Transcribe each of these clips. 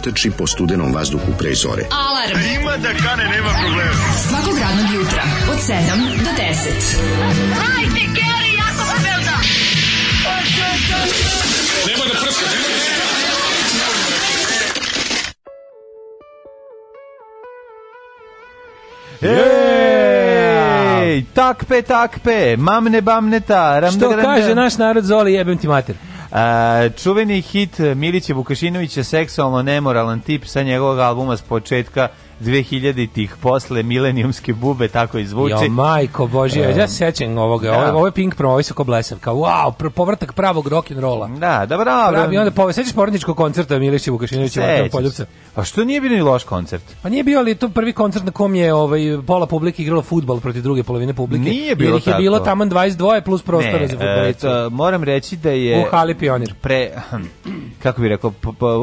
zatrči po studenom vazduhu pre zore. Alarm! A e, ima da kane, nema problema. Svakog radnog jutra, od 7 do 10. Hajde, Geri, jako se velda! Nema da prska, nemoj da prska! Ej, takpe, takpe, mamne, bamneta. Što da, kaže da. naš narod, Zoli, jebem ti mater čuveni hit Milića Vukašinovića, seksualno nemoralan tip sa njegovog albuma s početka 2000 tih posle milenijumske bube tako i zvuči. Jo, majko božja, um, ja sećam ovoga, da. ovo je Pink promo, ovo kao wow, povratak pravog rock and rolla. Da, dobro, dobro. Pravi, onda pove, sećaš porodničkog koncerta Milića Vukašinovića u Poljupcu. A što nije bio ni loš koncert? Pa nije bio, ali to prvi koncert na kom je ovaj pola publike igralo fudbal protiv druge polovine publike. Nije bilo jer je bilo taman 22 plus prostora za fudbalice. E, moram reći da je U Hali Pionir. Pre kako bih rekao,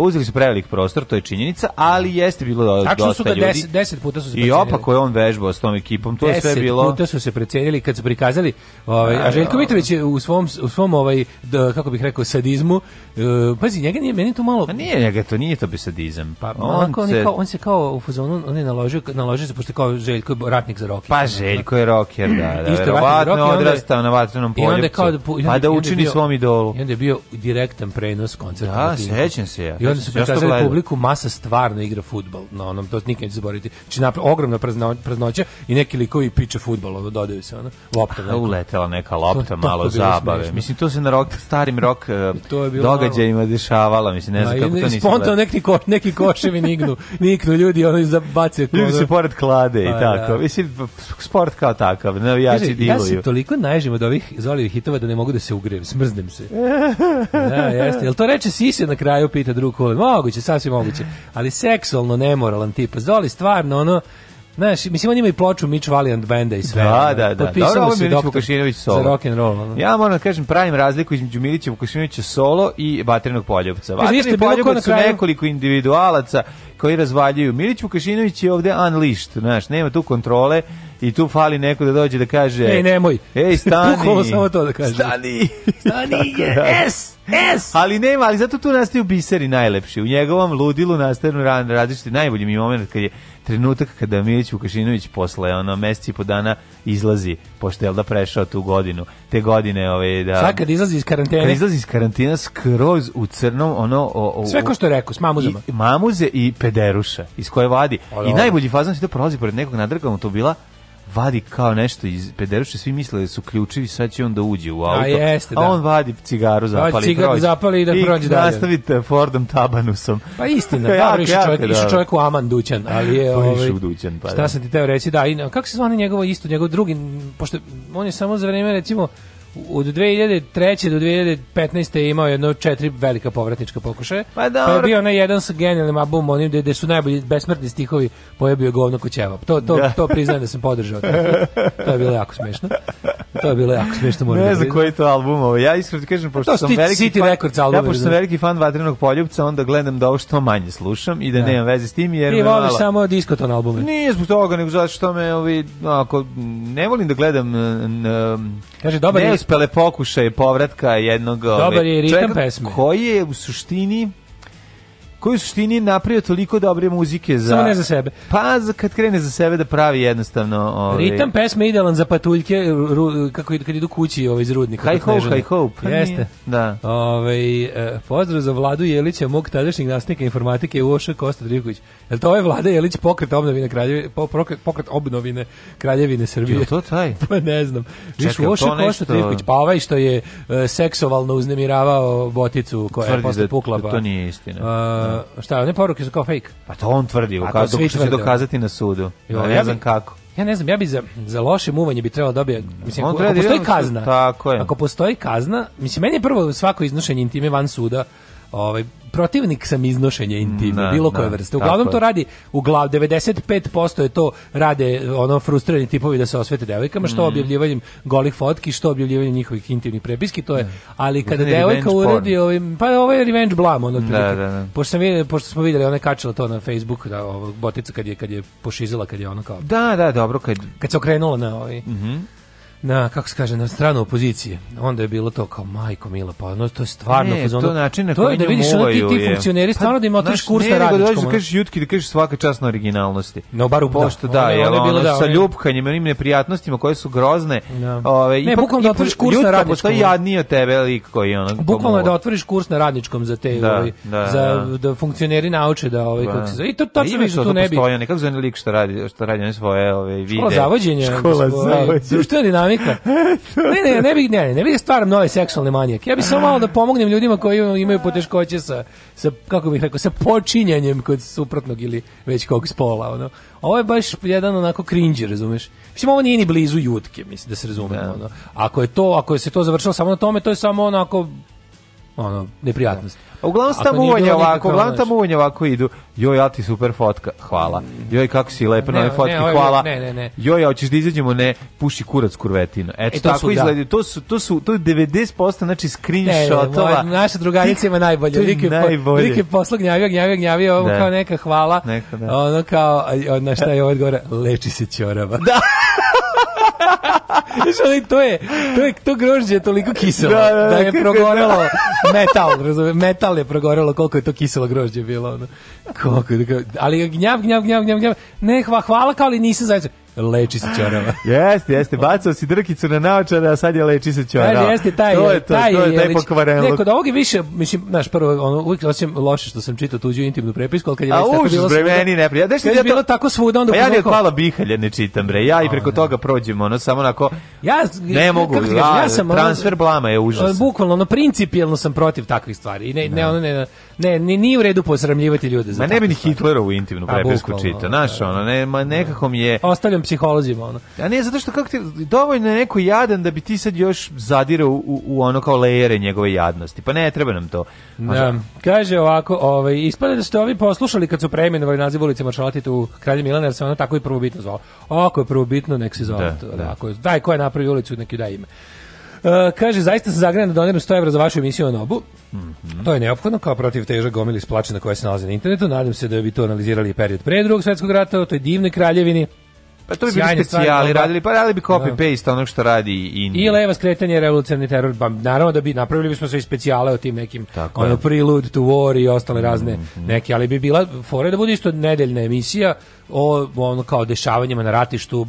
uzeli su prevelik prostor, to je činjenica, ali jeste bilo da dosta ljudi. 10 10 puta su se precenili. I opako je on vežbao s tom ekipom, to je sve bilo. 10 puta su se precenili kad su prikazali, ovaj a Željko Mitrović je u svom u svom ovaj da, kako bih rekao sadizmu, uh, pazi njega nije meni to malo. Pa nije njega to, nije to bi sadizam. Pa on, on, se... kao, on se kao u fazonu, on je naložio, naložio se pošto kao Željko je ratnik za rock. Pa Željko je rocker, da, da. Verovatno odrastao na vatrenom poljupcu. Da pa da učini svom idolu. I onda je bio direktan prenos koncerta. Da, sećam se ja. I onda su prikazali publiku, masa stvarno igra fudbal. Na onom to nikad zaboraviti. Znači, napra, ogromna prazno, praznoća i neki likovi piče futbol, dodaju se, ono, lopta. Neka. Pa, uletela neka lopta, to, malo zabave. Smiješno. Mislim, to se na rok, starim rok e, događajima malo... dešavalo, mislim, ne znam kako to nisam. Spontano neki, ko, neki koševi nignu, niknu ljudi, ono, zabace. Ljudi se pored klade i pa, tako. Ja. Da. Mislim, sport kao takav, navijači Kaže, diluju. Ja se toliko najžim od ovih zolivih hitova da ne mogu da se ugrijem, smrznem se. da, jeste. Jel to reče Sise na kraju, pita drug Moguće, sasvim moguće. Ali seksualno nemoralan tipa. Zoli ali stvarno ono Znaš, mislim, on ima i ploču Mitch Valiant Benda i sve. Da, da, da. da. Potpisalo Dobro, se Milić Vukašinović solo. Za rock and roll. Ono. Ja moram da kažem, pravim razliku između Milića Vukašinovića solo i Vatrenog Poljubca. Vatreni Poljubac su nekoliko individualaca koji razvaljuju. Milić Vukašinović je ovde unleashed, znaš, nema tu kontrole i tu fali neko da dođe da kaže Ej, nemoj. Ej, stani. Bukvalno samo to da kaže. Stani. Stani, yes. Da. Yes. Ali nema, ali zato tu nastaju biseri najlepši. U njegovom ludilu nastaju ran različiti najbolji mi moment kad je trenutak kada Milić Vukašinović posle ono meseci i po dana izlazi pošto je da prešao tu godinu te godine ove da Sad kad izlazi iz karantene kad izlazi iz karantina skroz u crnom ono o, o, sve ko što rekao s mamuzama i, mamuze i pederuša iz koje vadi o, i najbolji fazon što prolazi pored nekog nadrga bila vadi kao nešto iz pederuše, svi misle da su ključevi, sad će on da uđe u auto. A jeste, da. A on vadi cigaru, zapali, cigaru prođe. zapali i da prođe dalje. I nastavite Fordom Tabanusom. Pa istina, ja, da, išu čovjek, išu čovjek u Aman Dućan, ali je... Pa ovaj, išu Dućan, pa Šta da. sam ti teo reći, da, i, kako se zvane njegovo isto, njegov drugi, pošto on je samo za vreme, recimo, od 2003. do 2015. je imao jedno četiri velika povratnička pokušaja. Pa, pa je bio onaj jedan sa genijalnim albumom onim gde, su najbolji besmrtni stihovi pojebio pa govno kućeva. To, to, da. to priznajem da sam podržao. to je bilo jako smešno. To je bilo jako smešno. Moram da ne znam koji to album ovo. Ja iskreno ti kažem, pošto sam veliki City fan, Records album, ja pošto sam veliki fan Vatrenog poljubca, onda gledam da ovo što manje slušam i da, da. nemam veze s tim. Jer Ti voliš malo... samo diskoton albume? Nije zbog toga, nego zato što me ovi, ako ne volim da gledam... N, n, Kaže dobar je neuspele pokušaj povratka jednog ovaj, dobar je ritam pesme koji je u suštini koji u suštini napravio toliko dobre muzike za... Samo ne za sebe. Pa za, kad krene za sebe da pravi jednostavno... Ovaj... Ritam pesme idealan za patuljke ru, kako, kad idu kući ovaj, iz rudnika. High hope, high hope. Jeste. Da. Ovaj, e, pozdrav za Vladu Jelića, mog tadašnjeg nastavnika informatike Uoša Kosta Drivković. Je to ovaj Vlada Jelić pokret obnovine kraljevine, pokret, pokret obnovine kraljevine Srbije? Je to taj? pa ne znam. Viš Uoša nešto... Kosta Drivković, pa ovaj što je e, seksualno uznemiravao boticu koja Tvrdi je posle da- pukla. Pa, da to nije istina. A, Uh, šta, one poruke su kao fake. Pa to on tvrdi, ukaz, to će dokazati na sudu. Jo, ja ne znam kako. Ja ne znam, ja bi za, za loše muvanje bi trebalo da dobiti, mislim, on ako, postoji kazna, tako je. ako postoji kazna, mislim, meni je prvo svako iznošenje intime van suda ovaj protivnik sam iznošenja intime da, bilo koje da, vrste. Uglavnom to radi, uglav 95% je to rade ono frustrirani tipovi da se osvete devojkama, što mm. objavljivanjem golih fotki, što objavljivanjem njihovih intimnih prepiski, to je. Da. Ali kada devojka uradi ovim pa ovo je revenge blam ono da, da, da. Pošto, sam vidjeli, pošto smo videli ona kačila to na Facebook da ovog botica kad je kad je pošizila kad je ona kao. Da, da, dobro kad kad se okrenula na ovaj. Mhm. Mm na kako se kaže na stranu opozicije onda je bilo to kao majko mila pa ono to je stvarno ne, to način na to je da vidiš ono ti, ti funkcioneri pa, stvarno da im otiš kurs na radničkom nego da kažeš jutki da kažeš svaka čast na originalnosti no bar u pošto da, da je ono, bilo da, sa ljubkanjem onim neprijatnostima koje su grozne da. ove ne, bukvalno da otvoriš kurs na radničkom postoji jadnije tebe lik koji ono bukvalno da otvoriš kurs na radničkom za te da, ovaj, da, za da. da funkcioneri nauče da ovaj kako da. se zove i to tačno pa više tu ne bi postoji nekako za lik šta radi šta radi svoje ove vide škola zavođenja škola ovaj, zavođenja majka. Ne, ne, ne bih, ne, ne bih da stvaram nove seksualne manijake. Ja bih samo malo da pomognem ljudima koji imaju poteškoće sa, sa kako bih rekao, sa počinjanjem kod suprotnog ili već kog spola, ono. Ovo je baš jedan onako cringe, razumeš? Mislim, ovo nije ni blizu jutke, mislim, da se razumemo, da. ono. Ako je to, ako je se to završilo samo na tome, to je samo onako ono neprijatnosti. Da. A Uglavnom tamo uvanje ovako, uglavnom tamo uvanje ovako idu. Joj, ja ti super fotka. Hvala. Joj, kako si lepa na ovoj fotki. Ne, hvala. Ne, ne, ne. Joj, ja hoćeš da izađemo, ne, puši kurac kurvetino. Eto e, to tako da. izgleda. Da. To su to su to je 90% znači screenshotova. Ne, naša drugarica ima najbolje. Like najbolje. Like posla gnjavio, gnjavio, gnjavio, ovo da. kao neka hvala. Neka, da. Ono kao na šta je ovo gore, leči se ćorava. Da. Znaš, ali to je, to je, to grožđe je toliko kiselo, da, da, da, da je progorelo metal, razumije, metal je progorelo koliko je to kiselo grožđe bilo, ono. Koliko, ali gnjav, gnjav, gnjav, gnjav, gnjav, ne, hva, hvala kao, ali nisi zajedno leči se čorava. jeste, jeste, bacao si drkicu na naočare, a sad je leči se čorava. Kaže, jeste, taj, to je to, taj, to je taj pokvarenluk. Neko da ovog je više, mislim, znaš, prvo, ono, uvijek osjećam loše što sam čitao tuđu intimnu prepisku, ali kad je a, već tako bre, meni ne prija. Deš, kad je bilo tako svuda, onda... Pa ja ne odpala bihalje ne čitam, bre, ja i preko toga prođem, ono, samo onako, ja, ne mogu, ja, sam, transfer blama je užas. Bukvalno, ono, principijelno sam protiv takvih stvari. I ne, ne, da. ono, ne, Ne, ne ni u redu posramljivati ljude za Ma ne bi ni Hitlerovu intimnu prepisku čitao, znaš, da, da, ona ne, da, ma nekako mi je... Ostavljam psiholozima, ona. A ne, zato što kako ti, dovoljno je neko jadan da bi ti sad još zadirao u, u ono kao lejere njegove jadnosti, pa ne, treba nam to. Da, kaže ovako, ovaj, ispada da ste ovi poslušali kad su preimenovali naziv ulice Maršalatitu u Kralje Milana, se ona tako i prvobitno zvao. Ako je prvobitno, nek se zove. Da, da. Daj, ko je napravio ulicu, neki daj ime. E, kaže, zaista sam zagrajan da doniram 100 evra za vašu emisiju o Nobu. Mm -hmm. To je neophodno kao protiv teža gomili splačina koja se nalazi na internetu. Nadam se da bi to analizirali period pre drugog svetskog rata, o toj divne kraljevini Pa to bi bili specijali, da. radili, pa radili bi da. copy-paste onog što radi i... I leva skretanje, revolucionarni teror, ba, pa naravno da bi napravili bismo sve specijale o tim nekim, Tako ono, prelude to war i ostale razne mm -hmm. neke, ali bi bila fora da bude isto nedeljna emisija o ono kao dešavanjima na ratištu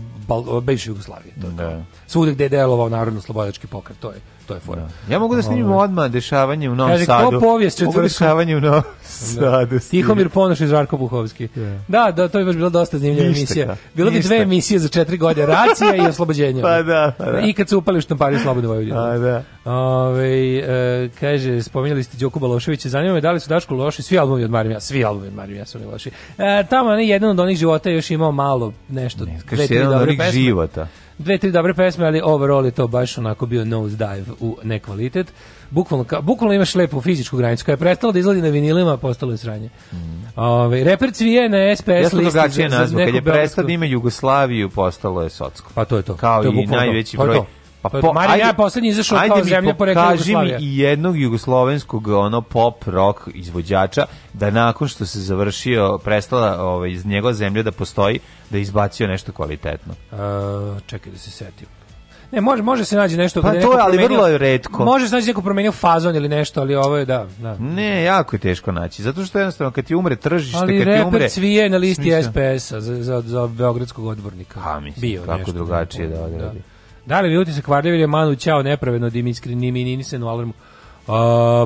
bivše Jugoslavije. To je da. Svugde gde je delovao narodno slobodački pokret, to je to je fora. Da. Ja mogu da snimim ovaj. odmah dešavanje u Novom Kaže, Sadu. Kaže, povijest četvrtka? dešavanje u Novom da. Sadu. Tihomir Ponoš i Žarko Buhovski. Yeah. Da. da, da, to je baš bila dosta zanimljiva emisija. Bilo bi dve emisije za četiri godine, racija i oslobođenje. pa da, pa da. I kad se upali u štampari Slobodne Vojvodine. A pa da. Ove, e, kaže, spominjali ste Đoku Baloševića, zanima me da li su Daško loši, svi albumi od Marimija, svi albumi od Marimija su loši. E, tamo ne, jedan od onih života još imao malo nešto. Ne, kaže, jedan od onih života dve, tri dobre pesme, ali overall je to baš onako bio nose dive u nekvalitet. Bukvalno, ka, bukvalno imaš lepu fizičku granicu koja je prestala da izlazi na vinilima, postalo je sranje. Mm. Ove, ovaj, reper cvije na SPS ja listi. drugačije nazvao, kad je prestala da ima Jugoslaviju, postalo je Socko. Pa to je to. Kao to je i najveći pa broj to. Pa po, Marija ajde, je poslednji izašao kao zemlja porekla Jugoslavije. Ajde mi i jednog jugoslovenskog ono pop rock izvođača da nakon što se završio prestala ovaj iz njegova zemlja da postoji da izbacio nešto kvalitetno. Uh, čekaj da se setim. Ne, može, može se nađi nešto. Pa da to je, ali vrlo je redko. Može se naći da neko promenio fazon ili nešto, ali ovo je, da. da. Ne, jako je teško naći, zato što jednostavno kad ti umre tržište, ali kad ti umre... Ali cvije na listi SPS-a za, za, za beogradskog odbornika. Ha, mislim, Bio kako nešto, drugačije da, da, da. Da li mi utisak varljiv ili je Manu Ćao nepravedno da im iskreni mininisan u alarmu? Uh,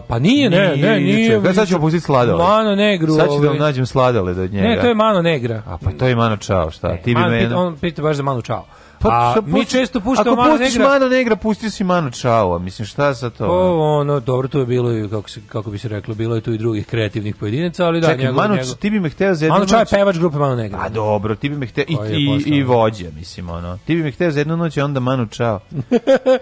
pa nije, ne, nije, ne, nije. nije Kada sad ćemo pustiti sladole? Mano negru. Sad ću da vam ovaj. nađem sladole od njega. Ne, to je Mano negra. A pa to je Mano čao, šta? Ne, Ti bi mene... Pita, on pita baš za Manu čao. Pa, a pusti, mi često puštamo Mano Negra. Ako pustiš Mano Negra, pusti si Mano Čao, mislim šta sa to? O, pa, ono, dobro, to je bilo i kako, se, kako bi se reklo, bilo je tu i drugih kreativnih pojedinaca, ali da, Čekaj, njegov, Mano, njegov... ti bi me hteo za jednu Mano Čao je pevač grupe Mano Negra. A pa, dobro, ti bi me hteo, i, i, i vođa, mislim, ono. Ti bi me hteo za jednu noć, onda Mano Čao.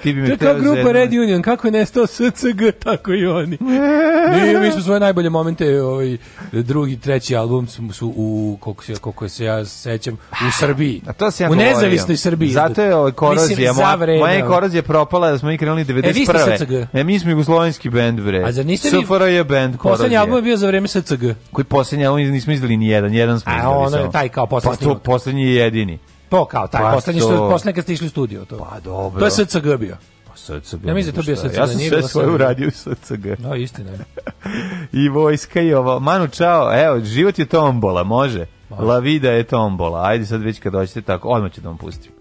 ti bi me hteo za jednu... grupa Red Union, kako je nestao SCG, tako i oni. mi, mi smo svoje najbolje momente, ovaj, drugi, treći album su, su u, koliko se, koliko se ja sećam, u Srbiji. A to se ja U nezavisnoj Srbiji pizdu. Zato je ovaj korozija, moja, moja korozija propala da smo mi krenuli 91. E, e, mi smo jugoslovenski bend, bre. A zar niste SFRJ vi... je bend korozija. Poslednji album je bio za vreme SCG. Koji poslednji album nismo izdali ni jedan, jedan smo izdali. A ono je taj kao poslednji. Pa to poslednji je jedini. To kao taj pa poslednji što poslednji kad ste išli u studio to. Pa dobro. To je SCG bio. Pa SCG. Ja mislim da to bio SCG. Ja sam sve svoje uradio u SCG. No, da, istina I vojska i ovo. Manu, čao. Evo, život je tombola, može. može. La vida je tombola. Ajde sad već kad dođete tako, odmah ću da vam pustim.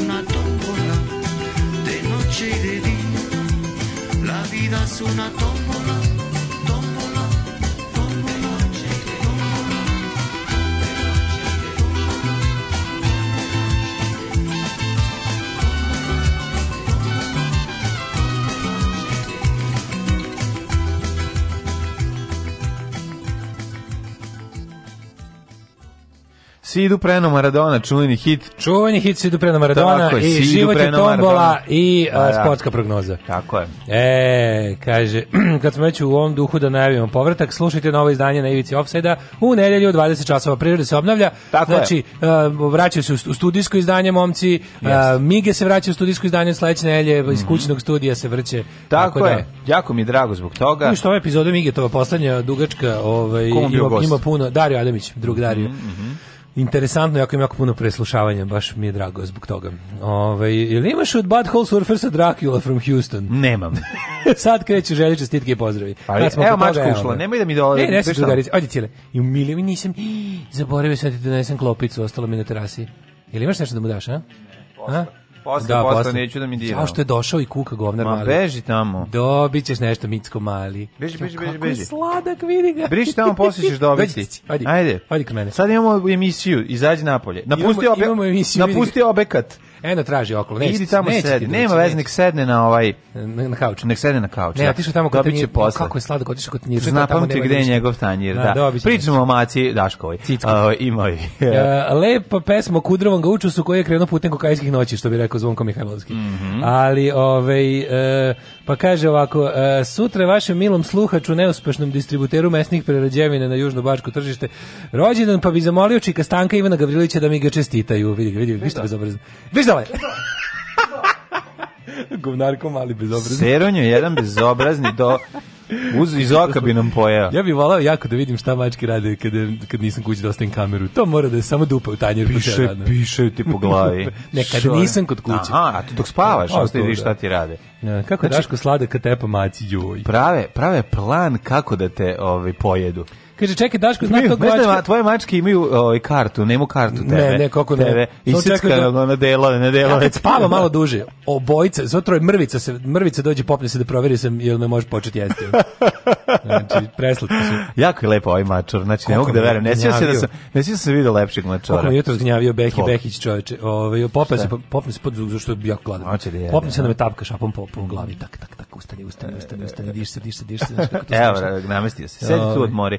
una tómbola de noche y de día. La vida es una tómbola. Sidu Preno Maradona, čuveni hit. Čuveni hit Sidu Preno Maradona tako, i Sidu život je tombola Maradona. i a, da. sportska prognoza. Tako je. E, kaže, kad smo već u ovom duhu da najavimo povratak, slušajte novo izdanje na Ivici Offside-a u nedelju u 20 časova priroda se obnavlja. Tako znači, a, e, vraćaju se u studijsko izdanje momci, a, e, Mige se vraća u studijsko izdanje sledeće nedelje, iz mhm. kućnog studija se vrće. Tako, tako je. Da, jako mi je drago zbog toga. I što ove epizode Mige, to je poslednja dugačka, ovaj ima, ima puno Dario Adamić, drug Dario. Mm -hmm interesantno, jako ima jako puno preslušavanja, baš mi je drago zbog toga. Ove, ovaj, ili imaš od Bad Hole Surfersa Dracula from Houston? Nemam. Sad kreću želje čestitke i pozdravi. Ali, ja pa evo mačka toga, ušla, nemoj da mi dolazi. Ne, nešto da drugarice, ajde cijele. I umilio mi nisam, zaboravio sad da ti donesem klopicu, ostalo mi na terasi. Ili imaš nešto da mu daš, a? Ne, a? posle, da, posle, neću da mi dira. Zašto je došao i kuka govnar Ma, mali? beži tamo. Dobit ćeš nešto micko mali. Beži, beži, beži. Kako je sladak, vidi ga. Briši tamo, posle ćeš dobiti. Ajde. Ajde. Ajde kod mene. Sad imamo emisiju, izađi napolje. Napusti, imamo, obe, imamo emisiju, napusti obekat. Eno traži okolo, neće. Idi tamo neće sedi. Nema veze nek sedne na ovaj na, na kauč. Nek sedne na kauču. Ne, ti da. otišao tamo kod tanjir. Kako je slatko otišao kod tanjir. Zna pamti gde je njegov tanjir, da. da Pričamo o maci Daškovoj. Uh, ima i. uh, lepa pesma Kudrovom su koji je krenuo putem kokajskih noći, što bi rekao Zvonko Mihajlovski. Mm -hmm. Ali ovaj uh, Pa kaže ovako, e, sutra vašem milom sluhaču, neuspešnom distributeru mesnih prerađevina na Južno-Bačko tržište, rođendan pa bi zamolio Čika Stanka Ivana Gavrilića da mi ga čestitaju. Vidi ga, vidi ga, ništa bezobrazno. Viš da Gumnarko mali bezobrazni. Seronjo jedan bezobrazni do Uz iz oka bi nam pojeo. Ja bih volao jako da vidim šta mački rade kad kad nisam kući da ostavim kameru. To mora da je samo dupa u tanjeru piše, piše ti po glavi. ne, kad nisam kod kuće. Aha, a ti dok spavaš, ostaviš šta da. ti rade. Ja, kako znači, Daško slada kad tepa maci, joj. Prave, prave plan kako da te ovaj, pojedu. Kaže čekaj Daško zna to mačka. tvoje mačke imaju ovaj kartu, nemu kartu tebe. Ne, ne, kako ne. I sitska da- na delo, na delo. Ja spava malo duže. Obojica, zato je mrvica se mrvica dođe popne se da proveri sam jel me može početi jesti. Znači preslatko su. Jako je lepo ovaj mačor. Znači ne mogu da verujem. Ne sjećam se da sam ne sjećam se da video lepšeg mačora. Kako jutros gnjavio Behi Behić čoveče. Ovaj popne se popne se pod zug zašto je jako gladan. Da popne se na me tapka šapom po, po glavi tak tak tak ustani ustani ustani ustani diš se diš se diš se. Evo, namestio se. Sedi tu ovaj. odmori.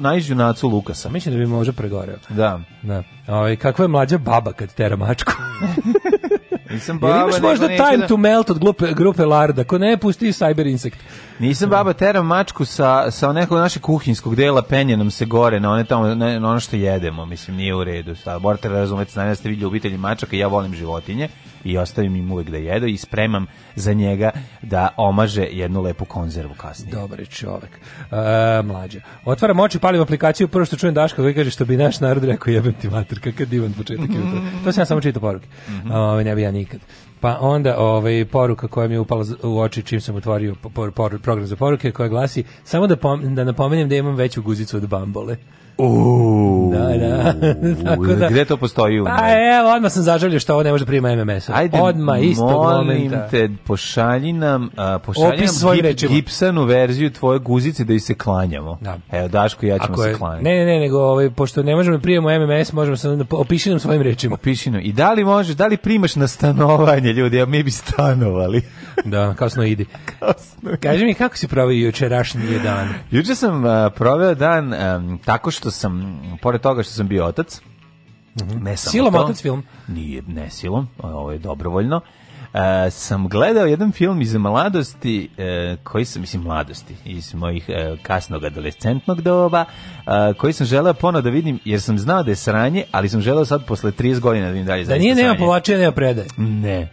najđu nacu Lukasa. Mislim da bi možda pregoreo. Da. da. Ove, ovaj, kakva je mlađa baba kad tera mačku? Nisam baba, Jer imaš možda time da... to melt od glupe, grupe Larda, ko ne pusti Cyber Insect. Nisam da. baba, teram mačku sa, sa nekog našeg kuhinskog dela, penje nam se gore na, one tamo, na, ono što jedemo, mislim, nije u redu. Morate da razumeti, znam ja da ste vi ljubitelji mačaka, ja volim životinje i ostavim im uvek da jedu i spremam za njega da omaže jednu lepu konzervu kasnije. Dobar je čovek. E, mlađa. Otvaram oči, palim aplikaciju, prvo što čujem Daška koji kaže što bi naš narod rekao jebem ti mater, kakav divan početak jutra. To sam ja samo čitao poruke. Mm -hmm. o, ne bi ja nikad. Pa onda ovaj poruka koja mi je upala u oči čim sam otvorio por, por, program za poruke koja glasi samo da, pom, da napomenem da imam veću guzicu od bambole. Uuu. Da, da. Tako da. Gde to postoji? Pa evo, odmah sam zažalio što ovo ne može da prima MMS-a. Ajde, odmah, istog molim momenta. te, pošalji nam, a, pošalji Opis nam gip, gipsanu verziju tvoje guzice da i se klanjamo. Da. Evo, Daško i ja ćemo je, se klanjati. Ne, ne, ne, nego, ovaj, pošto ne možemo da primamo MMS, možemo samo da opiši nam svojim rečima. Opiši nam. I da li možeš, da li primaš na stanovanje ljudi, a mi bi stanovali. da, kasno idi. kasno. Kaži mi, kako si provio jučerašnji dan? Juče sam a, proveo dan a, tako što što sam, pored toga što sam bio otac, Mm silom to, otac film? Nije, ne silom, ovo je dobrovoljno. E, sam gledao jedan film iz mladosti, e, koji sam, mislim, mladosti, iz mojih e, kasnog adolescentnog doba, e, koji sam želeo ponovo da vidim, jer sam znao da je sranje, ali sam želeo sad posle 30 godina da vidim dalje. Da, da nije nema povlačenja, nema predaje. Ne.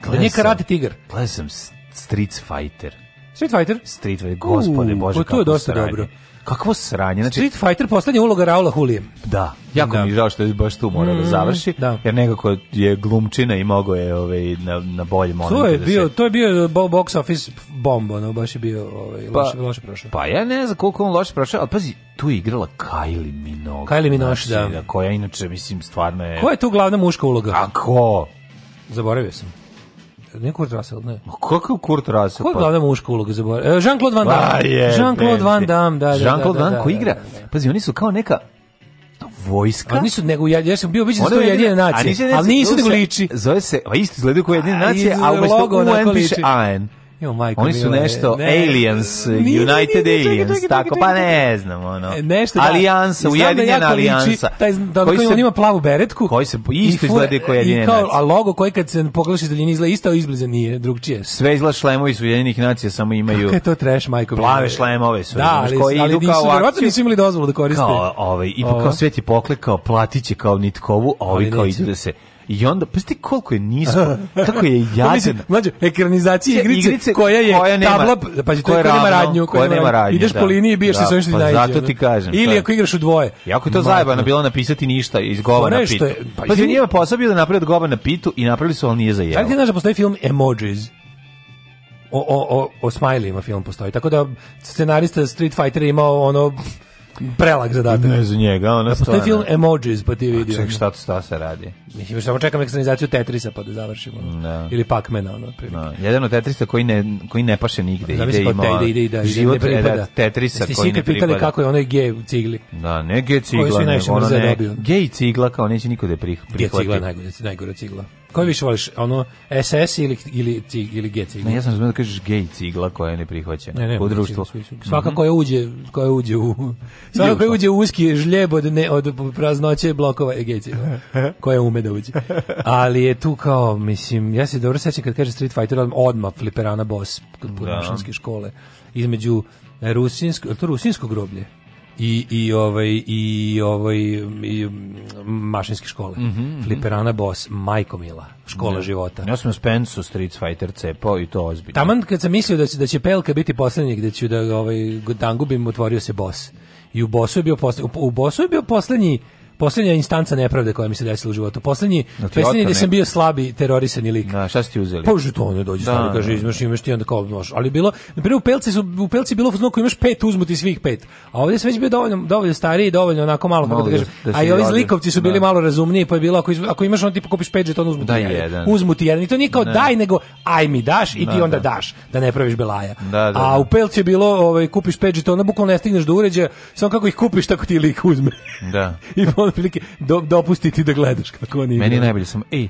Gledam da nije karate tiger. Gledao sam Street Fighter. Street Fighter? Street Fighter, gospode uh, bože, pa to je dosta sranje. dobro. Kakvo sranje. Znači, Street Fighter poslednja uloga Raula Hulije. Da. Jako da. mi žao što je baš tu mora da mm, da završi, da. jer nekako je glumčina i mogo je ovaj, na, na bolje To je, da bio, se... to je bio box office bomba, No, baš je bio ovaj, pa, loše, loše prošao. Pa ja ne znam koliko on loše prošao, ali pazi, tu je igrala Kylie Minogue. Kylie Minogue, znači, da. da. Koja inače, mislim, stvarno je... Koja je tu glavna muška uloga? A ko? Zaboravio sam. Nije Kurt Russell, ne. Ma kako Kurt Russell? Koja je pa? glavna muška uloga za Bora? Jean-Claude Van Damme. Jean-Claude Van Damme, da, da. da Jean-Claude da, Van Damme koji da, igra. Pazi, oni su kao neka vojska. Ali nisu nego ja, ja sam bio obiđen da je jedine nacije, ali nisu nego liči. Zove se, a isto izgledaju kao jedine nacije, a umesto UN piše AN. Jo, Oni su nešto ne, Aliens, ne, United ne, Aliens, tako, pa ne znam, ono. E, nešto, da. alijansa, da Ujedinjena alijansa. Taj, da, koji se, on ima plavu beretku. Koji se isto izgleda kao Ujedinjena nacija. A logo koji kad se pogledaš iz daljine izgleda isto, izbliza nije, drugčije. Sve izgleda šlemovi su Ujedinjenih nacija, samo imaju... Kako je to trash, majko? Plave šlemove su. Da, ali, koji ali idu nisu, kao akciju, nisu imali dozvolu da koriste. Kao, ovaj, ipak kao svet je poklekao, platit će kao nitkovu, a ovi kao idu da se I onda, pa koliko je nisko, tako je pa jadan. Mlađe, ekranizacija igrice, igrice koja je koja nema, tabla, pa koja, koja nema radnju, koja, nema radnju. Ideš da. po liniji i biješ da, se sve što pa Zato ti kažem. Ili ako igraš u dvoje. Jako je to zajebano bilo napisati ništa iz goba na pitu. Pa je, pa, pa njima posao da napravi od goba na pitu i napravili su, ali nije zajebano. Kako ti znaš da postoji film Emojis? O, o, o, o Smiley ima film postoji. Tako da scenarista Street Fighter imao ono prelak zadatak. Ne za njega, ona da postoji film Emojis, pa ti vidio. Ček, šta to se radi? Mislim, samo čekam ekranizaciju Tetrisa pa da završimo. No. Da. Ili Pac-Mana, ono, prilike. No. Da. Jedan od Tetrisa koji ne, koji ne paše nigde. Da, ide, ima, ide, ide, ide, život ne pripada. E, da, Tetrisa Jeste koji ne pripada. pitali kako je onaj gej cigli? Da, ne gej cigla, nego ono ne, gej cigla kao neće nikode da prihvati. Gej cigla najgore, najgore cigla. Koji više voliš, ono SS ili ili ili G cigla? Ne, ja sam razumio da kažeš gej cigla koja je neprihvaćena ne, ne, u društvu. Svaka mm koja uđe, koja uđe u svaka koja uđe u uski žljeb od ne od praznoće blokova je gej cigla. koja ume da uđe. Ali je tu kao, mislim, ja se dobro sećam kad kaže Street Fighter odma fliperana boss da. kod škole između rusinsko, to rusinsko groblje i i ovaj i ovaj i mašinske škole. Mm -hmm, Fliperana Boss, Majko Mila, škola ne. života. Ja sam Spensu Street Fighter cepao i to ozbiljno. Taman kad sam mislio da će da će Pelka biti poslednji gde ću da ovaj Dangubim otvorio se Boss. I u Bossu je bio poslednji, u, u Bossu je bio poslednji poslednja instanca nepravde koja mi se desila u životu. Poslednji, poslednji gde sam bio slabi terorisan lik. Da, šta ste uzeli? Pa to ne dođe, da, slabi, kaže, da, imaš, da. imaš ti onda kao nož. Ali bilo, na primer u Pelci, su, u Pelci bilo fuzno imaš pet, uzmu ti svih pet. A ovde sve već bio dovoljno, dovoljno stariji, dovoljno onako malo, kako pa da kažem. Da a i ovi zlikovci su bili malo razumniji, pa je bilo, ako, ako imaš onda tipa kupiš pet žetona, uzmu ti jedan. Uzmu ti jedan. I to nije kao daj, nego aj mi daš i ti onda daš, da ne praviš belaja. A u Pelci je bilo, ovaj, kupiš pet onda bukvalno ne stigneš do uređaja, samo kako ih kupiš, tako ti lik uzme. Da. I on otprilike do, dopustiti da gledaš kako oni Meni je najbolje sam, ej,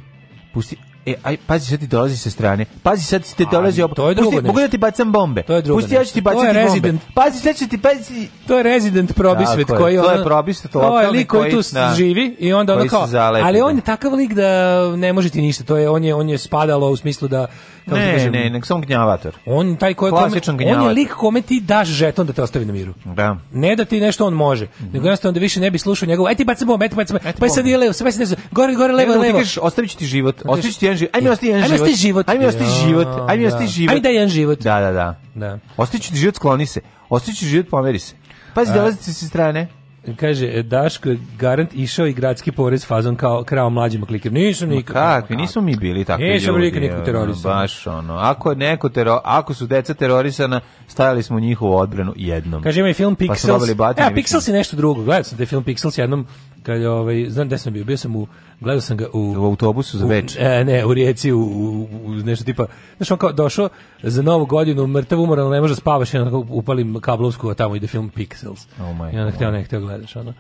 pusti, E, aj, pazi sad ti dolazi sa strane. Pazi sad ti dolazi op. To je drugo. Pusti, mogu da ti bacam bombe. To je drugo. Pusti ja ću ti bacati bombe. Resident. Pazi sad ću ti pazi. To je Resident probisvet Tako koji on. to ono, je probisvet To je lik koji, koji tu na, da. živi i onda ono kao. Zalepi, ali on da. je takav lik da ne može ti ništa. To je on je on je spadalo u smislu da kako ne, da kažem, ne, nek sam gnjavator. On taj koji klasičan kome, On je lik kome ti daš žeton da te ostavi na miru. Da. Ne da ti nešto on može, mm -hmm. nego jednostavno da više ne bi slušao njegovu. Aj e, ti bacam bombe, aj e, ti bacam. Pa sad je levo, sve se gore, gore, levo, levo. Ostaviću ti život, ostaviću jedan život. Ajme osti jedan život. Ajme život. Ajme osti život. Ajme osti život. Ajme daj jedan život. Da, da, da. Da. Ostići život skloni se. Ostići život pomeri se. Pazi, dolazite sa strane. Kaže, e, Daško je garant išao i gradski porez fazom kao krao mlađima klikem. Nisu nikakvi. Kakvi, nismo mi bili takvi ljudi. Nismo bili nikakvi terorisani. Baš ono. Ako, je neko tero, ako su deca terorisana, stajali smo u njihovu odbranu jednom. Kaže, ima i film Pixels. Pa su dobili batine. Ja, Pixels je nešto drugo. Gledao sam da je film Pixels jednom, kad, ovaj, znam gde sam bio, bio sam u Gledao sam ga u... U autobusu za več. E, ne, u rijeci, u, u, u nešto tipa... Znaš, on kao došao za novu godinu, mrtav umoran, ne može da spavaš, i onako upalim kablovsku, a tamo ide film Pixels. Oh my I onda hteo, ne hteo gledaš, ono.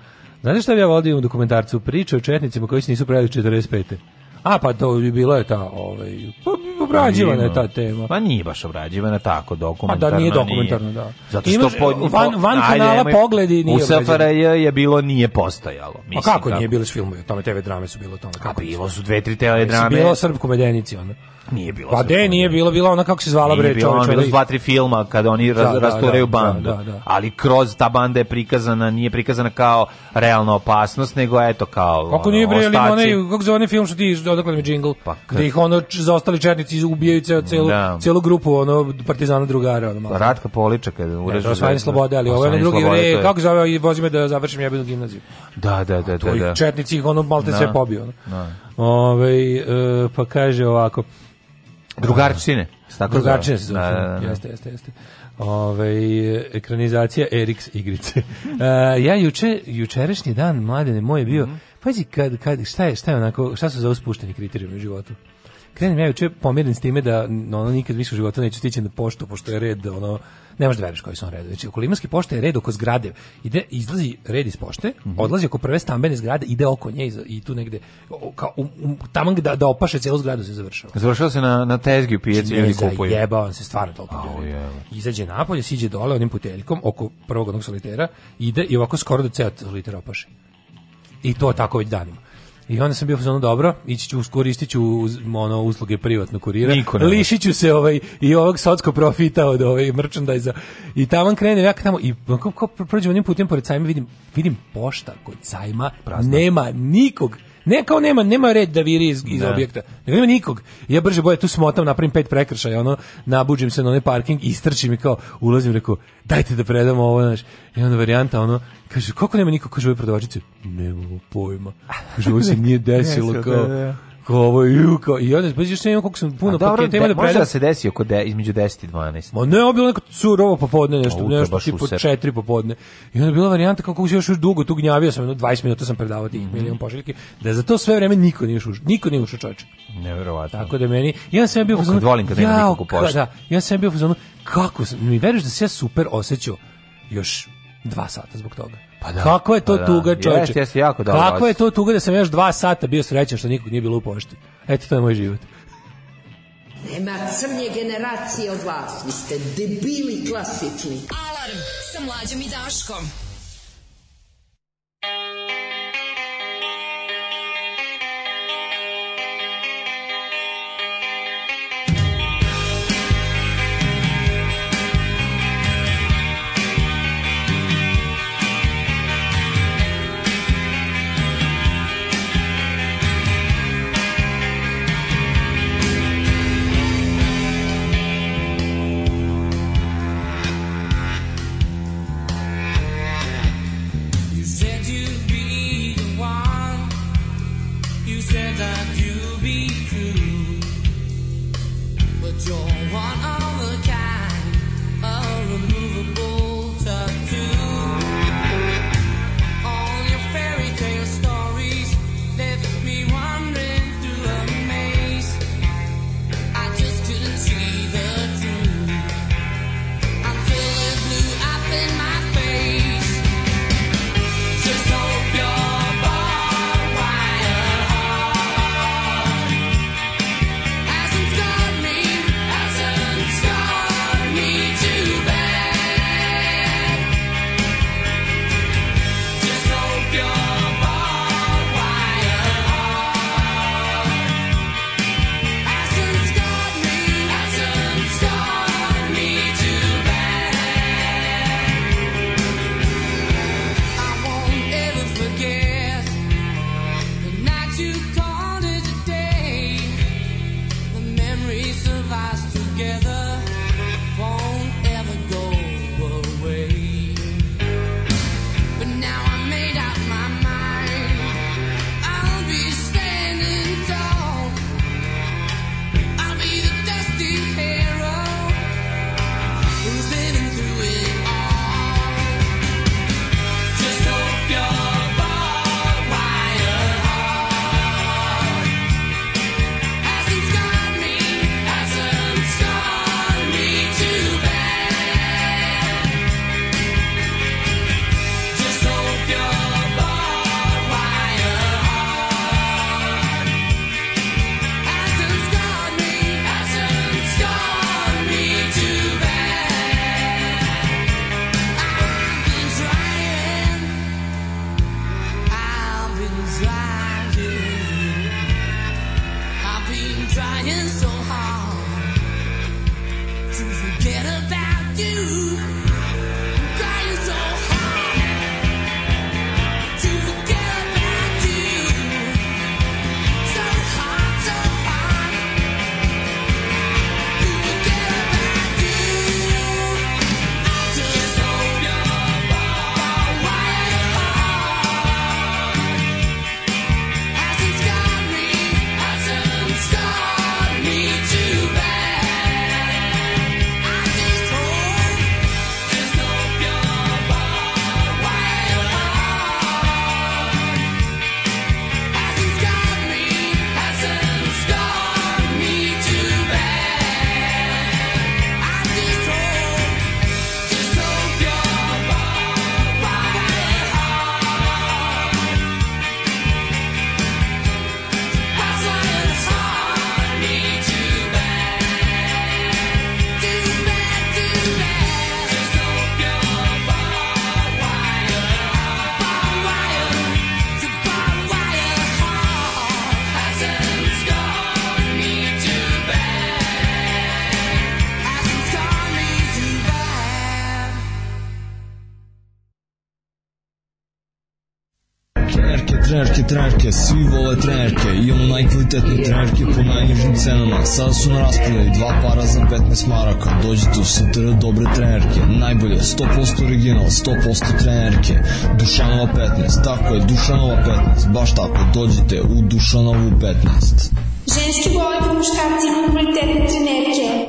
Znate šta bi ja vodio da u dokumentarcu? Priča o četnicima koji se nisu pravili 45. A pa to je bilo je ta ovaj pa obrađivana je ta tema. Pa nije baš obrađivana tako dokumentarno. A da nije dokumentarno, nije. da. Zato što Imaš, po, van, van kanala pogledi nije. U SFRJ je bilo nije postojalo. Mislim, A kako, kako? nije bilo filmove, tome TV drame su bilo tamo Kako A bilo su dve, tri TV drame. Bilo srpsku medenici onda. Nije bilo. Pa de, nije bilo, bila ona kako se zvala bre, čovjek. Ono, bilo da dva, tri filma kada oni da, raz, da, rasturaju da, da, bandu. Da, da, ali kroz ta banda je prikazana, nije prikazana kao realna opasnost, nego eto kao Kako nije bre, ali onaj, kako zove onaj film što ti odakle mi džingl, pa, da ih ono zaostali četnici ubijaju ceo, celu, celu grupu ono, partizana drugara. Ono, malo. Ratka Poliča kada urežu. Da, osvajanje slobode, ali ovo je drugi, bre, e, kako zove, ovaj, vozi me da završim jebenu gimnaziju. Da, da, da. da, da. Četnici ih ono malte sve pobio. Ove, ovaj, pa kaže ovako, drugarčine. Tako se zove. Da da, da, da, da, Jeste, jeste, jeste. Ove, ovaj, ekranizacija Eriks igrice. Uh, ja juče, jučerašnji dan, mladene, moj je bio, mm pazi, kad, kad, šta je, šta je onako, šta su za uspušteni kriterijumi u životu? Krenem ja juče pomiren s time da ono, nikad više u životu neću stići na poštu, pošto je red, ono, ne možeš da veruješ koji su on redovi. Znači, oko Limanske pošte je red oko zgrade. Ide, izlazi red iz pošte, mhm. odlazi oko prve stambene zgrade, ide oko nje i, i tu negde, kao, um, um, tamo da, da opaše celu zgradu se završava. Završava se na, na tezgi u pijaci znači, ili kupuju. Jeba, on se stvarno toliko oh, yeah. Izađe napolje, siđe dole onim puteljkom oko prvog onog solitera, ide i ovako skoro do da ceo solitera opaše. I to tako već danima. I onda sam bio fazonu dobro, ići ću iskoristit ću ono usluge privatno kurira. Lišiću se ovaj i ovog sotskog profita od ovaj merchandise I tamo krenem ja tamo i kako prođem onim putem pored sajma vidim vidim pošta kod sajma Prazna. nema nikog Ne, kao nema, nema red da viri iz, iz da. objekta. Ne nema nikog. Ja brže boje tu smotam, napravim pet prekršaja, ono, nabuđim se na onaj parking, i strčim i kao, ulazim, reko, dajte da predam ovo, znaš. I onda varijanta, ono, kaže, kako nema nikog, kaže, ove prodavačice, nema pojma. Kaže, ovo se nije desilo, kao, da, da, ovo ju i onda pa još imam koliko sam puno paketa ima da predam. da se desi oko de, između 10 i 12. Ma ne, obilo bilo neko curovo popodne, nešto, Utra, nešto tipa 4 popodne. I onda je bila varijanta kako se još dugo tu gnjavio sam, no 20 minuta sam predavao tih mm -hmm. milion pošiljki, da za to sve vreme niko nije ušao, niko nije ušao čoveče. Neverovatno. Tako da meni, ja sam bio fazon. Kad volim kad ja, nikako pošta. Da, ja sam bio fazon kako sam, mi veruješ da se ja super osećao još 2 sata zbog toga. Pa da, Kako je to pa da. tuga, da. čovječe? Jeste, jako dobro. Kako je to tuga da sam još 2 sata bio srećan što nikog nije bilo u pošti? Eto, to je moj život. Nema crnje generacije od vas. Vi ste debili klasični. Alarm sa mlađom i Daškom. ove trenerke, imamo najkvalitetne trenerke po najnižim cenama. Sada su na raspodaju dva para za 15 maraka. Dođite u STR dobre trenerke, najbolje, 100% original, 100% trenerke. Dušanova 15, tako je, Dušanova 15, baš tako, dođite u Dušanovu 15. Ženski boli po muškarci kvalitetne trenerke.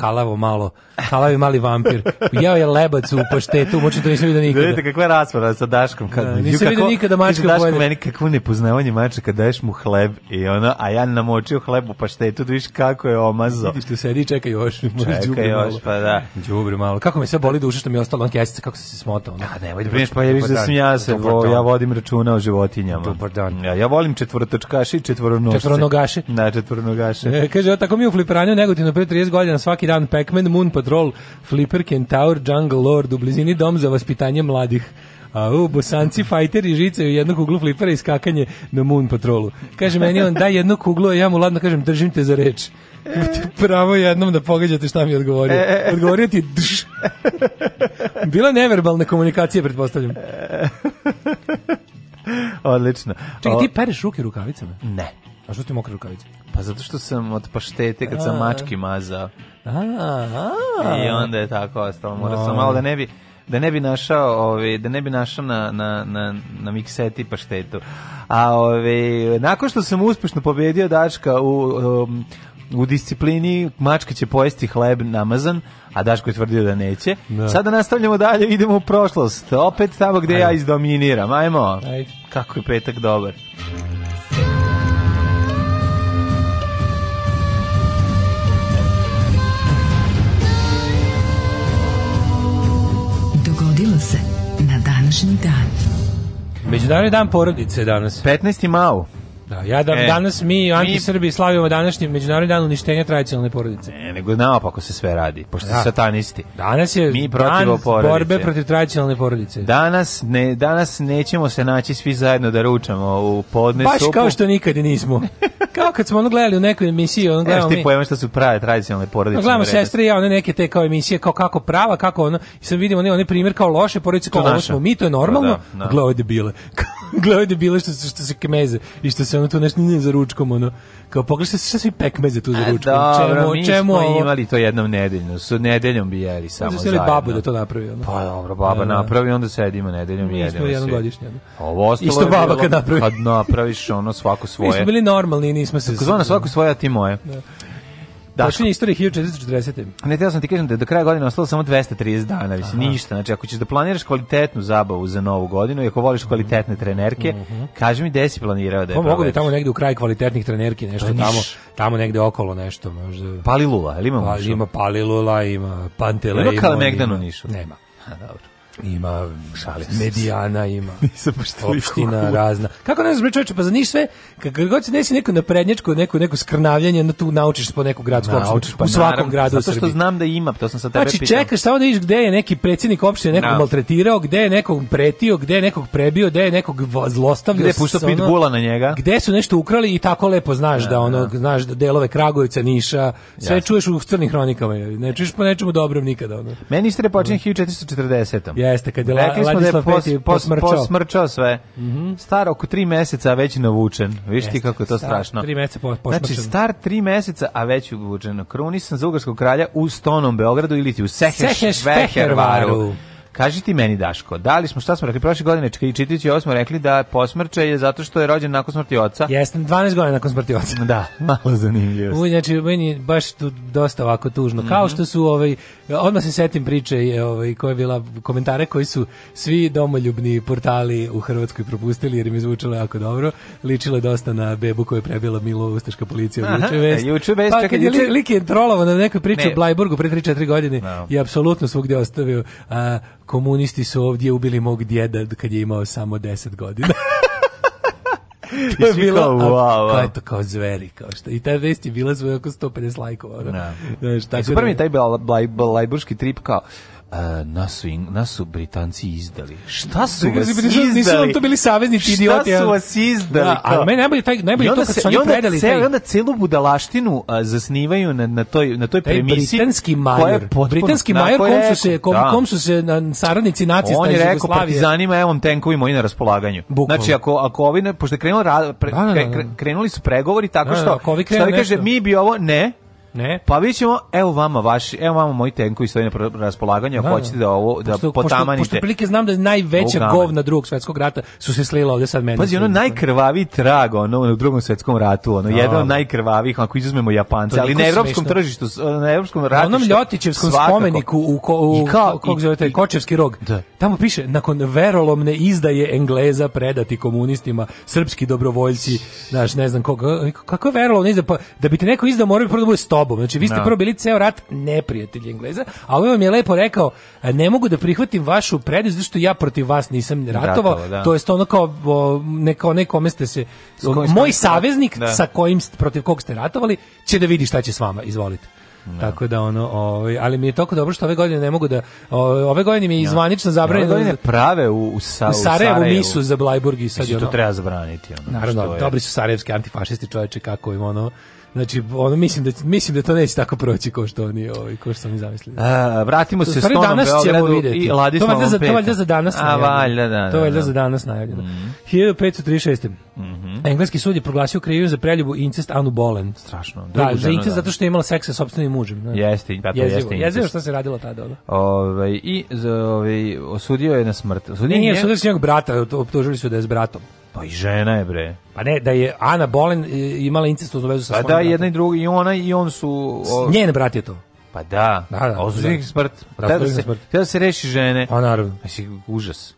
halavo malo Halavi mali vampir. Jeo je lebac u paštetu, moću to nisam vidio nikada. Vidite kakva je rasprava sa Daškom. Kad, da, nisam kako, vidio nikada mačka pojede. Daško meni kakvo nepoznavanje mačka, daješ mu hleb i ono, a ja namočio hleb u paštetu, da viš kako je omazo. Vidiš tu sedi i čeka još. Čeka još, pa da. Džubri malo. Kako me sve boli duša što mi je ostalo on kesica, kako se se smotao. Ono. Ja, nemoj da brineš, pa ja viš da sam ja se, vo, ja vodim računa o životinjama. Dobar dan. Ja, ja volim četvorotočkaši i četvoronošce. Četvoronogaše. Da, četvoronogaše. E, kaže, o, tako mi u fliperanju negotino pre 30 godina svaki dan Pac-Man, Moon Patrol, Roll, Flipper Kentaur, Jungle Lord, u blizini dom za vaspitanje mladih. A u bosanci fajteri žice u jednu kuglu flipera i skakanje na Moon patrolu. Kaže meni on daj jednu kuglu, a ja mu ladno kažem držim te za reč. Pravo jednom da pogađate šta mi je odgovorio. Odgovorio ti drž. Bila neverbalna komunikacija, pretpostavljam. Odlično. Čekaj, ti pereš ruke rukavicama? Ne. A što ti mokre rukavice? Pa zato što sam od paštete kad sam mački mazao. I onda je tako ostalo. Morao sam malo da ne bi da ne bi našao, ovaj, da ne bi našao na, na, na, na mikseti paštetu. A ovaj, nakon što sam uspešno pobedio Dačka u, um, u disciplini mačka će pojesti hleb namazan, a Daško je tvrdio da neće. Da. Sada nastavljamo dalje, idemo u prošlost. Opet tamo gde Ajde. ja izdominiram. Ajmo. Ajde. Kako je petak dobar. današnji dan. Međunarodni dan porodice danas. 15. mao. Da, ja da, e, danas mi, anti-Srbi, slavimo današnji međunarodni dan uništenja tradicionalne porodice. Ne, nego naopako se sve radi, pošto da. satanisti. Danas je mi dan porodice. borbe protiv tradicionalne porodice. Danas, ne, danas nećemo se naći svi zajedno da ručamo u podne Baš sopu. kao što nikad nismo. kao kad smo ono gledali u nekoj emisiji, ono gledamo e, ti pojma što su prave tradicionalne porodice. No, gledamo sestre i ja, one neke te kao emisije, kao kako prava, kako ono, i sam vidimo one, one primjer kao loše porodice, kao ovo smo mi, to je pa normalno, da, da. gledaj debile. gledaj debile što, što se kemeze i što se ono tu nešto nije za ručkom, ono, kao pogledajte se šta svi pekmeze tu za e, ručkom, dobro, čemu, mi čemu smo ovo? imali to jednom nedeljno, su nedeljom bi jeli samo zajedno. Onda babu da to napravi, ono. Pa dobro, baba da, da, da. napravi, onda sedimo nedeljom i jedemo svi. Mi smo jednom godišnje, Ovo ostalo Isto je baba bilo, kad napravi. Kad napraviš ono svako svoje. Mi smo bili normalni, i nismo se... Tako zvana svako svoje, a ti moje. Da. Da. Počinje istorija 1440. Ne, teo sam ti kažem da do kraja godine ostalo samo 230 dana, više ništa. Znači, ako ćeš da planiraš kvalitetnu zabavu za novu godinu i ako voliš mhm. kvalitetne trenerke, mm -hmm. kaži mi gde si planirao da je pa mogu bi tamo negde u kraj kvalitetnih trenerki nešto, pa tamo, tamo negde okolo nešto. Možda. Palilula, ili imamo? Pa, ima Palilula, ima Pantele. Ima Kalemegdan u Nišu? Nema. A, dobro. Ima, šalim medijana ima. Nisam Opština razna. Kako ne znaš, čovječe, pa za niš sve, kako god se desi neko naprednjačko, neko, neko skrnavljanje, na tu naučiš po neku gradsku Na, opštinu, pa u svakom naravno, gradu u Zato što znam da ima, to sam sa tebe Znači, pitao. čekaš samo da vidiš gde je neki predsjednik opštine nekog Da. maltretirao, gde je nekog pretio, gde je nekog prebio, gde je nekog vo- zlostavljao. Gde je puštao pitbula na njega? Gde su nešto ukrali i tako lepo znaš da, ono, da, da. znaš da delove Kragujevca, Niša, sve Jasno. čuješ u crnim hronikama, je li? ne čuješ po nečemu dobrom nikada. Ono. Meni istere počinje 1440. Jeste, kad je Rekli smo da je posmrčao. pos, posmrčao sve. Mm -hmm. Star oko tri meseca, a već navučen. Viš ti kako je to star, strašno. Tri meseca po, posmrčan. Znači, star tri meseca, a već uvučen. sam za Ugarskog kralja u Stonom Beogradu ili ti u Seheš, Seheš Vehervaru. Vehervaru. Kaži ti meni, Daško, da li smo, šta smo rekli, prošle godine čitajući ovo smo rekli da posmrče je zato što je rođen nakon smrti oca. Jesam, 12 godina nakon smrti oca. Da, malo zanimljivo. U, znači, meni je baš tu dosta ovako tužno. Kao mhm. što su, ovaj, odmah se setim priče je, ovaj, koja je bila, komentare koji su svi domoljubni portali u Hrvatskoj propustili jer im je zvučalo jako dobro. Ličilo je dosta na bebu koju je prebila Milo Ustaška policija u Juče Vest. E, juče Vest, pa, kad je li, lik je trolovan na nekoj priči ne. o Blajburgu pre 3-4 godine no. i apsolutno svugde ostavio a, komunisti su ovdje ubili mog djeda kad je imao samo 10 godina. to je bilo, kao, wow, kao, to, kao zveri, kao što. I ta vest je bila svoj oko 150 lajkova. Ono. No. Da. Znaš, tako e, super mi je taj blajburški trip kao, Uh, nas su, nas su Britanci izdali. Šta su vas izdali? Nisu vam to bili saveznici idioti. Šta su vas izdali? Da, ali meni najbolje, taj, najbolje to kad su oni predali. Cel, taj... onda celu budalaštinu a, zasnivaju na, na toj, na toj taj Britanski major. Potpuno, britanski major kom su se, kom, da. kom su se na, saradnici nacista iz Jugoslavije. On je rekao partizanima, evo vam tenkovi moji na raspolaganju. Bukvalno. Znači, ako, ako ovi, ne, pošto je krenuli, pre, da, da, da. da. krenuli su pregovori tako što, da, da, što ovi kaže, mi bi ovo, ne, Ne. Pa vidimo, evo vama vaši, evo vama moji tenkovi stoji na raspolaganju, ako da, da, hoćete da ovo da pošto, potamanite. Pošto, pošto prilike znam da najveća govna drugog svetskog rata su se slila ovde sad meni. Pazi, ono najkrvaviji trag ono u drugom svetskom ratu, ono da, jedan od da. najkrvavijih ako izuzmemo Japance, ali na evropskom tržištu, na evropskom ratu. onom Ljotićevskom svakako. spomeniku u, ko, u, kao, kako zovete, Kočevski rog. Da. Tamo piše nakon verolomne izdaje Engleza predati komunistima, srpski dobrovoljci, znaš, ne znam koga, kako je verolomne izdaje, pa da bi te neko izdao, mora bi prvo da bude sobom. Znači, vi ste no. Da. prvo bili ceo rat neprijatelji Engleza, a ovaj vam je lepo rekao, e, ne mogu da prihvatim vašu prednost, zato što ja protiv vas nisam ratovao, da. to jest ono kao, neko, nekome ste se, moj saveznik da. sa kojim, protiv kog ste ratovali, će da vidi šta će s vama, izvolite. No. Da. Tako da ono, ovaj, ali mi je toliko dobro što ove godine ne mogu da ove godine mi je no. Da. zvanično zabranjeno. Ove godine prave u u, sa, u Sarajevu, Sarajevu misu za Blajburg i sad je to treba zabraniti ono. Naravno, dobri su sarajevski antifašisti čoveče kako im ono Znači, ono, mislim da mislim da to neće tako proći kao što oni, ovaj, kao što oni zamislili. A, vratimo se Stonom danas Beogradu će i Ladislavom To valjda za, to valjda za danas A, valjda, da, To valjda da, da. za danas najavljeno. Mm -hmm. 1536. Mm -hmm. Engleski sud je proglasio krivim za preljubu incest Anu Bolen. Strašno. da, za incest da. zato što je imala seks sa sopstvenim mužem. Ne? Jeste, pa to jezivo, jeste jezivo što se radilo tada. Ono. ovaj, I ove, ovaj, osudio je na smrt. Osudio nije, nije, osudio se njegov brata, optužili su da je s bratom. Pa i žena je bre. Pa ne, da je Ana Bolen e, imala incestoznu vezu sa pa svojim. Pa da, jedna i druga i ona i on su o... njen brat je to. Pa da, da, da, da. osuđenik smrt. Da, da se, da se reši žene. Pa naravno. Mislim, užas.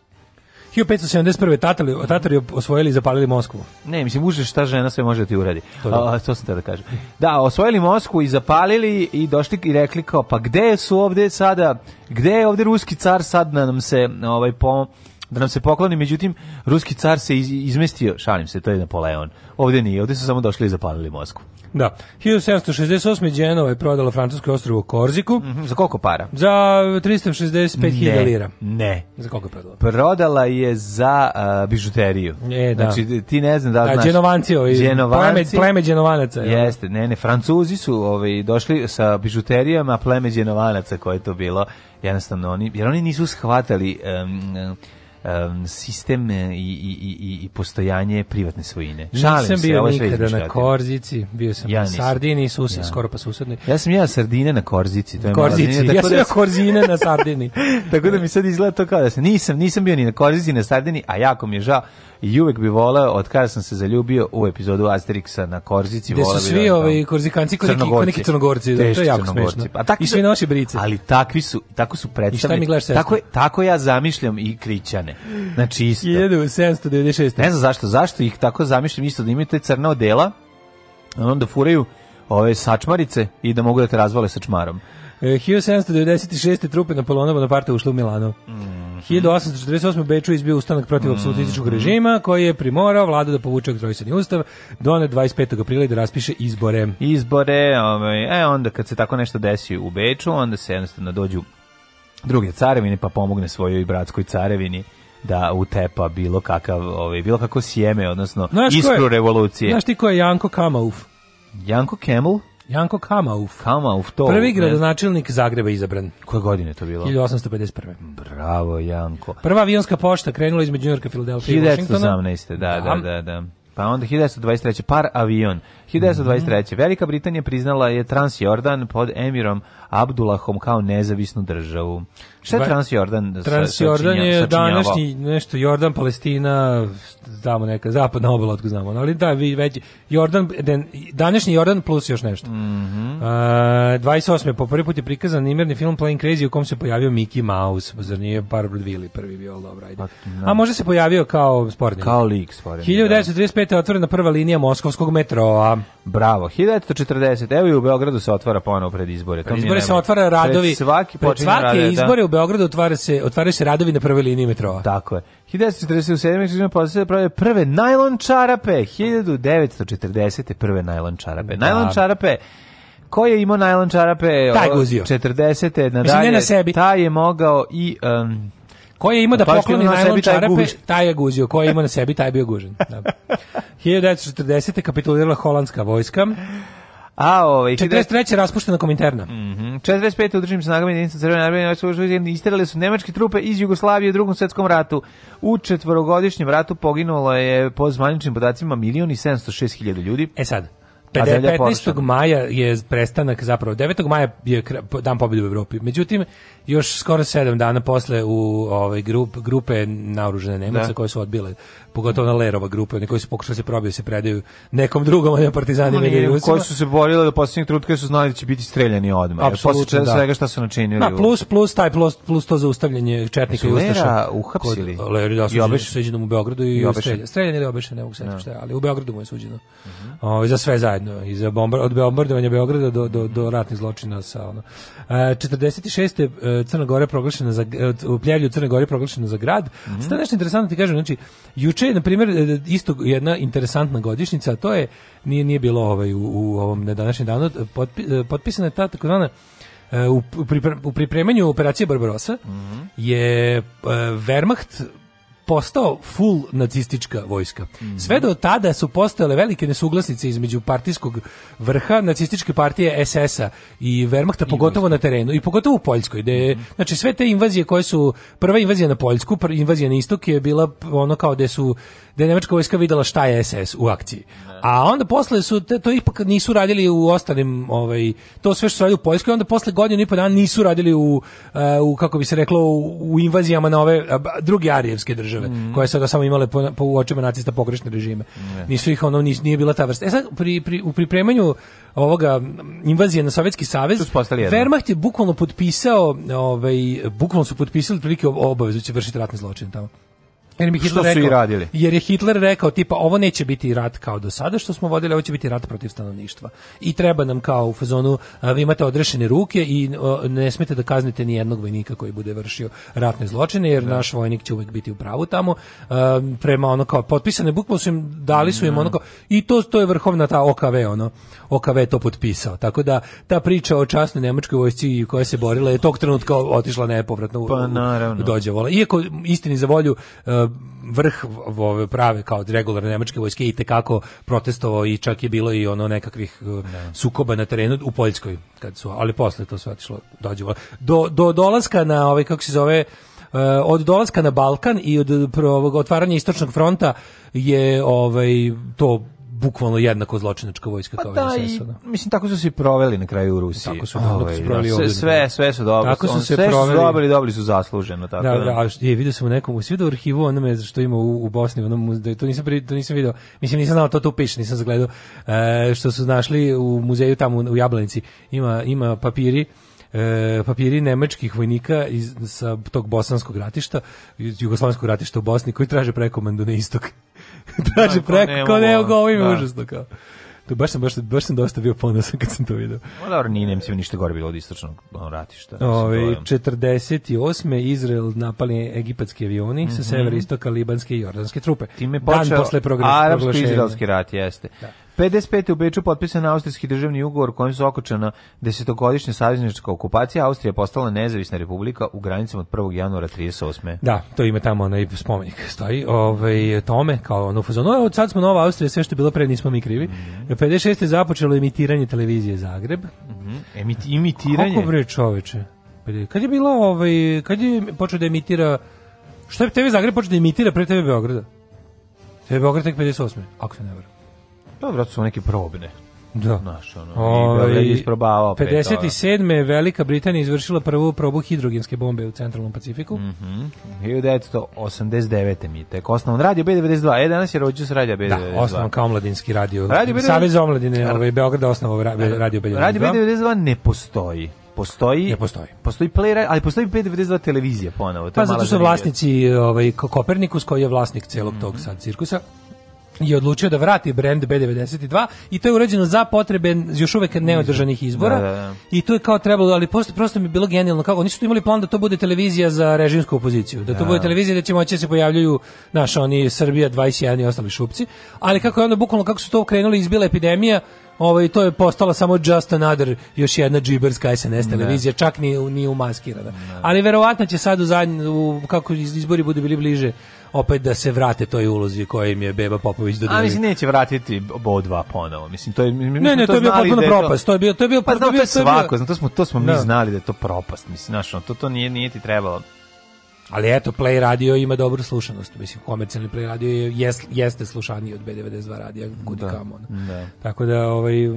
1571. Tatari, Tatari osvojili i zapalili Moskvu. Ne, mislim, uže šta žena sve može da ti uradi. To, je. A, to sam da kažem. Da, osvojili Moskvu i zapalili i došli i rekli kao, pa gde su ovde sada, gde je ovde ruski car sad na nam se ovaj, po, da nam se pokloni, međutim, ruski car se iz, izmestio, šalim se, to je Napoleon. ovde nije, ovde su samo došli i zapalili Mosku. Da. 1768. Genova je prodala francusko ostrovo Korziku. Mm -hmm. Za koliko para? Za 365.000 lira. Ne. Za koliko je prodala? Prodala je za uh, bižuteriju. E, da. Znači, ti ne znam da li da, znaš. Genovanci, ovi, pleme, pleme genovanaca. Jeste, ne, ne, Francuzi su ovaj, došli sa bižuterijama pleme genovanaca koje to bilo. Jednostavno, oni, jer oni nisu shvatali... Um, um, sistem e, i, i, i, i postojanje privatne svojine. Šalim nisam se, bio nikada na Korzici, bio sam ja na Sardini, susi, ja. skoro pa susedni. Ja sam ja Sardine na Korzici. To je Korzici, sardine, ja sam da ja Korzine na Sardini. tako da mi sad izgleda to kao da sam, nisam, nisam bio ni na Korzici, ni na Sardini, a jako mi je žao i uvek bi voleo, od kada sam se zaljubio u epizodu Asterixa na Korzici. Gde su svi da ovi korzikanci koji neki, neki crnogorci, da, to je jako smešno. A pa takvi I svi da- naši brice. Ali takvi su, tako su predstavljeni. Tako, tako ja zamišljam i krićane. Znači isto. 1796. Ne znam zašto, zašto ih tako zamišljam isto da imaju te crne odela, onda furaju ove sačmarice i da mogu da te razvale sačmarom. 1796. E, trupe Napoleonova parte ušle u Milano. Mm -hmm. 1848. Beču izbio ustanak protiv mhm. apsolutističkog mm -hmm. režima koji je primorao vladu da povuče oktrojstveni ustav done 25. aprila i da raspiše izbore. Izbore, ovaj, e onda kad se tako nešto desi u Beču, onda se jednostavno dođu druge carevine pa pomogne svojoj bratskoj carevini da utepa bilo kakav ovaj bilo kako sjeme odnosno znaš iskru revolucije. Znaš ti ko je Janko Kamauf? Janko Kemel? Janko Kamauf. Kamauf, to. Prvi gradonačelnik Zagreba izabran. Koje godine to bilo? 1851. Bravo, Janko. Prva avionska pošta krenula između Yorka, Filadelfije i Washingtona. 1918. Da, da, da, da. Pa onda 1923. par avion 1923. Mhm. Velika Britanija priznala je Transjordan pod emirom Abdullahom kao nezavisnu državu. Šta je Transjordan? Transjordan je današnji nešto Jordan, Palestina, znamo neka zapadna obala, otko znamo. Ali da, vi već Jordan današnji Jordan plus još nešto. Mm -hmm. uh, 28. po prvi put je prikazan imerni film Playing Crazy u kom se pojavio Mickey Mouse. Pa zar nije Barbara Willy prvi bio, dobro, ajde. Pa, da. A možda se pojavio kao sportnik. Kao lik sportnik. 1935. Da. je otvorena prva linija moskovskog metroa. Bravo. 1940. Evo i u Beogradu se otvara ponovo pred izbore. Pred izbore se otvara radovi. Pred svaki pred izbore da. u Beogradu otvara se, otvaraju se radovi na prvoj liniji metroa. Tako je. 1947. posle prave prve najlon čarape. 1940. prve najlon čarape. Da. Najlon čarape ko je imao najlon čarape Taj guzio. 40. nadalje, Mislim, ne na sebi. taj je mogao i um, Ko je ima da pokloni najlon čarape, taj je guzio. Koje ima na sebi, taj je bio gužen. Da. 1940. kapitulirala holandska vojska. A, ovaj, 43. raspuštena kominterna. Mhm. Mm 45. u državnim snagama jedinica Crvene armije isterale su nemačke trupe iz Jugoslavije u Drugom svjetskom ratu. U četvorogodišnjem ratu poginulo je po zvaničnim podacima milion i 706.000 ljudi. E sad, 15. maja je prestanak zapravo 9. maja je dan pobjede u Evropi. Međutim još skoro sedam dana posle u ovaj grup, grupe naoružane Nemaca da. koje su odbile, pogotovo na Lerova grupe, oni koji su pokušali da se probiti da se predaju nekom drugom, ali ne partizanima ili Koji su se borili do poslednjih trenutka su znali da će biti streljani odmah. Apsolutno, da. svega šta su načinili. Na, plus, plus, taj, plus, plus to zaustavljanje četnika i Ustaša. uhapsili? Leri, da, su suđen, suđenom u Beogradu i, i streljani Streljan ili obešen, ne mogu se da. šta ali u Beogradu mu je suđeno. Uh mhm. -huh. o, ovaj, za sve zajedno, i za bombard od bombardovanja Beograda do, do, do ratnih zločina sa ono. E, 46. Crna Gora proglašena za u Pljevlju Crne Gore proglašena za grad. Mm -hmm. Sada nešto interesantno ti kažem, znači juče na primjer e, isto jedna interesantna godišnjica, to je nije nije bilo ovaj u, u ovom na današnjem danu potpi, e, potpisana je ta takozvana e, u, u pripremanju operacije Barbarosa mm -hmm. je Wehrmacht postao full nacistička vojska. Sve do tada su postojale velike nesuglasice između partijskog vrha nacističke partije SS-a i Wehrmachta, pogotovo na terenu i pogotovo u Poljskoj. Gde, mhm. Znači sve te invazije koje su, prva invazija na Poljsku, prva invazija na istok je bila ono kao da su da je nemačka vojska videla šta je SS u akciji. Da. A onda posle su te, to ipak nisu radili u ostalim ovaj to sve što su radili u Poljskoj, onda posle godinu i po dana nisu radili u, eh, u kako bi se reklo u, u invazijama na ove druge arijevske države mm. koje da samo imale po, po očima nacista pogrešne režime. Ne. Nisu ih ono nis, nije bila ta vrsta. E sad pri, pri, u pripremanju ovoga invazije na Sovjetski savez Wehrmacht je bukvalno potpisao, ovaj bukvalno su potpisali prilike obavezu da će vršiti ratne zločine tamo. Jer mi Hitler što su rekao, i radili. Jer je Hitler rekao tipa ovo neće biti rat kao do sada što smo vodili, ovo će biti rat protiv stanovništva. I treba nam kao u fazonu vi imate odrešene ruke i ne smete da kaznite ni jednog vojnika koji bude vršio ratne zločine jer da. naš vojnik će uvek biti u pravu tamo. prema ono kao potpisane bukvalno su im dali su im ono mhm. kao i to to je vrhovna ta OKV ono. OKV to potpisao. Tako da ta priča o časnoj nemačkoj vojsci koja se borila je tog trenutka otišla nepovratno pa, naravno. dođe vola. Iako istini za volju vrh ove prave kao regularne nemačke vojske i tekako protestovao i čak je bilo i ono nekakvih ne. Da. sukoba na terenu u Poljskoj kad su ali posle to sve otišlo dođevo do do dolaska na ovaj kako se zove e, od dolaska na Balkan i od prvog otvaranja istočnog fronta je ovaj to bukvalno jednako zločinačka vojska pa kao da, i ss Mislim, tako su se proveli na kraju u Rusiji. Tako su, Ove, su da. proveli sve, sve, sve su dobro. Tako su on, se sve proveli. su dobili, dobili su zasluženo. Tako da, da, da. je, vidio sam u nekom, svi do da arhivu onome što ima u, u Bosni, onom, da to, nisam, pri, to nisam vidio, mislim, nisam znao, to tu piše, nisam zagledao, e, što su našli u muzeju tamo u Jablanici, ima, ima papiri, e, papiri nemačkih vojnika iz, sa tog bosanskog ratišta, iz jugoslovenskog ratišta u Bosni, koji traže prekomandu na istok. traže no, da, preko, ne, ovo ime da. užasno kao. To baš sam baš, baš sam dosta bio ponosan kad sam to video. No dobro, nije Nemcima ništa gore bilo od istočnog ratišta. Ove, 48. Izrael napali egipatski avioni mm -hmm. sa mhm. severa istoka libanske i jordanske trupe. Time počeo arapsko-izraelski rat, jeste. Da. 55. u Beču potpisan austrijski državni ugovor kojim su okočena desetogodišnja saveznička okupacija. Austrija postala nezavisna republika u granicama od 1. januara 38. Da, to ima tamo onaj spomenik. Stoji ovaj, tome kao ono fazonu. Od sad smo Nova Austrija, sve što je bilo pre nismo mi krivi. Mm -hmm. 56. je započelo emitiranje televizije Zagreb. Mm -hmm. Emit, imitiranje? Kako bre čoveče? Pa, kad je bilo, ovaj, kad je počeo da emitira Što je TV Zagreb počeo da imitira pre TV Beograda? TV Beograd tek 58. Ako se ne vrlo. Pa vratno su neke probne. Da. Naš, ono, o, i je isprobavao. 57. je Velika Britanija izvršila prvu probu hidrogenske bombe u centralnom Pacifiku. Mm -hmm. 1989. mi tek osnovan radio B92. E, danas je rođu s radio B92. Da, osnovan kao omladinski radio. radio B92. Savez omladine ovaj, Beograda osnovao radio B92. Radio B92 ne postoji postoji ne postoji postoji play ali postoji 592 televizija ponovo to pa je zato što vlasnici ovaj Kopernikus koji je vlasnik celog mm -hmm. tog mhm. sad cirkusa je odlučio da vrati brend B92 i to je urađeno za potrebe još uvek neodržanih da, izbora da, da, da. i to je kao trebalo, ali prosto, prosto mi je bilo genijalno kako nisu su imali plan da to bude televizija za režimsku opoziciju, da to da. bude televizija da će moći da se pojavljuju naša oni Srbija 21 i ostali šupci, ali kako je onda bukvalno kako su to okrenuli izbila epidemija Ovaj to je postala samo just another još jedna džiberska SNS televizija, čak ni ni umaskirana. Ali verovatno će sad u, zadnj, u kako izbori budu bili bliže opet da se vrate toj ulozi koja im je Beba Popović dodala. A mislim neće vratiti bo dva ponovo. Mislim to je mi Ne, ne, to, to je bio potpuno da propast. To je bio to je bio pa, znao, to je svako, to smo to smo mi da. znali da je to propast. Mislim našo to to nije nije ti trebalo. Ali eto, Play radio ima dobru slušanost. Mislim, komercijalni Play radio je, jes, jeste slušaniji od B92 radija, kudi da, kamo. Da. Tako da, ovaj, o,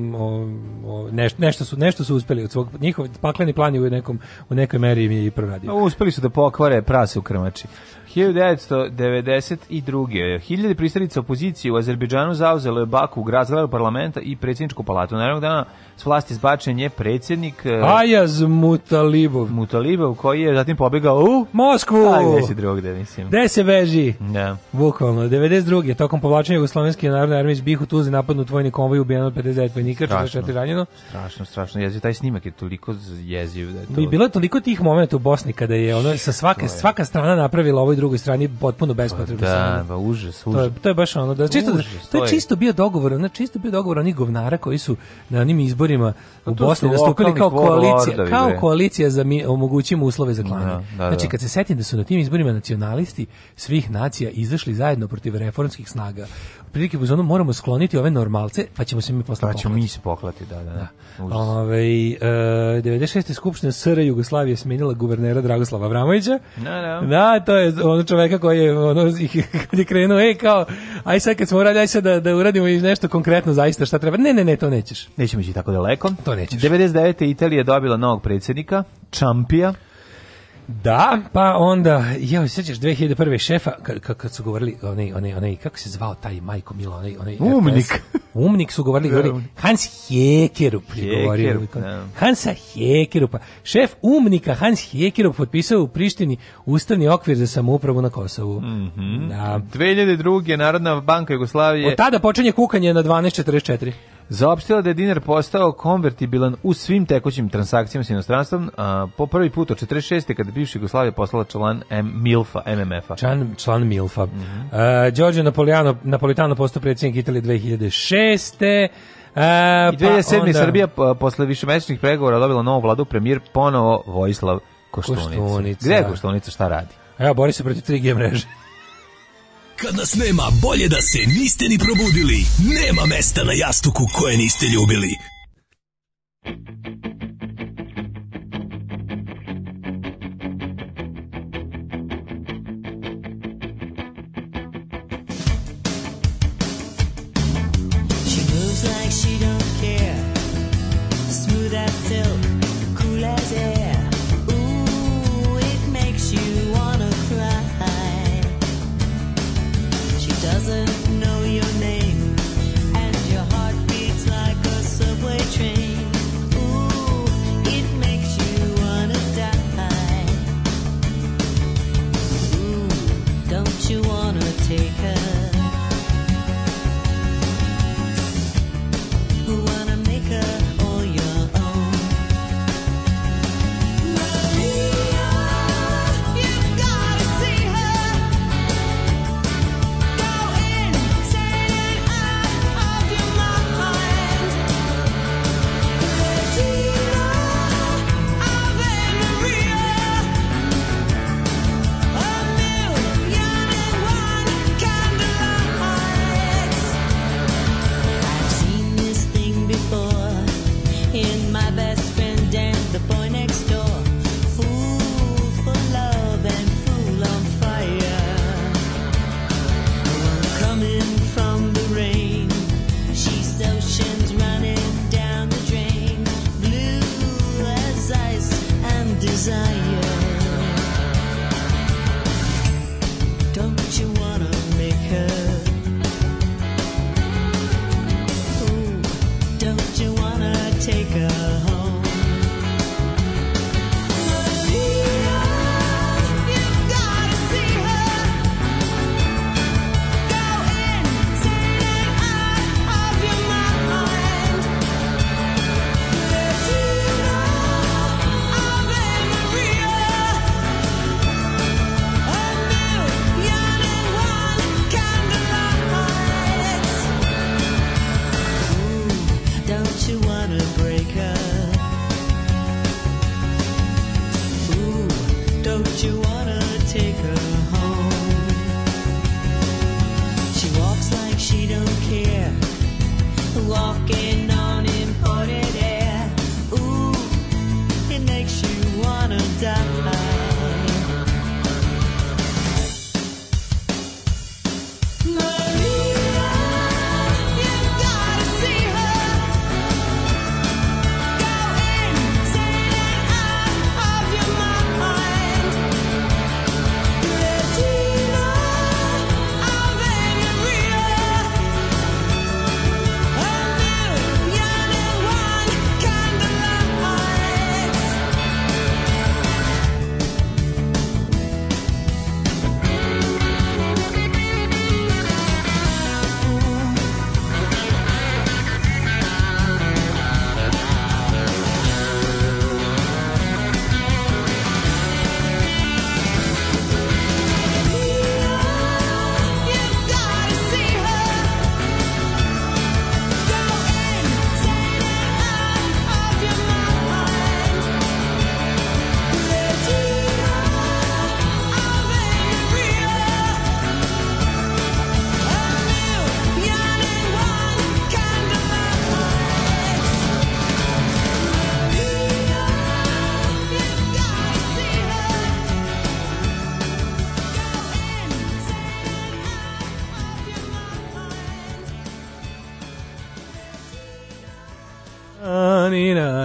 o, neš, nešto, su, nešto su uspeli od svog, njihov pakleni plan je u, nekom, u nekoj meri im je i proradio. Uspeli su da pokvare prase u krmači. 1992. Hiljade pristalica opozicije u Azerbejdžanu zauzelo je Baku u grad parlamenta i predsjedničku palatu. Na jednog dana s vlasti zbačen je predsjednik e, Ajaz Mutalibov. Mutalibov koji je zatim pobegao u Moskvu. Da, gde si drugde, mislim. Gde se veži? Da. Bukvalno. 92. Tokom povlačenja Jugoslovenske narodne armije iz Bihu Tuzli napadnut vojni konvoj ubijeno 50 vojnika, 44 ranjeno. Strašno, strašno. Jeziv, taj snimak je toliko jeziv da je to. Bilo je toliko tih momenta u Bosni kada je ono sa svake svaka strana napravila ovoj drugoj strani potpuno pa bespotrebno. Da, ba, pa užas, užas. To je, to je baš ono, da, čisto, užas, to je čisto bio dogovor, ono, čisto bio dogovor onih govnara koji su na onim izborima to pa u to Bosni nastupili kao koalicija, kao koalicija za mi, omogućimo uslove za da, klanje. Da, da. Znači, kad se setim da su na tim izborima nacionalisti svih nacija izašli zajedno protiv reformskih snaga, otprilike u zonu moramo skloniti ove normalce, pa ćemo se mi posle Pa ćemo mi se poklati, da, da. da. da. Ove, e, 96. skupština SR Jugoslavije smenila guvernera Dragoslava Vramovića. Da, da. da. to je ono čoveka koji je, ono, je krenuo, ej, kao, aj sad kad smo uradili, aj sad da, da uradimo nešto konkretno zaista šta treba. Ne, ne, ne, to nećeš. Nećemo ići tako daleko. To nećeš. 99. Italija je dobila novog predsjednika, Čampija. Da, pa onda, ja se sećaš 2001. šefa kad kad su govorili oni oni oni kako se zvao taj Majko Milo, oni oni umnik. RTS, umnik su govorili, da, govorili Hans Hekerup govorio. Da. Hansa Hekerupa. Šef umnika Hans Hekeru potpisao u Prištini ustavni okvir za samoupravu na Kosovu. Mm Da. 2002. Narodna banka Jugoslavije. Od tada počinje kukanje na 1244 zaopštila da je dinar postao konvertibilan u svim tekućim transakcijama s inostranstvom a, po prvi put od 46. kada je bivša Jugoslavija poslala član M Milfa, MMF-a. Član, član Milfa. Mm -hmm. E, uh, Giorgio Napoleano, Napolitano postao predsjednik Italije 2006. E, I 2007. Pa Srbija e, posle višemesečnih pregovora dobila novu vladu, premijer ponovo Vojislav Koštunica. Koštunica. Gde je Koštunica, šta radi? Evo, bori se protiv 3G mreže. Kad nas nema, bolje da se niste ni probudili. Nema mesta na jastuku koje niste ljubili. She moves like she don't care. Smooth as silk.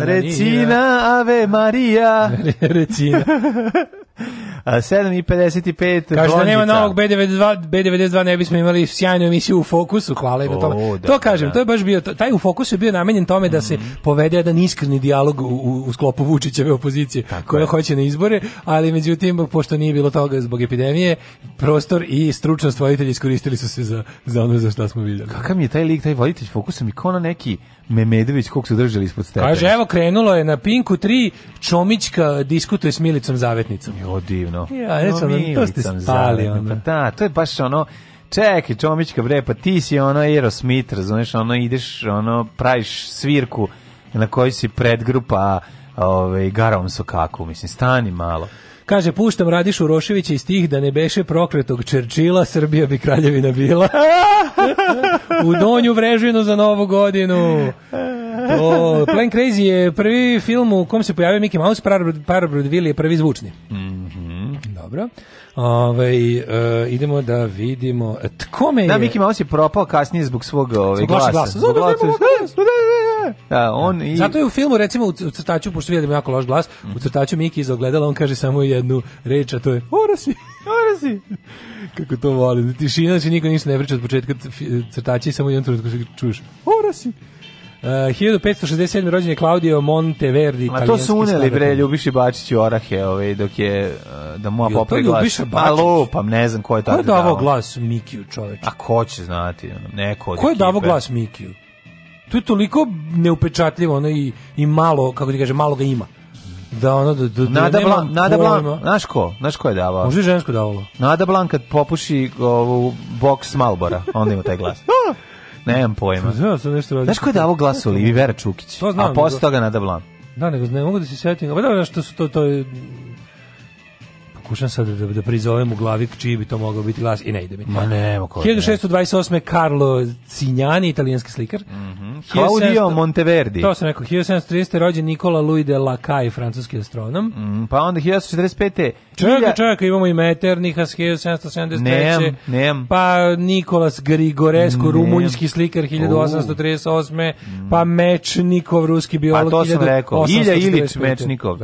Recina, Ave Maria. Recina. 7.55. Kaže da nema novog B92, B92 ne bismo imali sjajnu emisiju u fokusu, hvala im na tome. Da, to kažem, da. to je baš bio, taj u fokusu je bio namenjen tome da se mm -hmm. povede jedan iskreni dijalog u, u sklopu Vučićeve opozicije Tako koja je. hoće na izbore, ali međutim, pošto nije bilo toga zbog epidemije, prostor i stručnost voditelja iskoristili su se za, za ono za šta smo vidjeli. Kakav mi je taj lik, taj voditelj fokusa mi kona neki Memedović kog su držali ispod stepena. Kaže, evo krenulo je na Pinku 3, Čomićka diskutuje s Milicom Zavetnicom. Jo, divno ono. Ja, reći, ono, to ste spali, ono. Pa da, to je baš ono, čekaj Čomićka bre, pa ti si ono Smith, razumeš, ono ideš, ono praviš svirku na kojoj si predgrupa ovaj, su kako, mislim, stani malo. Kaže, puštam Radišu Roševića iz tih da ne beše prokretog Čerčila, Srbija bi kraljevina bila. U donju vrežinu za novu godinu. To, Plan Crazy je prvi film u kom se pojavio Mickey Mouse, Parabrodville je prvi zvučni. Mm -hmm. Dobro. Ove, ovaj, e, eh, idemo da vidimo tko me da, je... Da, Miki Mouse je propao kasnije zbog svog ovaj, glasa. glasa. Zbog glasa. Da, da, da, on i... Zato je u filmu, recimo, u crtaču, pošto vidimo jako loš glas, u mhm. crtaču Miki iz ogledala, on kaže samo jednu reč, a to je si, Orasi, si. Kako to volim. Tišina, znači niko ništa ne priča od početka crtača i samo jedan trenutku čuješ si. Uh, eh, 1567. rođen je Claudio Monteverdi. A to su uneli bre Ljubiši Bačić i Orahe, ove, dok je eh, da moja popre glas. Ljubiša Bačić. pa ne znam ko je tada. Ko je davao glas Mikiju, čoveče? A ko će znati, neko Ko je davao glas Mikiju? To je toliko neupečatljivo, ono i, i malo, kako ti kaže, malo ga ima. Da, ono, da, da, da Nada, Blan, Nada Blan, znaš ko? Znaš ko je davao? Možda je žensko davalo. Nada Blan kad popuši ovu boks Malbora, onda ima taj glas. Nemam pojma. Pa Znao sam nešto radi. Znaš ko je davo glas Olivi Vera Čukić? To znam, a posle toga Nada Blan. Da, nego ne mogu da se setim. Pa da, što su to to je pokušam sad da, da prizovem u glavi čiji bi to mogao biti glas i ne ide mi. Ma nema ko. 1628. Carlo Cignani, italijanski slikar. Mhm. Mm Claudio 17... Monteverdi. To sam rekao. 1730. rođen Nikola Louis de la Lacaille, francuski astronom. Mm, pa onda 1745. Čekaj, čekaj, imamo i Meterniha 1773. Nem, nem. Pa Nikolas Grigorescu, nem. rumunjski slikar 1838. Mm. Pa Mečnikov, ruski biolog. Pa to sam rekao. Ilja Ilić Mečnikov.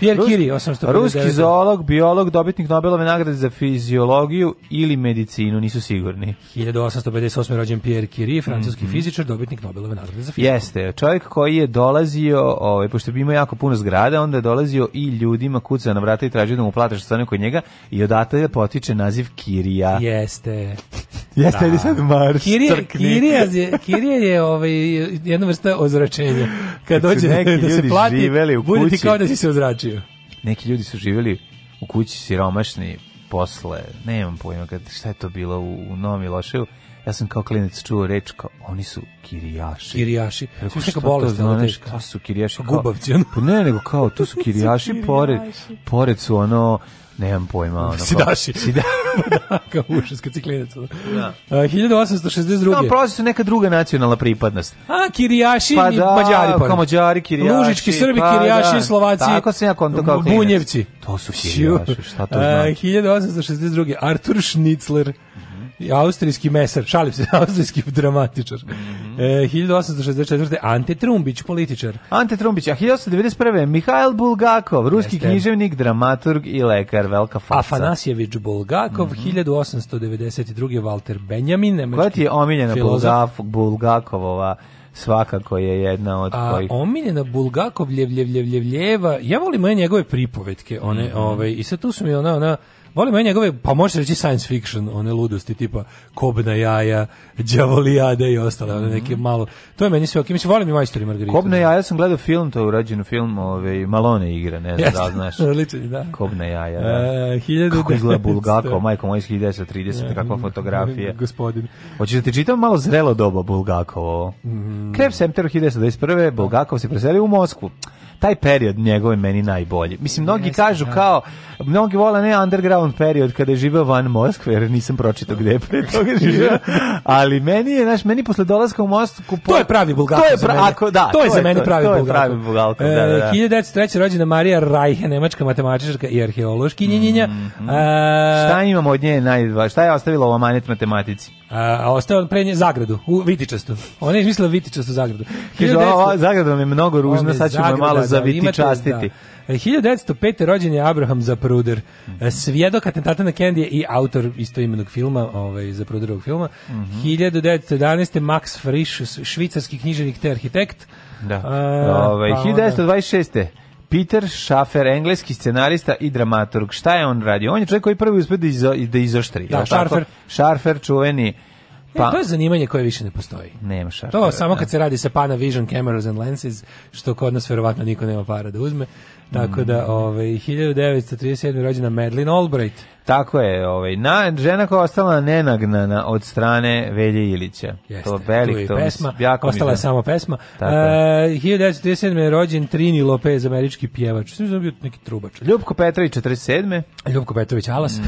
Pierre Kiri, 850. Ruski zoolog, biolog biolog, dobitnik Nobelove nagrade za fiziologiju ili medicinu, nisu sigurni. 1858. rođen Pierre Curie, francuski mm -hmm. fizičar, dobitnik Nobelove nagrade za fiziku. Jeste, čovjek koji je dolazio, ovaj, pošto bi imao jako puno zgrada, onda je dolazio i ljudima kuca na vrata i tražio da mu plate što stane kod njega i odatle potiče naziv Kirija. Jeste. Jeste da. li sad marš Kirija, Kirija, je, Kirija je ovaj, jedna vrsta ozračenja. Kad, Kad dođe neki da se plati, u budete kao da si se ozračio neki ljudi su živeli u kući siromašni posle, nemam pojma kad, šta je to bilo u, u Novom Miloševu, ja sam kao klinac čuo reč kao oni su kirijaši. Kirijaši. Rekao, šta bolest, to znaš, kao su kirijaši? Kao, Gubavci. Ono. Pa ne, nego kao, tu su kirijaši, pored, pored su ono Nemam pojma. Ono, Sidaši. Sida... Kao ušeska ciklinec. Da. 1862. Kao da. prosi su neka druga nacionalna pripadnost. A, kirijaši pa i da, mađari. Pa da, mađari, kirijaši. Lužički, srbi, pa da. kirijaši, da. slovaci. Tako se ja konto kao klinec. Bunjevci. To su kirijaši, šta to znači? 1862. Artur Schnitzler austrijski mesar, šalim se, austrijski dramatičar. Mm -hmm. e, 1864. Ante Trumbić, političar. Ante Trumbić, a 1891. Mihajl Bulgakov, ruski Jeste. književnik, dramaturg i lekar, velika faca. Afanasjević Bulgakov, mm -hmm. 1892. Walter Benjamin, nemački Koja ti je omiljena filozof? Bulgakovova svakako je jedna od A, kojih. Omiljena Bulgakov ljevljevljevljeva, ja volim moje njegove pripovetke, one, mm -hmm. ove, ovaj, i sad tu su mi ona, ona, volim ja njegove, pa možeš reći science fiction, one ludosti tipa Kobna jaja, Đavolijade i ostale, one neke mhm. malo. To je meni sve ok, Mislim, volim i majstori Margaritu. Kobna da. jaja, ja sam gledao film, to je urađen film, ove, Malone igre, ne znam da znaš. Lični, da. Kobna jaja, e, da. E, Kako izgleda Bulgako, majko moj, 1930, kakva mm, fotografija. Gospodin. Hoćeš da ti čitam malo zrelo doba Bulgakovo? Mm. Krep Semter 1921. Bulgakov se preselio u Moskvu taj period njegov je meni najbolji. Mislim, mnogi kažu da. kao, mnogi vole ne underground period kada je živeo van Moskve, jer nisam pročitao gde je pre toga živeo, ali meni je, znaš, meni posle dolaska u Moskvu... Po... To je pravi Bulgakov to je pra... Ako, da, to, to je za mene pravi Bulgakov. To je pravi Bulgakov, da, e, da, da, da. 1903. rođena Marija Rajhe, nemačka matematičarka i arheološkinjenjenja. Mm, mm. A... E, šta imamo od nje najva? Šta je ostavila ova manet matematici? A ostao pre nje zagradu, u Vitičastu. Ona je izmislila Vitičastu zagradu. Kaže, ova zagrada mi je mnogo ružna, sad ćemo je malo da, da, zavitičastiti. 1905. Da. E, rođen je Abraham Zapruder, e, svjedok atentata na Kennedy i autor istoimenog filma, ovaj, Zapruderovog filma. Mm -hmm. 1911. Max Frisch, švicarski književnik te arhitekt. Da. A, e, ovaj, pa 1926. Peter Schaffer, engleski scenarista i dramaturg. Šta je on radio? On je čovjek koji prvi uspio da, izo, da izoštri. Da, Šarfer. Šarfer, čuveni E, pa, e, to je zanimanje koje više ne postoji. Nema šartera. To da. samo kad se radi sa Pana Vision cameras and lenses, što kod nas verovatno niko nema para da uzme. Tako da, mm. ovaj 1937. rođena Madeleine Albright. Tako je, ovaj na žena koja je ostala nenagnana od strane Velje Ilića. Jeste, to velik to pesma, jako ostala je samo pesma. Tako uh, 1937. je e, rođen Trini Lopez, američki pjevač. Sve da bio neki trubač. Ljubko Petrović 47. Ljubko Petrović Alas. Mm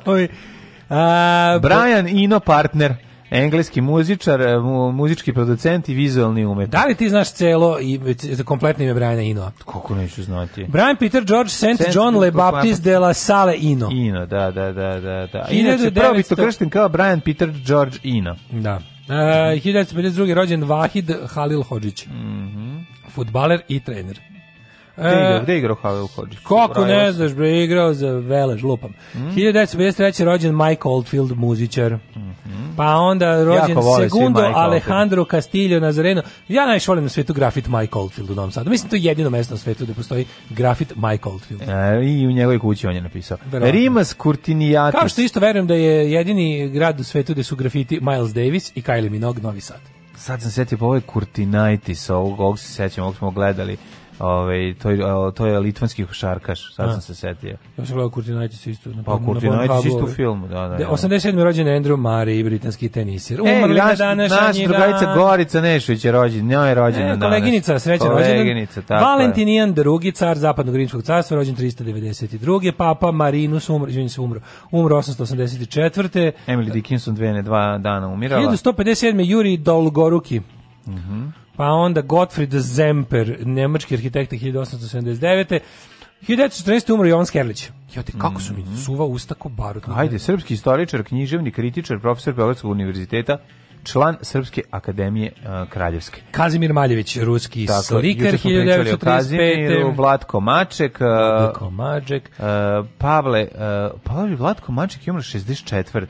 -hmm. A, Brian Ino pa- partner engleski muzičar, e, muzički producent i vizualni umetnik. Da li ti znaš celo i e, kompletno ime Briana Inoa? Kako neću znati. Brian Peter George St. Saint John Le Baptiste pa- de la Salle Ino. Ino, da, da, da, da. da. Inače, prvobitno kršten kao Brian Peter George Ino. Da. E, uh, 1952. rođen Vahid Halil Hođić. Mm -hmm. Futbaler i trener. E, gde, gde igrao Havel Hodges? Kako ne znaš, bre, igrao za Velež, lupam. Mm. 1953. rođen Mike Oldfield, muzičar. Mm -hmm. Pa onda rođen Segundo Alejandro Castillo Nazareno. Ja najviše volim na svetu grafit Mike Oldfield u Novom Sadu. Mislim, to je jedino mesto na svetu gde postoji grafit Mike Oldfield. E, I u njegovoj kući on je napisao. Verovatno. Rimas Kurtinijatis. Kao što isto verujem da je jedini grad u svetu gde su grafiti Miles Davis i Kylie Minogue, Novi Sad. Sad sam setio po ovoj Kurtinitis, ovog, ovog se sećam, ovog smo gledali Ove, ovaj, to je to je litvanski košarkaš, sad da. sam se setio. Ja sam gledao Kurtinaitis isto na Pa Kurtinaitis isto film, da, da. da 87. rođen Andrew Murray, britanski teniser. E, Umrli e, naš, na današnji naš drugarica Gorica Nešović je rođen, njoj je rođen e, Koleginica, srećan rođendan. Koleginica, tako. Valentinijan II, car zapadnog rimskog carstva, rođen 392. Papa Marinus umro, izvinite se, umro. Umro 884. Emily Dickinson dve dva dana umirala. 1157. Juri Dolgoruki. Mhm. Mm pa onda Gottfried Zemper, nemački arhitekta 1879. 1914. umro Jovan Skerlić. Jote, kako su mi mm -hmm. suva usta ko barut. Ajde, srpski istoričar, književni kritičar, profesor Beogradskog univerziteta, član Srpske akademije uh, Kraljevske. Kazimir Maljević, ruski Tako, slikar, 1935. Kazimiru, Vlatko Maček, uh, Vlatko Maček. Uh, Pavle, Pavle Vlatko Maček je umro 64.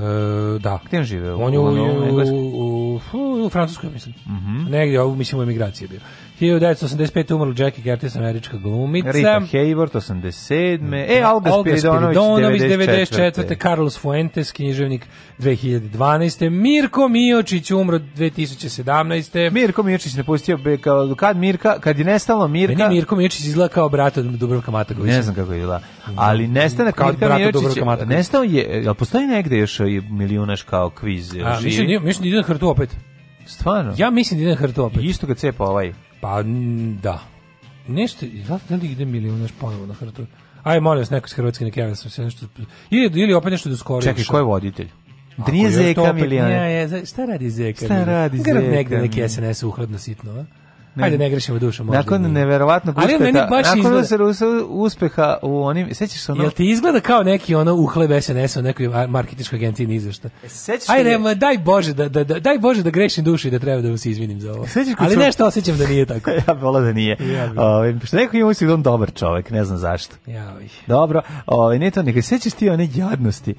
E, da. Gde on žive? On je u, u, u, u, Francuskoj, mislim. Mm -hmm. Negdje, mislim u emigraciji je bio. 1985. umrla Jackie Curtis, američka glumica. Rita Hayworth, 87. Da, e, Alga, Olga Spiridonović, 94. 94. Carlos Fuentes, književnik, 2012. Mirko Miočić, umro 2017. Mirko Miočić napustio, kao, kad, Mirka, kad je nestalo Mirka... Meni Mirko Miočić izgleda kao brat od Dubrovka Matakovića. Ne znam kako je bila. Ali da. nestanak kao Mirka Miočić... Nestao je, jel postoji negde još milionaš kao kviz? A, mislim, da mislim da ide na hrtu opet. Stvarno? Ja mislim da ide na hrtu opet. Isto ga cepa ovaj. Pa, da. Nešto, da, da li ide milijunaš ponovo na hrtu? Aj, molim vas, neko iz Hrvatske neke javlja sam se nešto... Ili, ili opet nešto da skoro Čekaj, ko je voditelj? Da nije Zeka Milijane. Ja, ja, šta radi Zeka? Šta radi Grad Zeka? Grad negde neki SNS uhladno sitno, a? Ne, Ajde, ne grešimo dušom. Nakon neverovatnog uspeha, nakon izgleda... uspeha u onim, sećaš se ono... Jel ti izgleda kao neki ono uhleb SNS-a u nekoj marketičkoj agenciji ni izvešta? E, sećaš Ajde, je... daj Bože da, da, da, daj Bože da grešim dušu i da treba da vam se izvinim za ovo. Sećaš Ali su... nešto osjećam da nije tako. ja vola da nije. Ja, bi. o, ovaj, što neko ima usi da on dobar čovek, ne znam zašto. Ja, bi. Dobro, o, ovaj, ne to, nego sećaš ti one jadnosti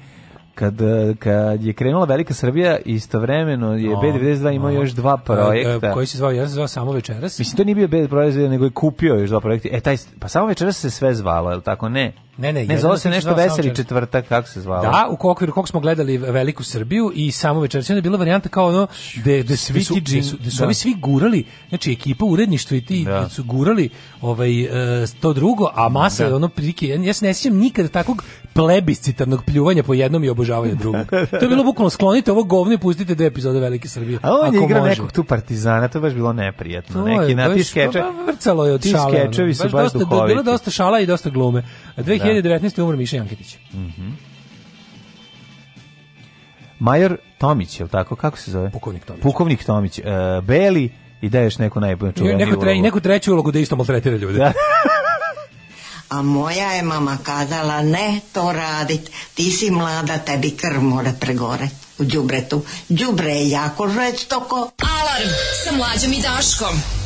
kad, e, kad je krenula Velika Srbija istovremeno je no, B92 imao no. još dva e, e, projekta. koji se zvao, ja se zvao Samo večeras? Mislim, to nije bio B92, nego je kupio još dva projekta. E, taj, pa Samo večeras se sve zvalo, je li tako? Ne. Ne, ne, ne zove se nešto Veseli četvrtak, kako se zvalo. Da, u okviru kog smo gledali Veliku Srbiju i samo večer je bila varijanta kao ono gde, gde svi su, gde su, gde su da. ovi svi gurali, znači ekipa uredništva i ti da. su gurali ovaj, uh, to drugo, a masa da. ono prike, ja se ne sjećam nikada takvog plebiscitarnog pljuvanja po jednom i obožavanja drugog. to je bilo bukvalno sklonite ovo govno i pustite dve epizode Velike Srbije. A on je igrao nekog tu partizana, to je baš bilo neprijatno. Neki na ti skeče, pa ti skečevi su baš duhoviti. Bilo dosta šala i dosta glume. 2000 da. 2019. umro Miša Jankitić. Mhm. Mm Major Tomić, je li tako? Kako se zove? Pukovnik Tomić. Pukovnik Tomić. E, Beli i daješ neku najbolju Neku, tre, neku treću ulogu da isto maltretira ljude. Da. A moja je mama kazala, ne to radit, ti si mlada, tebi krv mora pregore u džubretu. Džubre je jako žveć toko. Alarm sa mlađom i Daškom.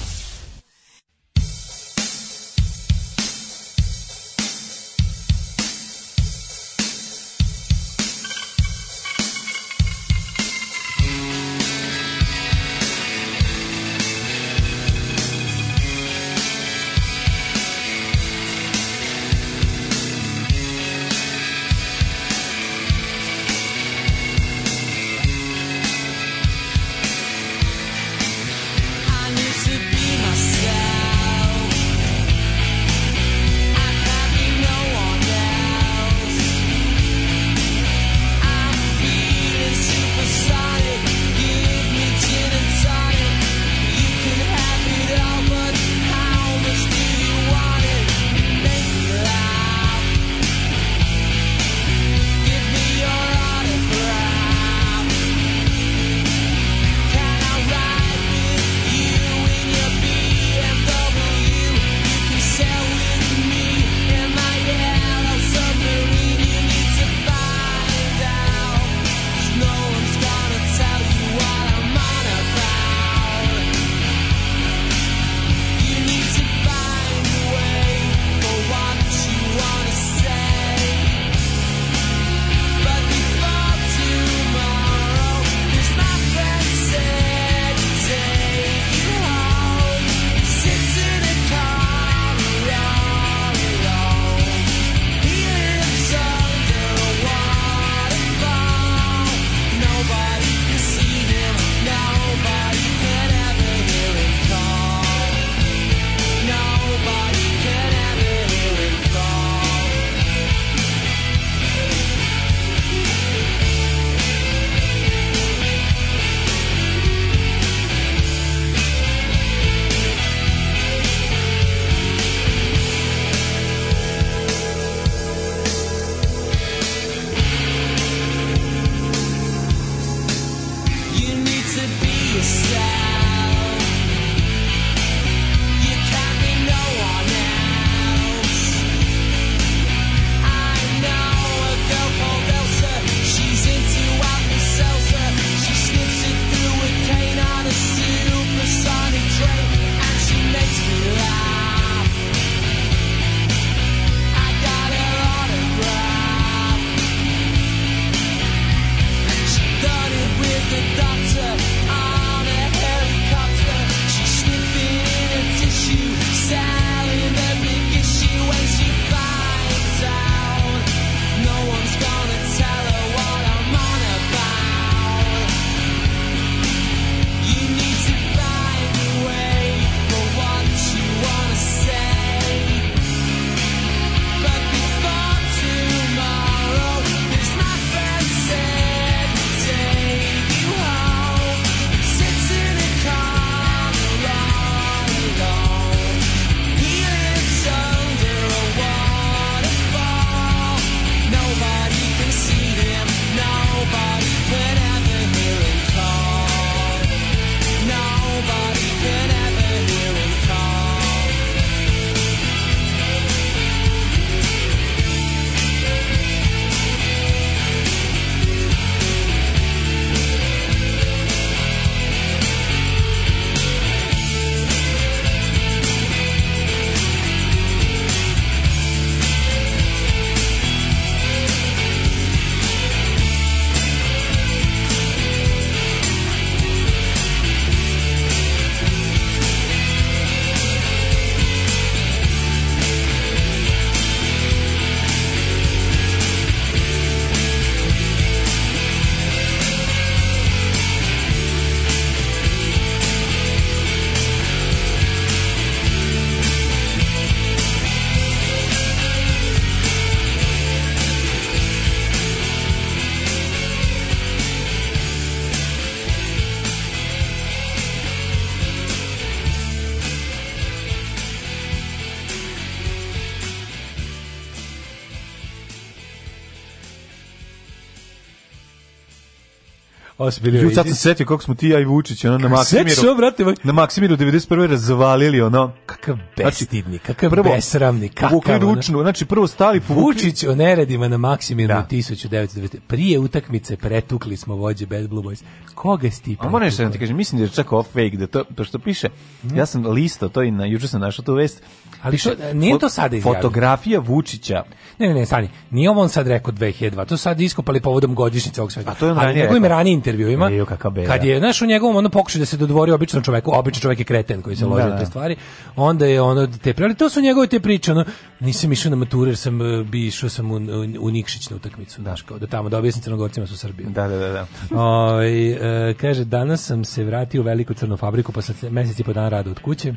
Ju, sad se sjetio kako smo ti ja i Vučić, ono, na Maksimiru. Sve brate, ovaj- na Maksimiru 91. razvalili, ono. Kakav znači, bestidnik, kakav prvo, besramnik, kakav. Vukli ručno, znači prvo stali po Vučić o neredima na Maksimiru da. 1990. Prije utakmice pretukli smo vođe Bad Blue Boys. Koga ste? A moraš da ti kažem, mislim da je čak off fake, da to, to što piše, mm. ja sam listao to i na juče sam našao tu vest. Ali što, nije to sada izjavio. Fotografija Vučića. Ne, ne, ne, stani. Nije on sad rekao 2002. To sad iskopali povodom godišnjice ovog svega. A to je on ranije. Nego im ranije intervjuima. Eju, kad je, znaš, u njegovom ono pokušao da se dodvori običnom čovjeku, običan čovjek je kreten koji se da, loži da, te stvari, onda je ono te ali to su njegove te priče, no nisam išao na maturu jer sam e, bi išao sam u, u Nikšić na utakmicu, da. znaš, kao da tamo, da objasnim crnogorcima su Srbiju. Da, da, da. da. O, ovaj, i, e, kaže, danas sam se vratio u veliku crnu fabriku, pa sam mesec po dana rada od kuće.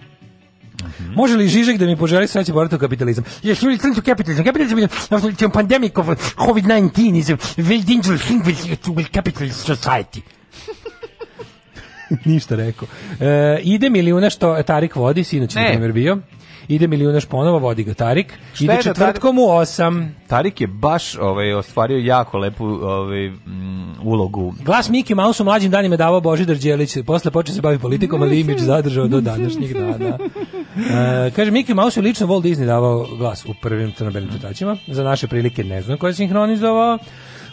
-hmm. Može li Žižek da mi poželi sreće boriti u kapitalizam? Yes, really turn to capitalism. Capitalism is after pandemic of COVID-19 is a very dangerous thing with capitalist society. Ništa rekao. E, ide milijuna što Tarik vodi, sinoć je primjer bio ide milijunaš ponovo, vodi ga Tarik, ide četvrtkom u osam. Tarik je baš ovaj, ostvario jako lepu ovaj, m, mm, ulogu. Glas Miki Mouse mlađim danima je davao Božidar Đelić, posle počeo se bavi politikom, ali imidž zadržao do današnjih dana. E, kaže, Miki Mouse je lično Walt Disney davao glas u prvim crnobelim čitačima, za naše prilike ne znam ko je sinhronizovao.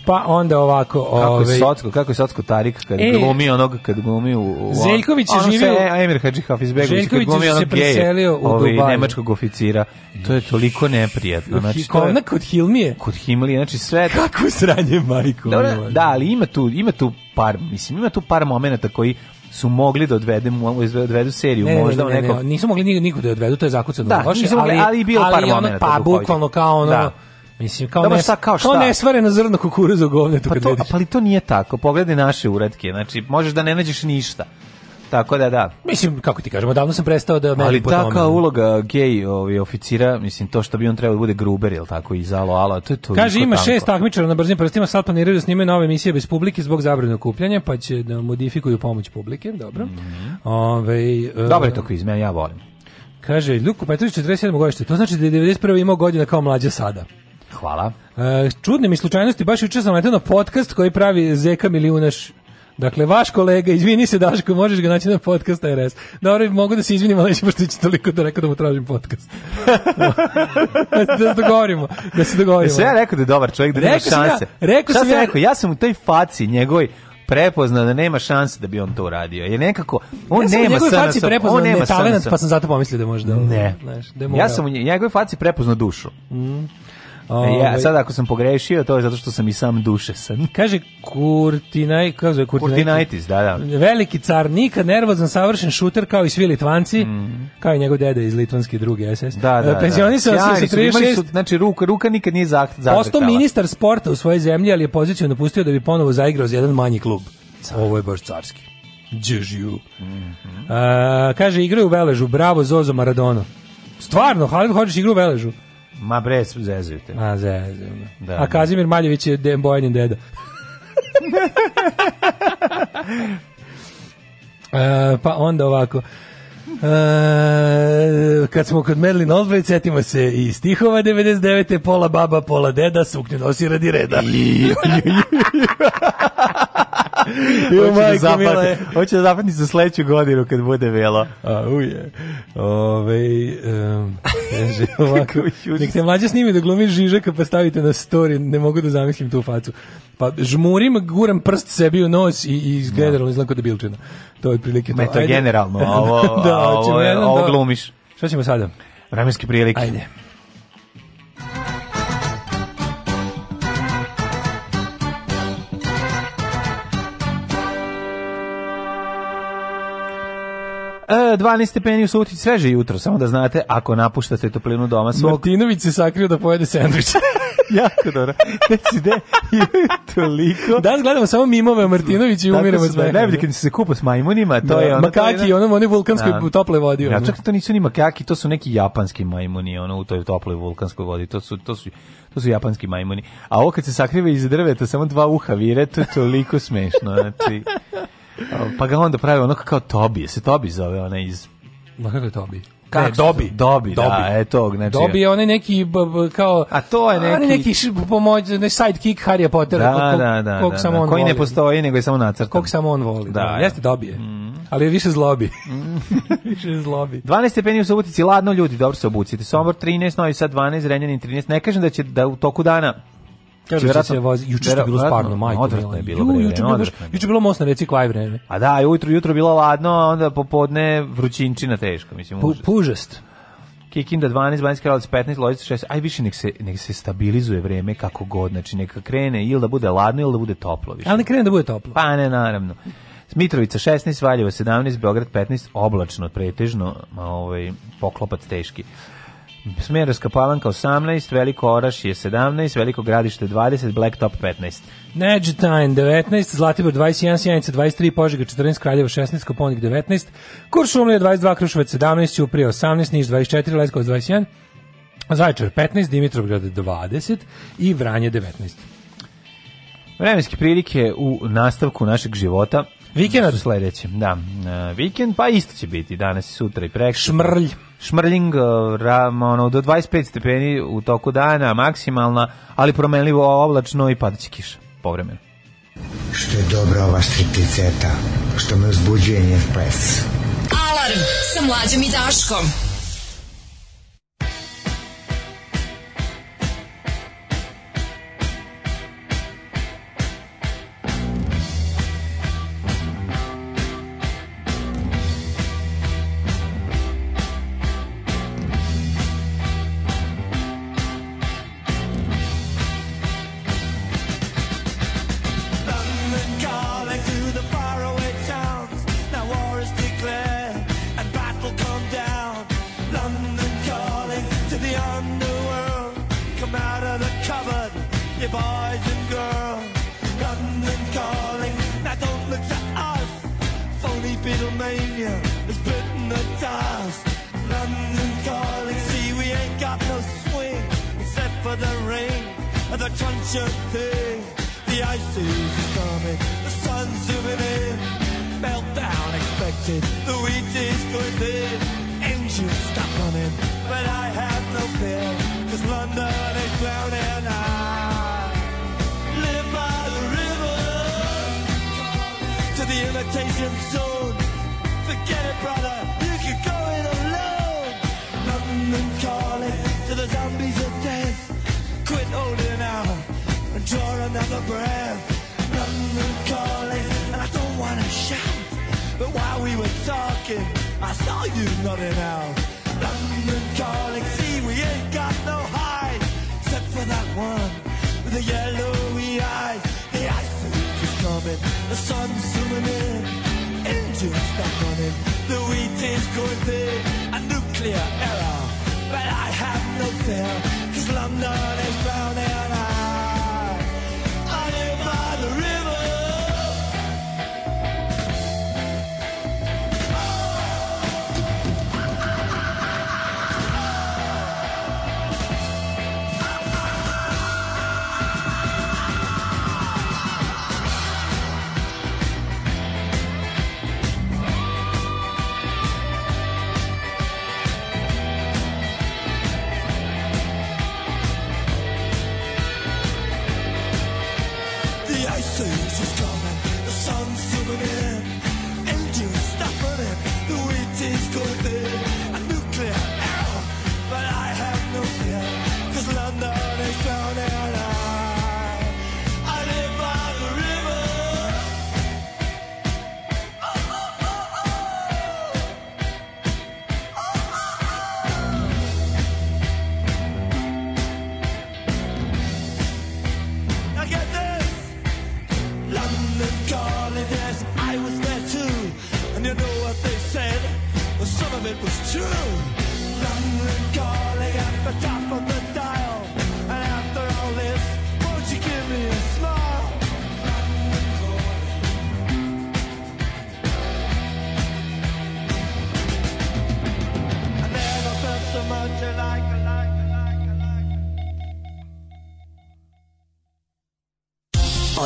Pa onda ovako, kako ove... je ovaj, Socko, kako je Socko Tarik kad e, glumi onog kad glumi u, u Zeljković je živio e, se Emir Hadžihafizbegović kad glumi onog geje, u ovaj, nemačkog oficira. To je toliko neprijatno. Znači to je, kod Hilmije. Kod Hilmije, znači sve kako sranje majko. Dobro, da, ali ima tu ima tu par, mislim, ima tu par momenata koji su mogli da odvedem odvedu seriju ne, možda ne, ne, neko... ne, nisu mogli niko da odvedu to je zakucano da, loše ali ali bilo ali par momenata pa bukvalno kao ono da Mislim, kao, Dobar, ne, šta, kao, šta? kao nesvareno zrno kukuruza govne tu pa kad to, vidiš. Pa ali to nije tako, pogledaj naše uredke, znači možeš da ne nađeš ništa. Tako da da. Mislim kako ti kažemo, davno sam prestao da Ali takva uloga gej ovaj oficira, mislim to što bi on trebao da bude gruber, jel tako i alo, alo, to je to. Kaže ima tanko. šest takmičara na brzim prstima, sad planiraju da snime nove emisije bez publike zbog zabrane okupljanja, pa će da modifikuju pomoć publike, dobro. Mm -hmm. Ove, ovaj, eh, Dobar je to kviz, ja volim. Kaže Luku Petrović 47 godište, to znači da je 91. imao godina kao mlađa sada. Hvala. E, čudne mi slučajnosti, baš juče sam letao na podcast koji pravi Zeka Milijunaš. Dakle, vaš kolega, izvini se Daško, možeš ga naći na podcast RS. Dobro, mogu da se izvinim, ali neću pošto toliko da rekao da mu tražim podcast. Da, da se dogovorimo, da se dogovorimo. Da se ja rekao da je dobar čovjek, da nema šanse. Ja, rekao Šta sam ja... Rekao? Ja sam u toj faci njegovoj prepoznao da nema šanse da bi on to uradio. Je nekako on ja sam nema faci prepoznao on nema talenat, pa sam zato pomislio da možda. Ne, znaš, da je Ja sam u njegovoj faci prepoznao dušu. Mm. Ove, ja, ovaj- sad ako sam pogrešio, to je zato što sam i sam dušesan. Kaže Kurtinaj, kako zove Kurtinajtis, da, da. Veliki car, nikad nervozan, savršen šuter kao i svi Litvanci, mm. kao i njegov dede iz litvanske druge SS. Da, da, e, da. se sa 36. Su, znači, ruka, ruka nikad nije zahtjekala. Postao ministar sporta u svojoj zemlji, ali je poziciju napustio da bi ponovo zaigrao za jedan manji klub. Car. Ovo je baš carski. Džežiju. Mm -hmm. E, A, kaže, igraju u Veležu, bravo Zozo Maradona. Stvarno, Halil hođeš igru u Veležu. Ma bre, zezuju te. Ma zezuju. Da, A da. Kazimir Maljević je den Bojanin deda. e, pa onda ovako. E, kad smo kod Merlin Albright, setimo se i stihova 99. Pola baba, pola deda, suknju nosi radi reda. jo, majko, mile. Hoće da zapadni e. da za sledeću godinu kad bude velo. A, uje. Ove, um, kaže ovako. Nek te mlađa snimi da glumi Žižaka pa stavite na story. Ne mogu da zamislim tu facu. Pa žmurim, guram prst sebi u nos i, i generalno izlako da bilčina. To je otprilike to. Meto generalno, ovo, da, ovo, ovo, ovo da- glumiš. Šta ćemo sada? Vremenske prilike. Ajde. 12 e, stepeni u Subotici, sveže jutro, samo da znate, ako napuštate toplinu doma svog... Martinović se sakrio da pojede sandvič. jako dobro. Znači, de, toliko... Danas gledamo samo mimove o Martinoviću i umiramo da, od Ne Najbolje kad se kupo s majmunima, to da, je ono... Makaki, ono, je, oni vulkanskoj da. tople vodi. Ja, čak to nisu ni makaki, to su neki japanski majmuni, ono, u toj toploj vulkanskoj vodi. To su, to su, to su japanski majmuni. A ovo kad se sakriva iz drveta, samo dva uha vire, to je toliko smešno. Znači, pa ga onda pravi ono kao Tobi, se Tobi zove ona iz... Ma kako je Tobi? Kako ne, dobi. dobi. Dobi, da, eto. Znači, nečega. Dobi je onaj neki b, b, kao... A to je neki... neki pomoć, ne sidekick Harry Pottera. Da, da, da. Kog da, samo da. on Koji voli. ne postoji, nego je samo nacrtan. Kog samo on voli. Da, da. da. jeste dobije. Mm. Ali je više zlobi. Mm. više zlobi. 12 stepeni u Subotici, ladno ljudi, dobro se obucite. Sombor 13, Novi Sad 12, Renjanin 13. Ne kažem da će da u toku dana Kaže da se vozi, juče je bilo sparno, majko. Odvratno je bilo vreme. Juče je bilo, juče bilo most reci Kvaj vreme. A da, jutro jutro bilo ladno, a onda popodne vrućinčina teška, mislim. Pu, pužest. Kikinda 12, Banjska Kralovac 15, Loznica 6. Aj više nek se nek se stabilizuje vreme kako god, znači neka krene ili da bude ladno ili da bude toplo više. Ali ne krene da bude toplo. Pa ne, naravno. Mitrovica 16, Valjevo 17, Beograd 15, oblačno pretežno, ovaj poklopac teški. Smerovska palanka 18, Veliko Orašje 17, Veliko gradište 20, Blacktop 15. Neđetajn 19, Zlatibor 21, Sjenica 23, Požega 14, Kraljevo 16, Koponik 19, Kuršumlija 22, Krušovac 17, Uprije 18, Niš 24, Leskovac 21, Zaječar 15, Dimitrovgrad 20 i Vranje 19. Vremenske prilike u nastavku našeg života Vikend sledećem, da. E, vikend, pa isto će biti danas, sutra i preko. Šmrlj šmrljing eh, ram, ono, do 25 stepeni u toku dana, maksimalna, ali promenljivo oblačno i padaće kiša povremeno. Što je dobra ova stripticeta, što me uzbuđuje njen ples. Alarm sa mlađom i Daškom.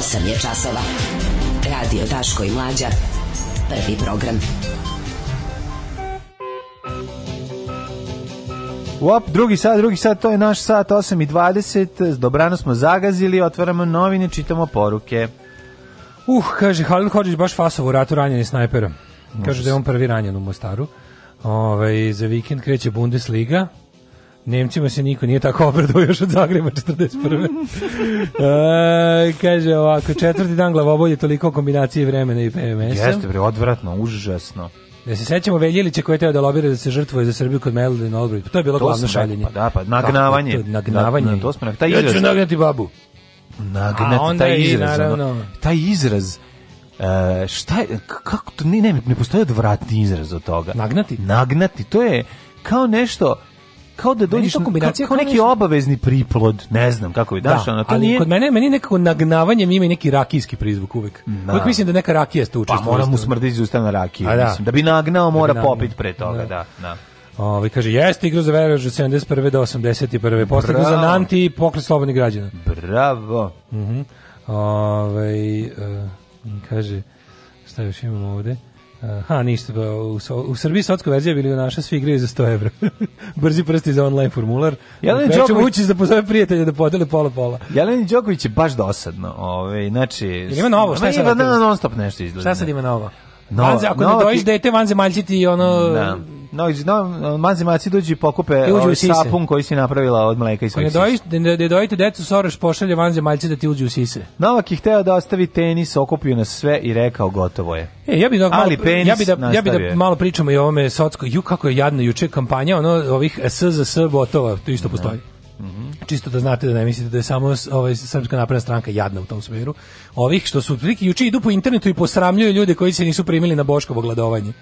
8 je časova. Radio Daško i Mlađa. Prvi program. Uop, drugi sat, drugi sat, to je naš sat, 8 i 20. Dobrano smo zagazili, otvaramo novine, čitamo poruke. Uh, kaže, Halil Hođić baš fasovo u ratu ranjen snajperom. Kaže da je on prvi ranjen u Mostaru. Ove, ovaj, za vikend kreće Bundesliga. Nemcima se niko nije tako obradao još od Zagreba 41. e, kaže ovako, četvrti dan glavobolje toliko kombinacije vremena i PMS-a. Jeste bre, odvratno, užasno. Da se sećamo Veljilića koji je teo da lobira da se žrtvuje za Srbiju kod Melody Albright. Pa to je bilo to glavno šaljenje. Pa da, pa nagnavanje. Kako, to, nagnavanje. Na, na, to smo na, taj izraz. Ja ću nagnati babu. Nagnati taj izraz. I, naravno, taj izraz Uh, šta je, kako to, ne, ne, ne postoji odvratni izraz od toga. Nagnati? Nagnati, to je kao nešto, kao da dođeš kombinacija kao, kao neki nešto... obavezni priplod, ne znam kako bi daš, da, ono, to ali nije... kod mene meni nekako nagnavanje ima i neki rakijski prizvuk uvek. Da. Uvek mislim da neka rakija ste učestvuje. Pa mora mu smrditi iz da usta na rakiju, da. mislim. Da bi nagnao, da mora da popiti pre toga, da. da. da. Ovi kaže, jeste igru za Verež od 71. do 81. Posle za Nanti i pokret slobodnih građana. Bravo. Uh mhm. -huh. Ove, uh, kaže, šta još imamo ovde? Aha, ništa. Pa u, u Srbiji sotska verzija bili naša svi igraju za 100 evra. Brzi prsti za online formular. Jelen Đoković ući da pozove prijatelja da podele pola pola. Jelen Đoković je baš dosadno. Ovaj znači Jel ima novo, šta sad? Ima non stop nešto izgleda. Šta sad ima novo? No, vanze, ako no, ne dojiš ti... dete, vanze maljci ti ono... Da No, no manzimaci dođu i pokupe I ovaj sapun koji si napravila od mleka i svojih sisa. Ne, ne dojite decu, Soroš pošalje vanzemaljci da ti uđu u sise. Novak je hteo da ostavi tenis, okupio nas sve i rekao gotovo je. E, ja bi da malo, Ali ja bi da, ja bi da malo pričamo i o ovome Socko. Ju, kako je jadno juče kampanja, ono, ovih SZS botova, to isto postoji. Mm -hmm. Čisto da znate da ne mislite da je samo ovaj Srpska napredna stranka jadna u tom smeru. Ovih što su prilike juče idu po internetu i posramljuju ljude koji se nisu primili na Boškovo gladovanje.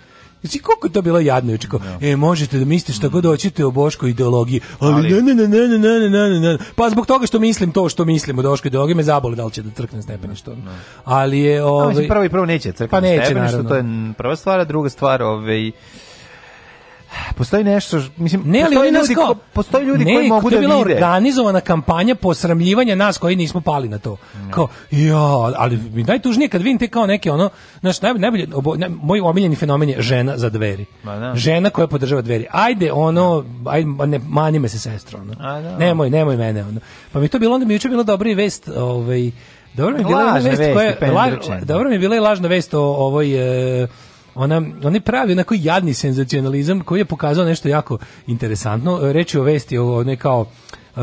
Znači, koliko to bilo jadno, juče e, možete da mislite što god mm. hoćete o Boškoj ideologiji, ali, ne, ne, ne, ne, ne, ne, ne, ne, pa zbog toga što mislim to što mislim o Boškoj ideologiji, me zabole da li će da trkne stepeni što. Da. Ali je, ovaj... prvo i prvo neće da trkne pa neće, stepeni, što to je prva stvar, a druga stvar, ovaj, Postoji nešto, mislim, ne, ali postoji, ljudi, ko, postoji ljudi ne, koji mogu da vide. Ne, to je bila organizovana kampanja posramljivanja nas koji nismo pali na to. Ne. Kao, ja, ali mi najtužnije kad vidim te kao neke ono, znaš, naj, najbolje, obo, naj, moj omiljeni fenomen je žena za dveri. Ma, da. žena koja podržava dveri. Ajde, ono, ajde, ne, mani me se sestro, ono. A, da. Nemoj, nemoj mene, ono. Pa mi to bilo, onda mi juče bilo dobra i vest, ovaj, Dobro mi je bila lažna vest, koja, laž, dobro mi je bila i lažna vest o ovoj e, ona, oni pravi onako jadni senzacionalizam koji je pokazao nešto jako interesantno. Reč je o vesti o onoj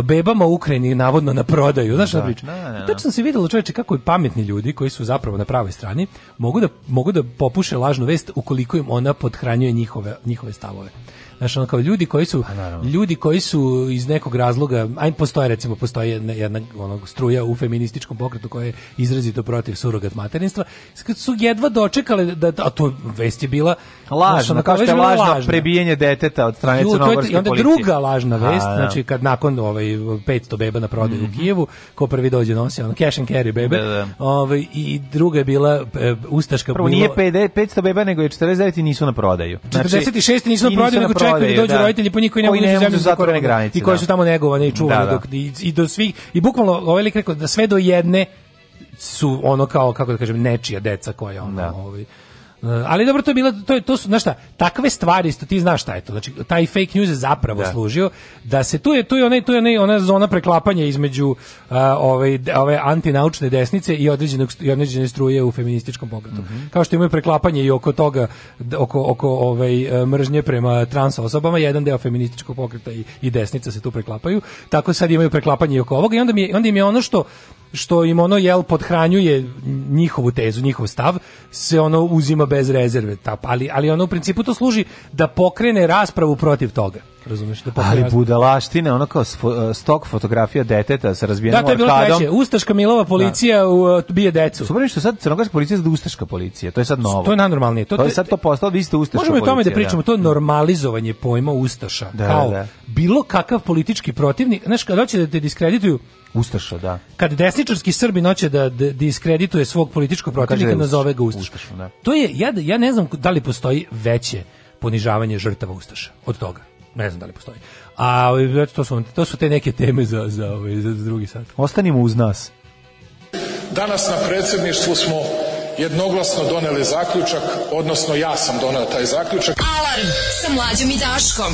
bebama u Ukrajini navodno na prodaju. Znaš da, priča? Da, da, da. Tačno se videlo čoveče kako i pametni ljudi koji su zapravo na pravoj strani mogu da, mogu da popuše lažnu vest ukoliko im ona podhranjuje njihove, njihove stavove. Znaš, ono kao ljudi koji su pa ljudi koji su iz nekog razloga, aj postoje recimo postoji jedna, jedna onog struja u feminističkom pokretu koja je izrazito protiv surogat materinstva, su jedva dočekale da a to vest je bila lažna, kao što je lažno, lažno deteta od strane crnogorske policije. I onda druga lažna vest, A, da. znači kad nakon ovaj 500 beba na prodaju mm -hmm. u mhm. Kijevu, ko prvi dođe nosi ono cash and carry bebe. Da, da. Ovaj i druga je bila e, ustaška Prvo nije 500 beba nego je 49 i nisu na prodaju. Znači 46 nisu na prodaju, nego čekaju da dođu da. roditelji po njih i ne mogu da zemlju zatvorene granice. I koji da. su tamo negovane i čuvane da, dok i, i do svih i bukvalno ovaj lik rekao da sve do jedne su ono kao kako da kažem nečija deca koja ono ovaj Eh, ali dobro to je bilo to je to su znaš šta, takve stvari isto ti znaš šta je to. Znači taj fake news je zapravo da. služio da se tu je tu je onaj tu je onaj, ona zona preklapanja između uh, eh, ove ovaj, ove antinaučne desnice i određenog i određene struje u feminističkom pokretu. Mm -hmm. Kao što imaju preklapanje i oko toga oko oko ove ovaj, eh, mržnje prema trans osobama, jedan deo feminističkog pokreta i, i desnica se tu preklapaju. Tako sad imaju preklapanje i oko ovoga i onda mi je, onda im je ono što što im ono jel podhranjuje njihovu tezu, njihov stav, se ono uzima bez rezerve, ta, ali ali ono u principu to služi da pokrene raspravu protiv toga razumeš da Ali razne. budalaštine, ono kao e, stok fotografija deteta sa razbijenim da, je bilo arkadom. Treće. Ustaška Milova da. policija da. u, e, bije decu. Super što sad crnogorska policija je ustaška policija, to je sad novo. To je najnormalnije. To, to je sad to postalo vi ste ustaška Možemo policija. Možemo o tome da, da. pričamo, da. to je normalizovanje pojma ustaša. Da, kao da. bilo kakav politički protivnik, znaš, kad hoće da te diskredituju, Ustaša, da. Kad desničarski Srbi noće da, da diskredituje svog političkog protivnika, nazove ga Ustaša. Ustaša da. To je, ja, ja ne znam da li postoji veće ponižavanje žrtava Ustaša od toga ne znam da li postoji. A znači, to su, to su te neke teme za, za, ovaj, za drugi sat. Ostanimo uz nas. Danas na predsedništvu smo jednoglasno doneli zaključak, odnosno ja sam donao taj zaključak. Alarm sa mlađom i Daškom.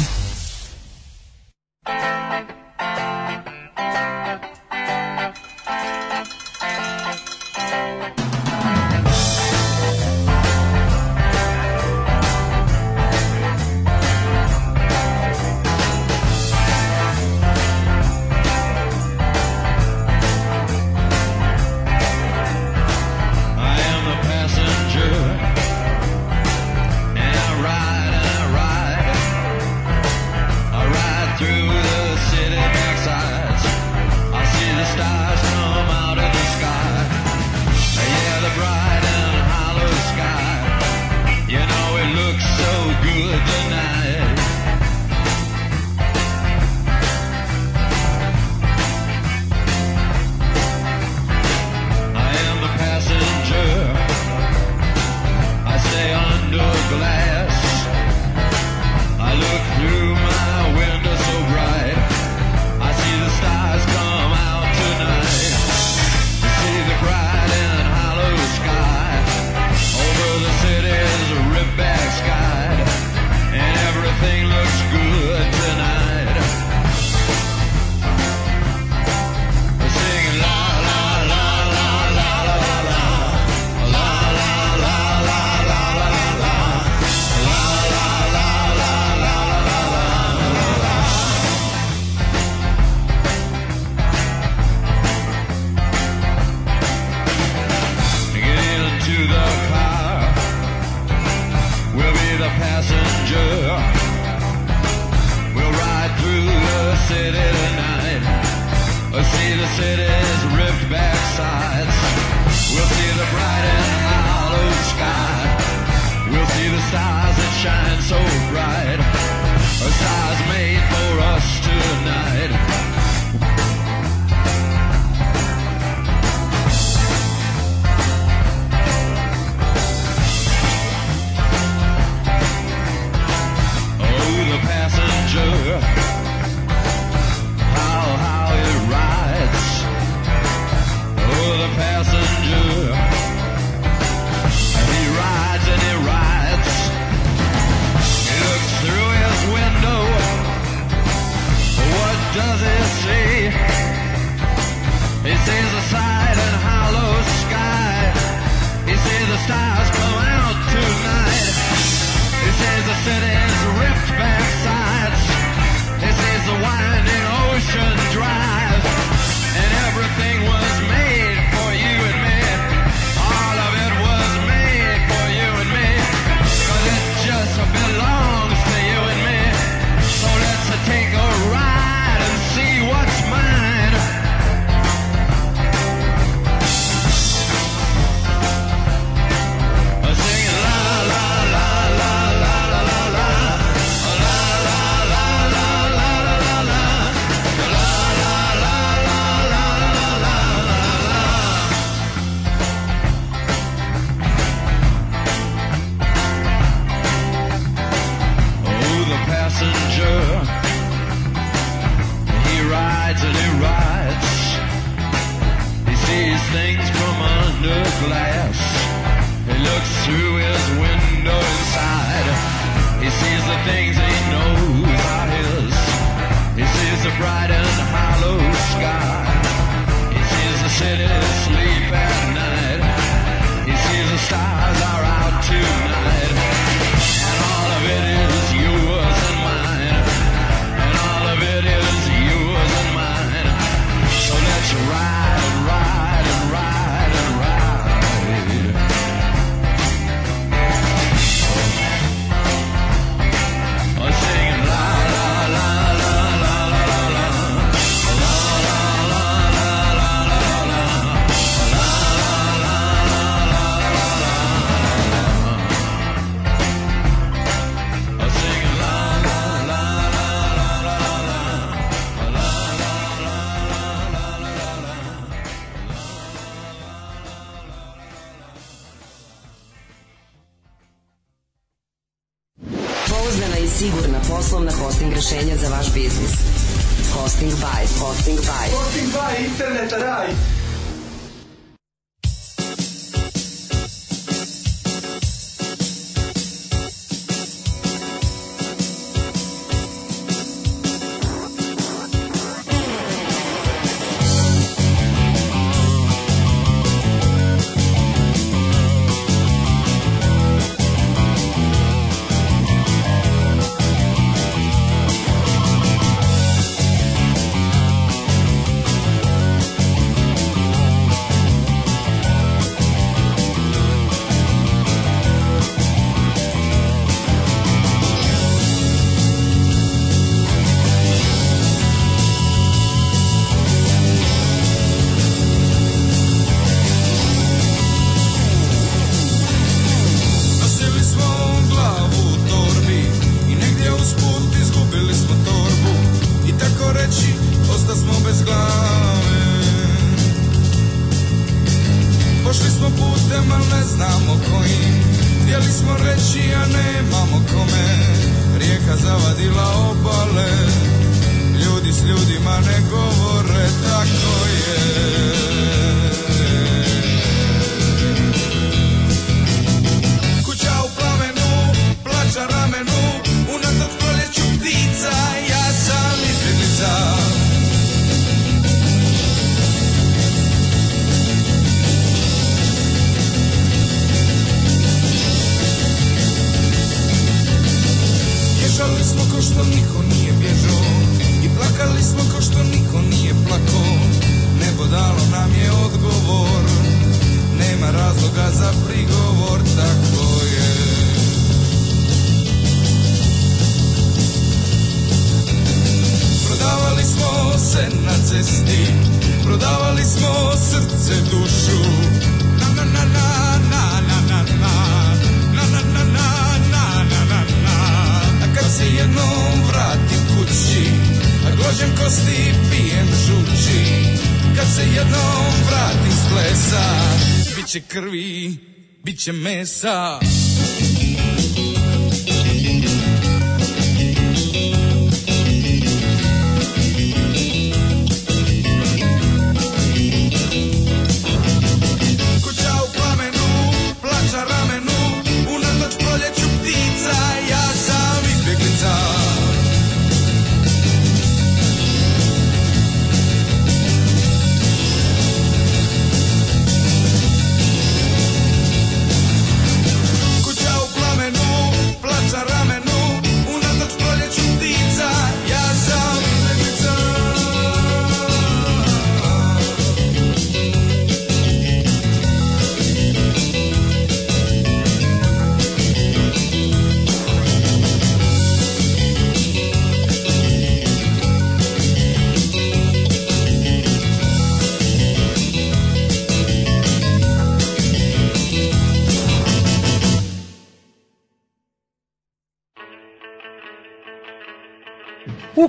Alexa.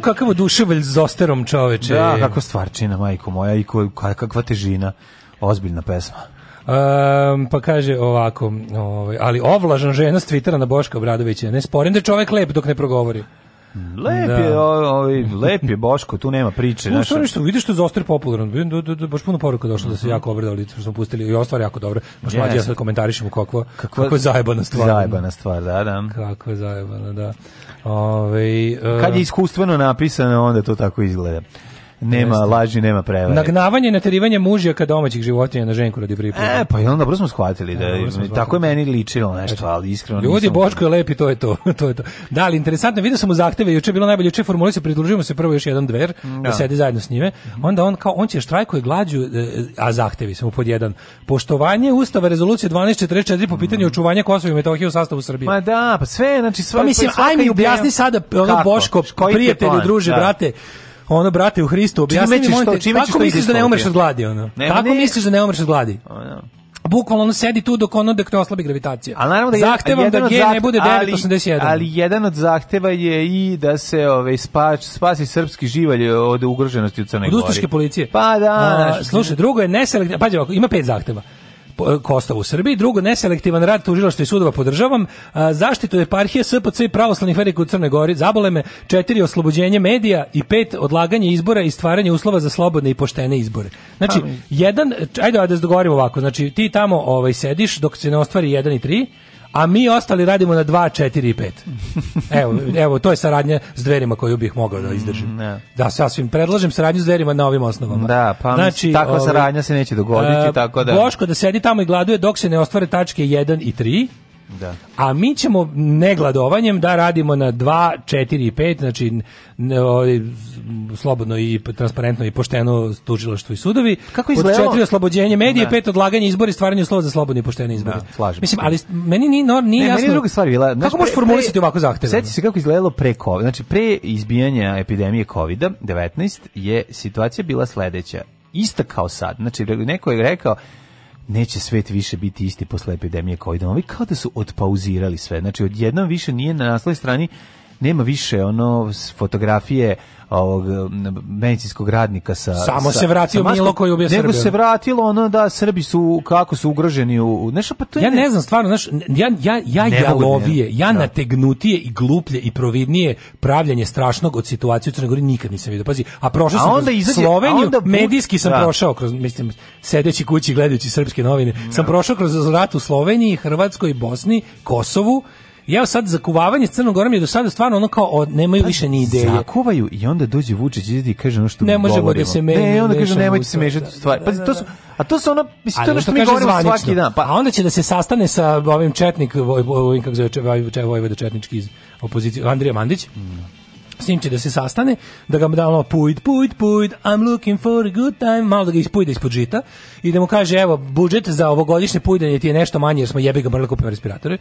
kakav oduševalj s zosterom čoveče. Da, kako stvarčina, majko moja, i kakva težina. Ozbiljna pesma. Um, pa kaže ovako, ovaj, ali ovlažan žena s Twittera na Boška Obradovića. Ne sporim da je čovek lep dok ne progovori. Lep da. je, ovaj, lep je Boško, tu nema priče. No, naša... što vidiš što je Zoster popularan, da, da, da, baš puno poruka došlo da se jako obradao lice, smo pustili i ostvar jako dobro. Baš yes. ja sad komentarišemo kakvo, kako je zajebana stvar. Zajebana stvar, da, da. Kako je zajebana, da. Ove, Kad je e, iskustveno napisano, onda to tako izgleda. Nema Jeste. laži, nema prevare. Nagnavanje i naterivanje mužjaka domaćih životinja na ženku radi pripada. E, pa i onda brzo smo shvatili da e, smo tako je meni ličilo nešto, ali iskreno Ljudi, Boško je lepi, to je to, to je to. Da, ali interesantno, vidio sam mu zahteve, juče je bilo najbolje, juče formule se pridružujemo se prvo još jedan dver, da, da sedi zajedno s njime. Onda on kao on će štrajkuje glađu, e, a zahtevi su pod jedan. Poštovanje ustava rezolucije 1244 po pitanju mm. očuvanja Kosova i Metohije u sastavu Srbije. Ma da, pa sve, znači pa sve. Pa mislim, aj mi objasni sada, ono Boško, prijatelji, druže, da. brate, ono brate u Hristu objasni mi molim te, kako misliš da ne umreš od gladi ono? Kako misliš da ne umreš od gladi? bukvalno ono sedi tu dok ono dok te oslabi gravitacija. Ali naravno da zahtevam da jedan da G ne bude 981. Ali, ali jedan od zahteva je i da se ovaj spač, spasi srpski živalj od ugroženosti u Crnoj Gori. Od ustaške policije. Pa da, A, naš, slušaj, drugo je neselektivno, pađe ovako, ima pet zahteva. E, Kostava u Srbiji. Drugo, neselektivan rad tužilaštva i sudova podržavam. A, zaštitu eparhije SPC i pravoslavnih verika u Crnoj Gori, zaboleme, četiri oslobođenje medija i pet odlaganje izbora i stvaranje uslova za slobodne i poštene izbore. Znači, Amin. jedan, ajde, ajde da se dogovorimo ovako, znači ti tamo ovaj, sediš dok se ne ostvari jedan i tri, a mi ostali radimo na 2, 4 i 5. Evo, evo, to je saradnja s dverima koju bih mogao da izdržim. Mm, Da, sasvim predlažem saradnju s dverima na ovim osnovama. Da, pa znači, takva saradnja se neće dogoditi, a, e, tako da... Boško da sedi tamo i gladuje dok se ne ostvare tačke 1 i 3, Da. A mi ćemo negladovanjem da radimo na 2, 4 i 5, znači o, ovaj, slobodno i transparentno i pošteno tužilaštvo i sudovi. Kako izgledalo? Pod četiri oslobođenje medije, da. pet odlaganje izbora i stvaranje uslova za slobodne i poštene izbore. Da, slažem. Mislim, ali meni ni no, ni jasno. Meni druga stvar bila, znači, kako možeš formulisati ovako zahtev? Seti se kako izgledalo pre COVID, znači pre izbijanja epidemije COVID-19 je situacija bila sledeća. Ista kao sad. Znači, neko je rekao, neće svet više biti isti posle epidemije COVID-a. Ovi kao da su odpauzirali sve. Znači, odjednom više nije na naslovnoj strani nema više ono fotografije ovog medicinskog radnika sa samo sa, se vratio Milo koji je objesrbio. Nego se vratilo ono da Srbi su kako su ugroženi u nešto pa to je Ja ne, ne znam stvarno, znaš, ja ja ja da jalovije, ja da. nategnutije i gluplje i providnije pravljanje strašnog od situacije u Crnoj Gori nikad nisam video. Pazi, a prošao sam a onda izađe, Sloveniju, onda put, medijski sam da. prošao kroz mislim sedeći kući gledajući srpske novine, da. sam prošao kroz rat u Sloveniji, Hrvatskoj, Bosni, Kosovu Ja sad zakuvavanje s Crnom Gorom je do sada stvarno ono kao nemaju pa, više ni ideje. Zakuvaju i onda dođe Vučić i kaže ono što ne možemo govorimo. da se me, ne, onda kaže nemojte se mešati da, u stvari. Pa to su a to su ono mislim to ono što mi govorimo zvanično. svaki dan. Pa a onda će da se sastane sa ovim četnik ovim kako zove Vojvoda četnički iz opozicije Andrija Mandić. Mm s njim će da se sastane, da ga da ono pujd, pujd, pujd, I'm looking for a good time, malo da ga ispujde ispod žita i da mu kaže, evo, budžet za ovogodišnje pujdanje ti je nešto manje jer smo jebi ga morali kupiti respiratore.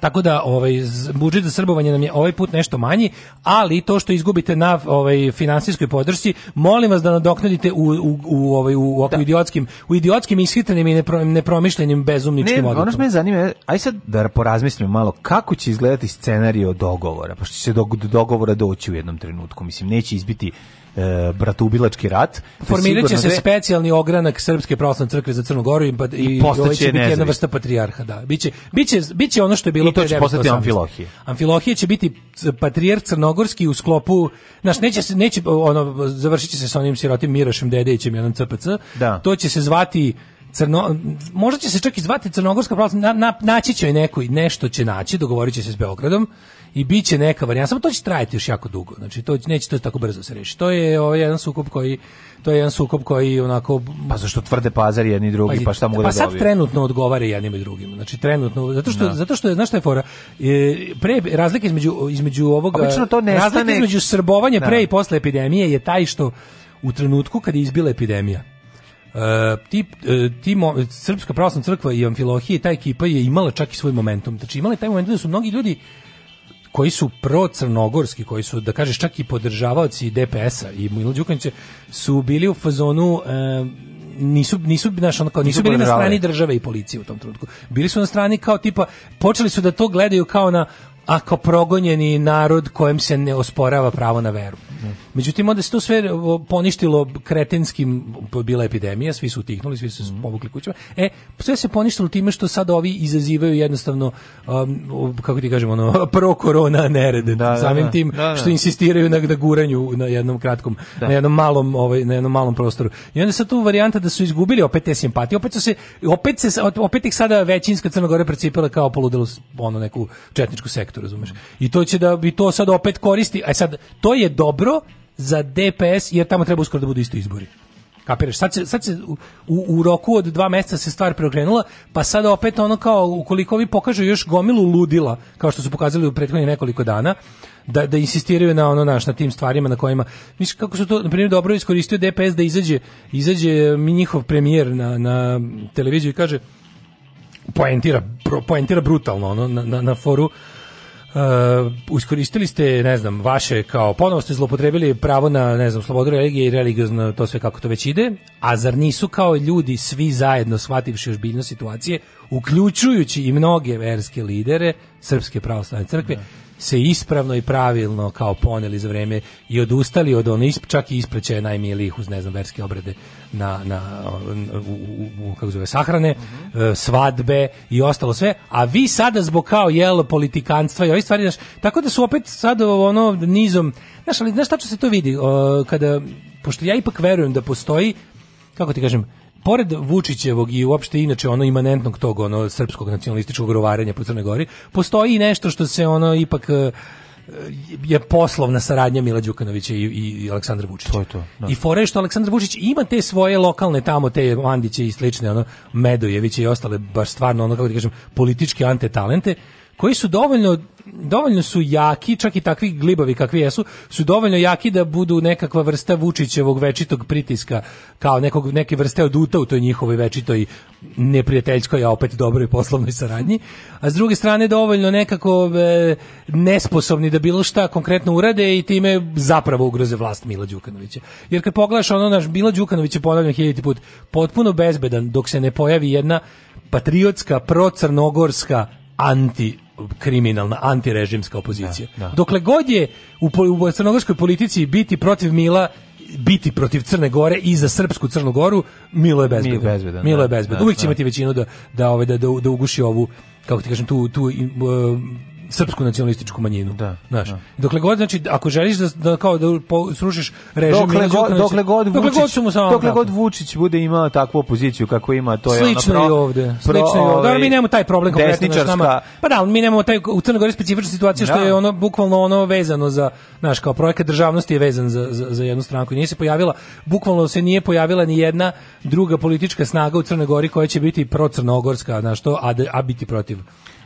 Tako da ovaj budžet za srbovanje nam je ovaj put nešto manji, ali to što izgubite na ovaj finansijskoj podršci, molim vas da nadoknadite u u u ovaj u oko da. idiotskim, u idiotskim ishitrenim i nepro, nepromišljenim bezumničkim odlukama. Ne, ono što me zanima, aj sad da porazmislimo malo kako će izgledati scenarijo dogovora, pošto će se do, do dogovora doći u jednom trenutku, mislim neće izbiti e, bratubilački rat. Formirat će se specijalni ogranak Srpske pravoslavne crkve za Crnu Goru i, pa- i, i ovo ovaj će biti jedna vrsta patrijarha. Da. Biće, biće, biće ono što je bilo I to će postati Amfilohije. Amfilohije će biti patrijarh crnogorski u sklopu, znaš, neće se, neće, ono, završit će se sa onim sirotim Mirošem Dedejićem, jednom CPC, da. to će se zvati Crno, možda će se čak i zvati Crnogorska pravoslavna, na, na, naći će i neko i nešto će naći, dogovorit će se s Beogradom i biće neka varijanta, samo to će trajati još jako dugo. Znači to neće to tako brzo se reši. To je ovaj jedan sukob koji to je jedan sukob koji onako pa zašto tvrde pazar jedni drugi pa, pa šta mogu pa da Pa sad trenutno odgovara jednim i drugim. Znači trenutno zato što no. Da. zato što je znaš šta je fora e, pre razlike između između ovoga Obično to nestane razlika između srbovanja no. Da. pre i posle epidemije je taj što u trenutku kad je izbila epidemija Uh, tip, uh, ti e, Srpska pravoslavna crkva i Amfilohije, ta ekipa je imala čak i svoj momentum. Znači imala je taj momentum da su mnogi ljudi koji su pro-crnogorski, koji su, da kažeš, čak i podržavaoci DPS-a i Milo Đukanića, su bili u fazonu... E, nisu nisu naš ono kao nisu bili na strani države i policije u tom trenutku. Bili su na strani kao tipa počeli su da to gledaju kao na ako progonjeni narod kojem se ne osporava pravo na veru. Međutim, onda se to sve e, poništilo kretenskim, bila epidemija, svi su utihnuli, svi su povukli kućama. E, sve se poništilo time što sad ovi izazivaju jednostavno, um, kako ti kažemo, ono, pro-korona nerede. Da, da, da, samim da, tim da, što insistiraju na, na guranju na jednom kratkom, da. na jednom malom, ovaj, na jednom malom prostoru. I onda sad tu varijanta da su izgubili opet te simpatije, opet su se, opet se, opet ih sada većinska Crna Gora precipila kao poludelu ono neku četničku sektu razumeš? I to će da bi to sad opet koristi, Aj e sad to je dobro za DPS jer tamo treba uskoro da budu isto izbori. Kapiraš? Sad se, sad se u, u, roku od dva mjeseca se stvar preokrenula, pa sad opet ono kao, ukoliko vi pokažu još gomilu ludila, kao što su pokazali u prethodnih nekoliko dana, da, da insistiraju na ono naš, na tim stvarima na kojima, misliš kako su to, na primjer, dobro iskoristio DPS da izađe, izađe mi mm, njihov premijer na, na televiziju i kaže, poentira, poentira brutalno ono, na, na, na foru uh, iskoristili ste, ne znam, vaše kao, ponovo ste zlopotrebili pravo na, ne znam, slobodu religije i religiozno to sve kako to već ide, a zar nisu kao ljudi svi zajedno shvativši ozbiljnost situacije, uključujući i mnoge verske lidere Srpske pravoslavne crkve, ne. Da se ispravno i pravilno kao poneli za vreme i odustali od onih čak i ispraćaja najmilijih uz ne znam verske obrede na, na u, u, u kako zove sahrane, mm -hmm. svadbe i ostalo sve, a vi sada zbog kao jel politikanstva i ove stvari znaš, tako da su opet sad ono nizom, znaš ali znaš šta se to vidi o, kada pošto ja ipak verujem da postoji kako ti kažem pored Vučićevog i uopšte inače ono imanentnog tog ono srpskog nacionalističkog rovarenja po Crnoj Gori, postoji nešto što se ono ipak e, je poslovna saradnja Mila Đukanovića i, i Aleksandra Vučića. To je to. Da. I fore što Aleksandar Vučić ima te svoje lokalne tamo, te Mandiće i slične, ono, Medojeviće i ostale, baš stvarno, ono, kako ti da kažem, političke antetalente, talente koji su dovoljno dovoljno su jaki, čak i takvi glibavi kakvi jesu, su dovoljno jaki da budu nekakva vrsta Vučićevog večitog pritiska, kao nekog, neke vrste oduta u toj njihovoj večitoj neprijateljskoj, a opet dobroj poslovnoj saradnji, a s druge strane dovoljno nekako e, nesposobni da bilo šta konkretno urade i time zapravo ugroze vlast Mila Đukanovića. Jer kad pogledaš ono naš Mila Đukanović je ponavljam hiljati put potpuno bezbedan dok se ne pojavi jedna patriotska, procrnogorska anti kriminalna antirežimska opozicija. Da, da. Dokle god je u, u crnogorskoj politici biti protiv Mila biti protiv Crne Gore i za srpsku Crnu Goru, Milo je bezbedan. Milo je bezbedan. Milo je da. bezbedan. Da, Uvijek će da. imati većinu da da, ove ovaj, da, da, da uguši ovu kako ti kažem tu tu e, srpsku nacionalističku manjinu. Da. Znaš. Da. Dokle god znači ako želiš da, da kao da srušiš režim dokle god, znači, dokle god Vučić dokle god, dokle god Vučić bude imao takvu opoziciju kako ima to je slično ono pro, i ovde. slično i ovde. Da, ovaj, mi nemamo taj problem konkretno nama. Pa da, mi nemamo taj u Crnoj Gori specifična situacija što da. je ono bukvalno ono vezano za naš kao projekat državnosti je vezan za, za, za jednu stranku. Nije se pojavila bukvalno se nije pojavila ni jedna druga politička snaga u Crnoj Gori koja će biti procrnogorska, znači što a, a biti protiv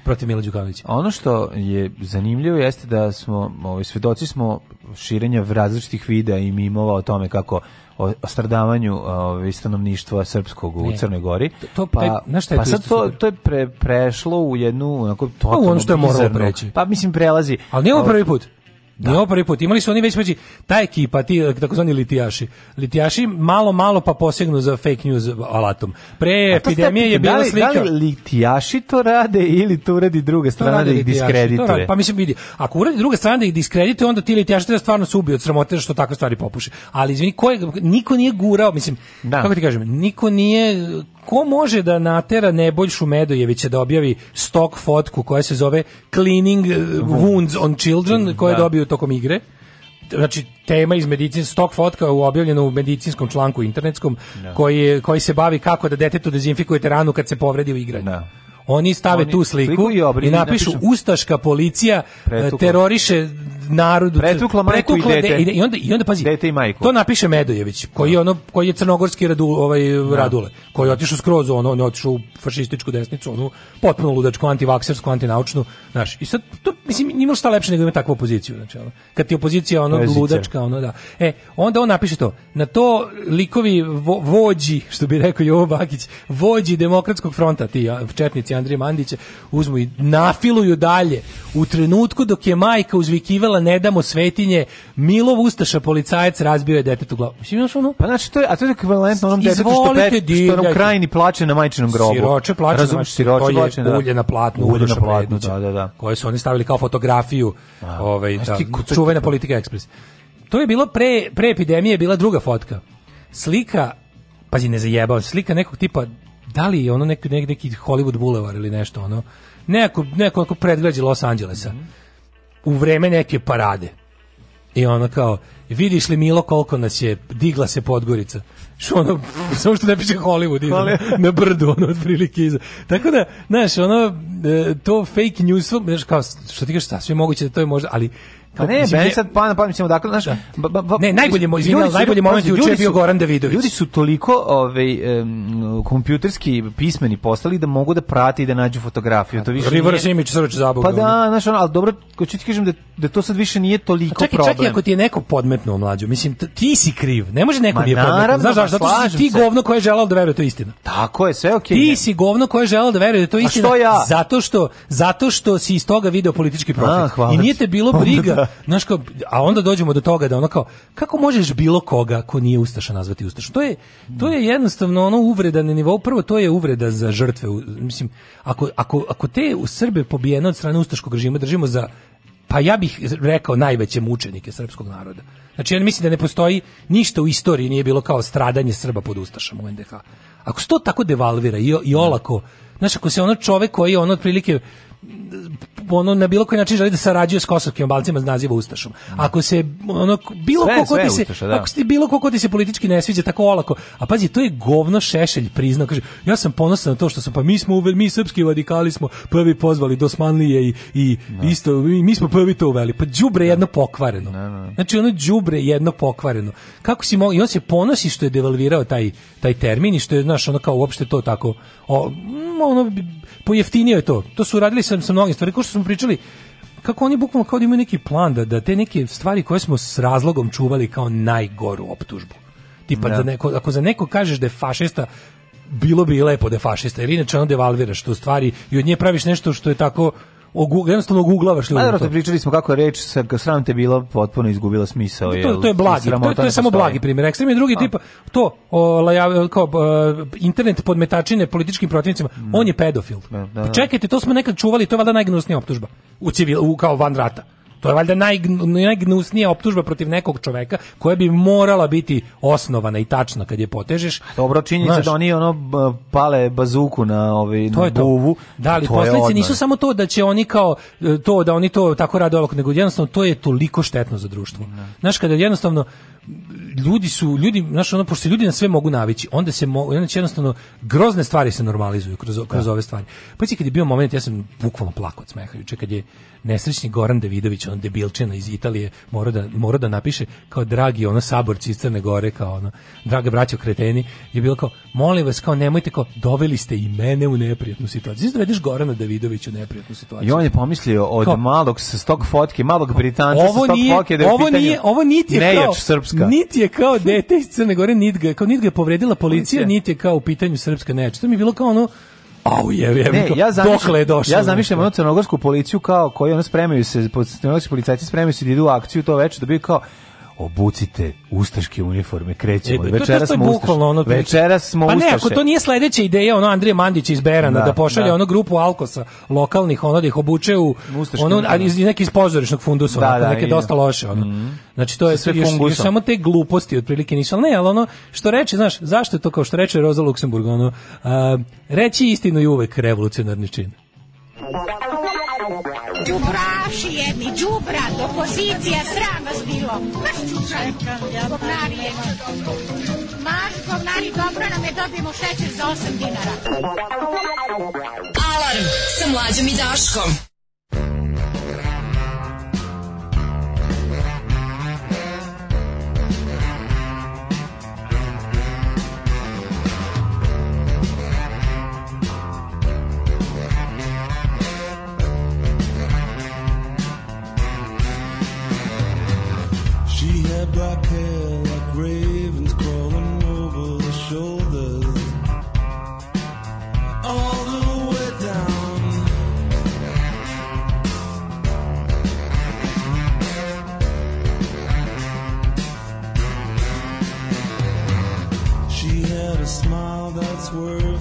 protiv Mila Đukanovića. Ono što je zanimljivo jeste da smo, ovaj, svedoci smo širenja različitih videa i mimova o tome kako o, o stradavanju ovaj, stanovništva srpskog u ne. Crnoj Gori. To, pa, pa taj, je pa sad to, to je pre, prešlo u jednu onako, totalno pa, ono što je moralo preći. Pa mislim prelazi. Ali nije ovo prvi put. Da. Nije prvi put. Imali su oni već među ta ekipa, ti eh, takozvani litijaši. Litijaši malo malo pa posegnu za fake news alatom. Pre epidemije je bila da li, slika. Da li litijaši to rade ili to uradi druga strana da ih diskredituje? Pa mislim vidi, ako uradi druga strana da ih diskredituje, onda ti litijaši treba stvarno se ubiju od sramote što takve stvari popuše. Ali izvini, ko je, niko nije gurao, mislim, da. kako ti kažem, niko nije ko može da natera Nebojšu Medojevića da objavi stok fotku koja se zove Cleaning eh, Wounds on Children, mm, koje je da. dobio tokom igre? znači tema iz medicinskog stok fotka u objavljenu u medicinskom članku internetskom no. Da. koji, koji se bavi kako da detetu dezinfikujete ranu kad se povredi u igranju. Da. No oni stave oni tu sliku, i, obri, i napišu napišem. ustaška policija e, pretukla. teroriše narodu pretukla majku pretukla i dete i, onda i onda pazi dete i majku to napiše Medojević koji je da. ono koji je crnogorski radu ovaj ja. Da. radule koji otišao skroz ono on otišao u fašističku desnicu onu potpuno ludačku antivaksersku antinaučnu znaš i sad to mislim nije šta lepše nego ima takvu opoziciju znači ono kad ti opozicija ono Prezice. ludačka ono da e onda on napiše to na to likovi vo, vođi što bi rekao Jovo Bakić vođi demokratskog fronta ti četnici i Andrije Mandića uzmu i nafiluju dalje. U trenutku dok je majka uzvikivala ne damo svetinje, Milov Ustaša policajac razbio je detetu glavu. ono? Pa znači, to je, a to je ekvivalentno onom detetu što, pe, što onom krajini plače na majčinom grobu. Siroče plače Razumeš, na majčinom grobu. Ulje, ulje na platnu, ulje na platnu, da, da, da, da. Koje su oni stavili kao fotografiju, a, ovaj, da, čuvena pa- politika ekspres. To je bilo pre, pre epidemije, bila druga fotka. Slika pazi ne zajebao, slika nekog tipa da li je ono neki, neki neki Hollywood Boulevard ili nešto ono, neko, neko predgrađe Los Angelesa, mm -hmm. u vreme neke parade. I ono kao, vidiš li Milo koliko nas je, digla se Podgorica. Što ono, samo što ne piše Hollywood, iza, na brdu, ono, otprilike iza. Tako da, znaš, ono, e, to fake news, znaš, kao, što ti kažeš, sve moguće da to je možda, ali Kao, pa ne, mislim, meni sad pa pametim odakle, znaš. Da. Ba, ba, ba, ne, najbolje moj, izvinjavam, najbolji moment juče je bio Goran Davidović. Ljudi su toliko ovaj um, kompjuterski pismeni postali da mogu da prate i da nađu fotografiju. A, to više River Simić srč zabog. Pa da, znaš, al dobro, ko ti kažem da da to sad više nije toliko čekaj, problem. Čekaj, ako ti je neko podmetnuo mlađu, mislim ti si kriv. Ne može neko Ma, nije podmetnuo. Znaš zašto? Zato što ti govno koje je želeo da veruje to je istina. Tako je, sve okej. ti si govno koje je želeo da veruje to je istina. Zato što zato što si iz toga video politički profit. I nije te bilo briga da da. Znaš kao, a onda dođemo do toga da ono kao, kako možeš bilo koga ko nije Ustaša nazvati Ustaša? To je, to je jednostavno ono uvreda na nivou, prvo to je uvreda za žrtve. Mislim, ako, ako, ako te u Srbe pobijene od strane Ustaškog režima držimo za pa ja bih rekao najveće mučenike srpskog naroda. Znači, ja mislim da ne postoji ništa u istoriji nije bilo kao stradanje Srba pod Ustašom u NDH. Ako se to tako devalvira i, i olako, znaš, ako se ono čovek koji je ono otprilike ono na bilo koji način želi da sarađuje s kosovskim albancima naziva ustašom. Ako se ono bilo sve, ko ko ti se ustaša, da. ako ti bilo ko ko ti se politički ne sviđa tako olako, a pazi to je govno šešelj priznao kaže ja sam ponosan na to što su pa mi smo uveli, mi srpski radikali smo prvi pozvali dosmanlije i i no. Da. isto mi smo prvi to uveli. Pa đubre da. jedno pokvareno. No, da, no. Znači ono đubre jedno pokvareno. Kako si mogao i on se ponosi što je devalvirao taj taj termin i što je znaš ono kao uopšte to tako o, ono pojeftinio je to. To su radili sa, sa mnogim stvari. Kao što smo pričali, kako oni bukvalno kao da imaju neki plan da, da te neke stvari koje smo s razlogom čuvali kao najgoru optužbu. Tipa, da. Za neko, ako za neko kažeš da je fašista, bilo bi lepo da je fašista, jer inače onda devalviraš tu stvari i od nje praviš nešto što je tako ogu, jednostavno oguglavaš ljudi. Ajde, pričali smo kako je reč, sa, sram te bilo, potpuno izgubila smisao. To, to je blagi, to, je, to je samo blagi primjer. Ekstremni drugi tip, to, o, laja, kao, o, internet podmetačine političkim protivnicima, mm. on je pedofil. Da, da, pa da. Čekajte, to smo nekad čuvali, to je valjda najgnosnija optužba. U civil, u, kao van rata. To je valjda naj, najgnusnija optužba protiv nekog čoveka koja bi morala biti osnovana i tačna kad je potežeš. Dobro, činjenica da oni ono pale bazuku na ovaj to je buvu. Da, ali posledice nisu samo to da će oni kao e, to da oni to tako rade olako, nego jednostavno to je toliko štetno za društvo. Ne. Da. Znaš, kada jednostavno ljudi su ljudi znaš ono pošto ljudi na sve mogu navići onda se mo, onda znači će jednostavno grozne stvari se normalizuju kroz kroz da. ove stvari pa kad je bio moment ja sam bukvalno plakao od smeha juče kad je nesrećni Goran Davidović, on debilčina iz Italije, mora da, mora da napiše kao dragi ono saborci iz Crne Gore, kao ono, drage braćo kreteni, je bilo kao, molim vas, kao nemojte, kao, doveli ste i mene u neprijatnu situaciju. Znači dovedeš Gorana Davidovića u neprijatnu situaciju. I on je pomislio od kao, malog s tog fotke, malog Britanca ovo sa nije, fotke da je ovo nije, ovo niti je nejač, kao, srpska. Niti je kao dete iz Crne Gore, niti ga, kao, niti ga je povredila policija, niti je kao u pitanju srpska nejač. To mi je bilo kao ono, Au je, je, ne, ja zamišljam, dokle je došlo. Ja zamišljam ono crnogorsku policiju kao koji ono spremaju se, crnogorski policajci spremaju se da idu u akciju to večer, da bi kao obucite ustaške uniforme, krećemo. E, večeras smo bukvalno ono večeras smo ustaše Pa ne, ako to nije sledeća ideja, ono Andrije Mandić iz Berana da, da pošalje da. ono grupu Alkosa lokalnih, ono da ih obuče u ono ali iz neki pozorišnog fundusa, da, da, neke i, dosta loše ono. Mm. Znači to je sve još, još, samo te gluposti otprilike nisu, ne, ali ono što reče, znaš, zašto je to kao što reče Roza Luksemburg, ono a, reći istinu i uvek revolucionarni čin. Đubraši jedni, đubrad, opozicija, sram vas bilo. Mršću čekam, ja Maš, govnari, dobro nam je, dobijemo šećer za 8 dinara. Alarm sa mlađom i Daškom. black hair like ravens crawling over the shoulders. All the way down. She had a smile that's worth.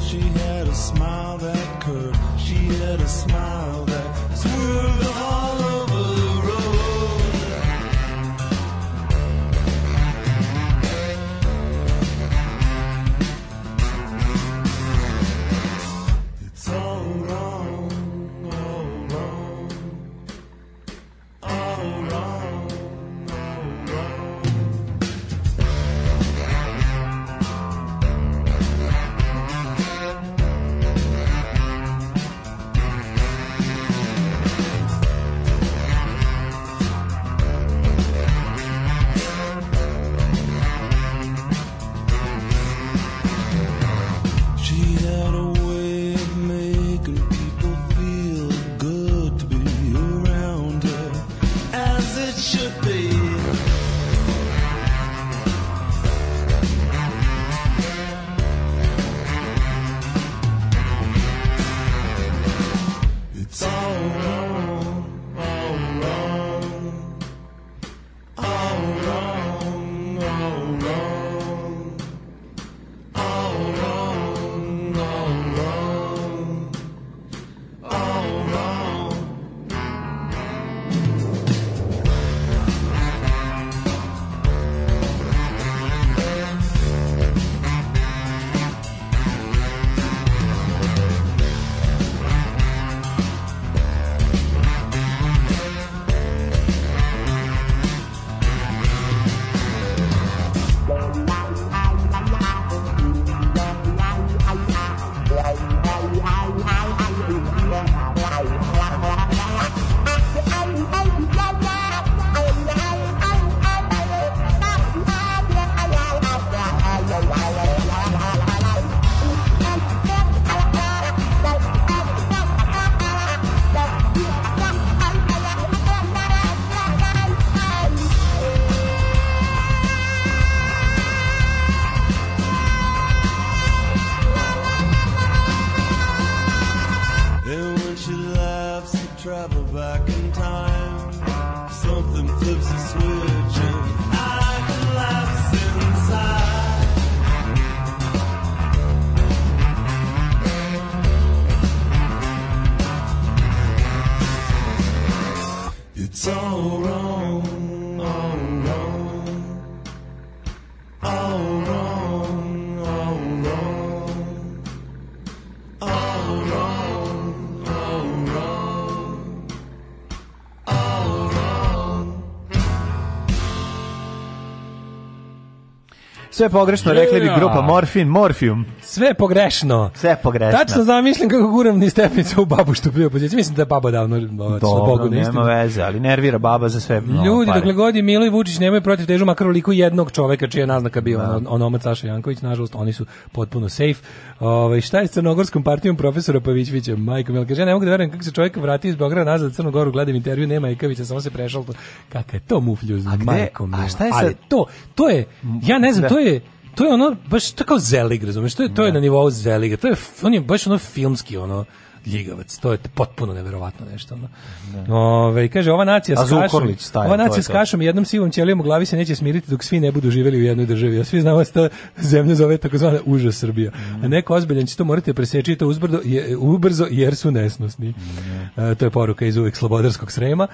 sve pogrešno rekli bi grupa Morfin, Morfium. Sve je pogrešno. Sve je pogrešno. Tačno zamišljam kako guram ni stepnice u babu što bio pozicija. Mislim da je baba davno Dobro, Bogu na istinu. nema veze, ali nervira baba za sve. Ljudi, pare. dokle god je Milo i Vučić nemaju protiv težu makar liku jednog čoveka čija je naznaka bio da. on, onomac Saša Janković. Nažalost, oni su potpuno safe. Ove, ovaj, šta je s Crnogorskom partijom profesora Pavićvića? Majko Milo kaže, ja ne mogu da verujem kako se čovjek vratio iz Beograda nazad Crnu Goru, gledam intervju, nema Ekavića, samo se prešao. Kaka je to mufljuz, majko Milo. A šta je sad? Ali to, to je, ja ne znam, da. to je, to je ono baš tako kao zelig, razumeš? To je to je da. na nivou zeliga. To je on je baš ono filmski ono ljigavac. To je potpuno neverovatno nešto. Ono. Ne. Da. Ove, kaže, ova nacija s kašom, stajem, ova nacija s kašom jednom sivom ćelijom u glavi se neće smiriti dok svi ne budu živjeli u jednoj državi. A svi znamo da se ta zemlja zove takozvana uža Srbija. Mm. A neko ozbiljan će to morate da preseći to uzbrdo, je, ubrzo jer su nesnosni. Mm. E, to je poruka iz uvijek slobodarskog srema.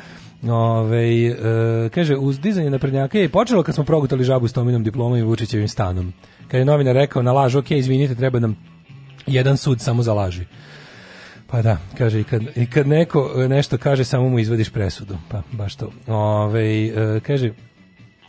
Ove, e, kaže, dizanje naprednjaka je počelo kad smo progutali žabu s Tominom diplomom i Vučićevim stanom. Kad je novina rekao na laž, ok, izvinite, treba nam jedan sud samo za laži. Pa da, kaže, i kad, i kad neko e, nešto kaže, samo mu izvodiš presudu. Pa, baš to. Ove, e, kaže,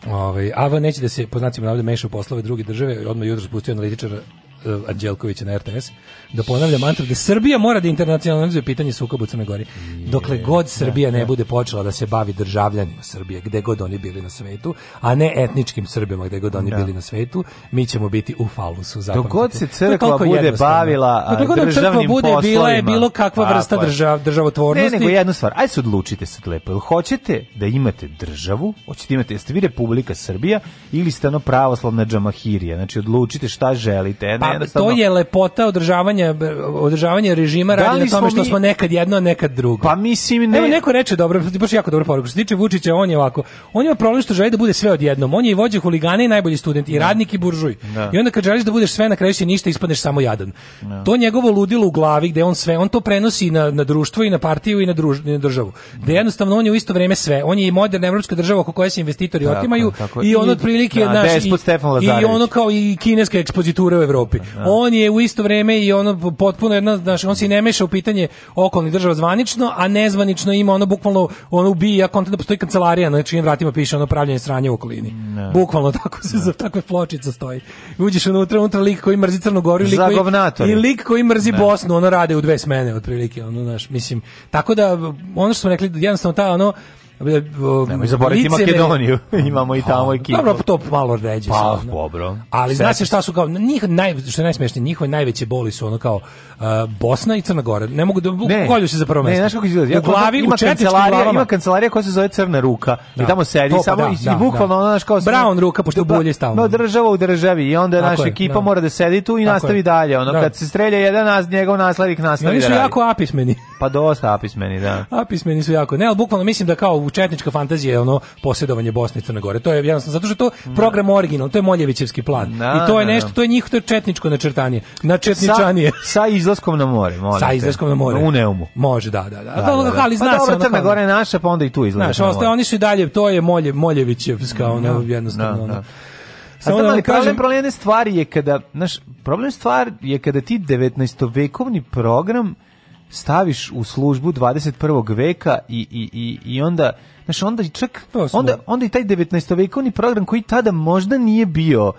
ove, Ava neće da se, po znacima navode, meša u poslove druge države, odmah jutro spustio analitičara Eh, Anđelkovića na RTS, da ponavlja mantru da Srbija mora da internacionalizuje pitanje sukoba u Crnoj Gori. Dokle god da, Srbija ne da. bude počela da se bavi državljanima Srbije, gde god oni bili na svetu, a ne etničkim Srbima gde god oni da. bili na svetu, mi ćemo biti u falusu. Dok god se crkva bude bavila Dokle god eh, crkva bude bila je bilo kakva vrsta držav, državotvornosti. Ne, nego jednu stvar. Ajde se odlučite sad lepo. Jel hoćete da imate državu? Hoćete imate, jeste vi Republika Srbija ili ste ono pravoslavna džamahirija? Znači, odlučite šta želite. Ne, jednostavno... to je lepota održavanja održavanja režima da radi na tome što mi... smo nekad jedno, a nekad drugo. Pa mislim ne. Evo neko reče dobro, baš jako dobro poruku. Što se tiče Vučića, on je ovako. On ima problem što želi da bude sve odjednom. On je i vođa huligana i najbolji student i da. radnik i buržuj. Da. I onda kad želiš da budeš sve na kraju si ništa, ispadneš samo jadan. Da. To njegovo ludilo u glavi gde on sve, on to prenosi na, na društvo i na partiju i na, druž, i na državu. Da jednostavno on je u isto vreme sve. On je i moderna evropska država oko koje se investitori tako, otimaju tako. i on otprilike da, naš i, i ono kao i kineska ekspozitura u Evropi. Da. On je u isto vrijeme i ono potpuno jedna, znaš, on se ne meša u pitanje okolnih država zvanično, a nezvanično ima ono bukvalno ono ubija kontent da postoji kancelarija znači čijim vratima piše ono pravljenje sranja u okolini. Ne. Bukvalno tako se za takve pločica stoji. Uđeš unutra, unutra lik koji mrzi Crnu Goru, lik koji, i lik koji mrzi ne. Bosnu, ono rade u dve smene otprilike, ono znaš, mislim. Tako da ono što smo rekli jednostavno ta ono Nemoj zaboraviti Makedoniju, imamo i tamo pa, ekipu. Dobro, pa to malo ređe. Pa, dobro. Ali znaš šta su kao, njih, naj, što je najsmešnije, njihove najveće boli su ono kao uh, Bosna i Crna Gora. Ne mogu da ne, kolju se za prvo mesto. Ne, znaš kako izgleda. U glavi, ima u kancelarija, glavama. ima kancelarija koja se zove Crna ruka. Da. I tamo sedi to, pa samo da, i, da, i da. bukvalno da. ono znaš kao... Brown ruka, pošto da, da. bolje stalno. No, država u državi i onda naša ekipa da. mora da sedi tu i nastavi dalje. Ono, Kad se strelja jedan, nas, njegov naslednik nastavi dalje. Oni su jako apismeni. Pa dosta apismeni, da. Apismeni su jako. Ne, ali bukvalno mislim da kao četnička fantazija je ono posjedovanje Bosne i Crne Gore. To je jednostavno zato što to program original, to je Moljevićevski plan. Da, I to je nešto, to je njih to je četničko načrtanje, načetničanije. Sa, sa izlaskom na more, molim. Sa izlaskom na more. U Neumu. Može, da, da, da. da, da, da. Ali pa zna pa dobro, ono, Crna Gora je naša, pa onda i tu izlazi. Znaš, ostaje oni su i dalje, to je Molje Moljevićevska, da, ono da, jednostavno. Da, da. Samo da ali kažem... problem jedne stvari je kada, znaš, problem stvar je kada ti 19-vekovni program staviš u službu 21. veka i, i, i, i onda znači onda i čak onda onda i taj 19. vekovni program koji tada možda nije bio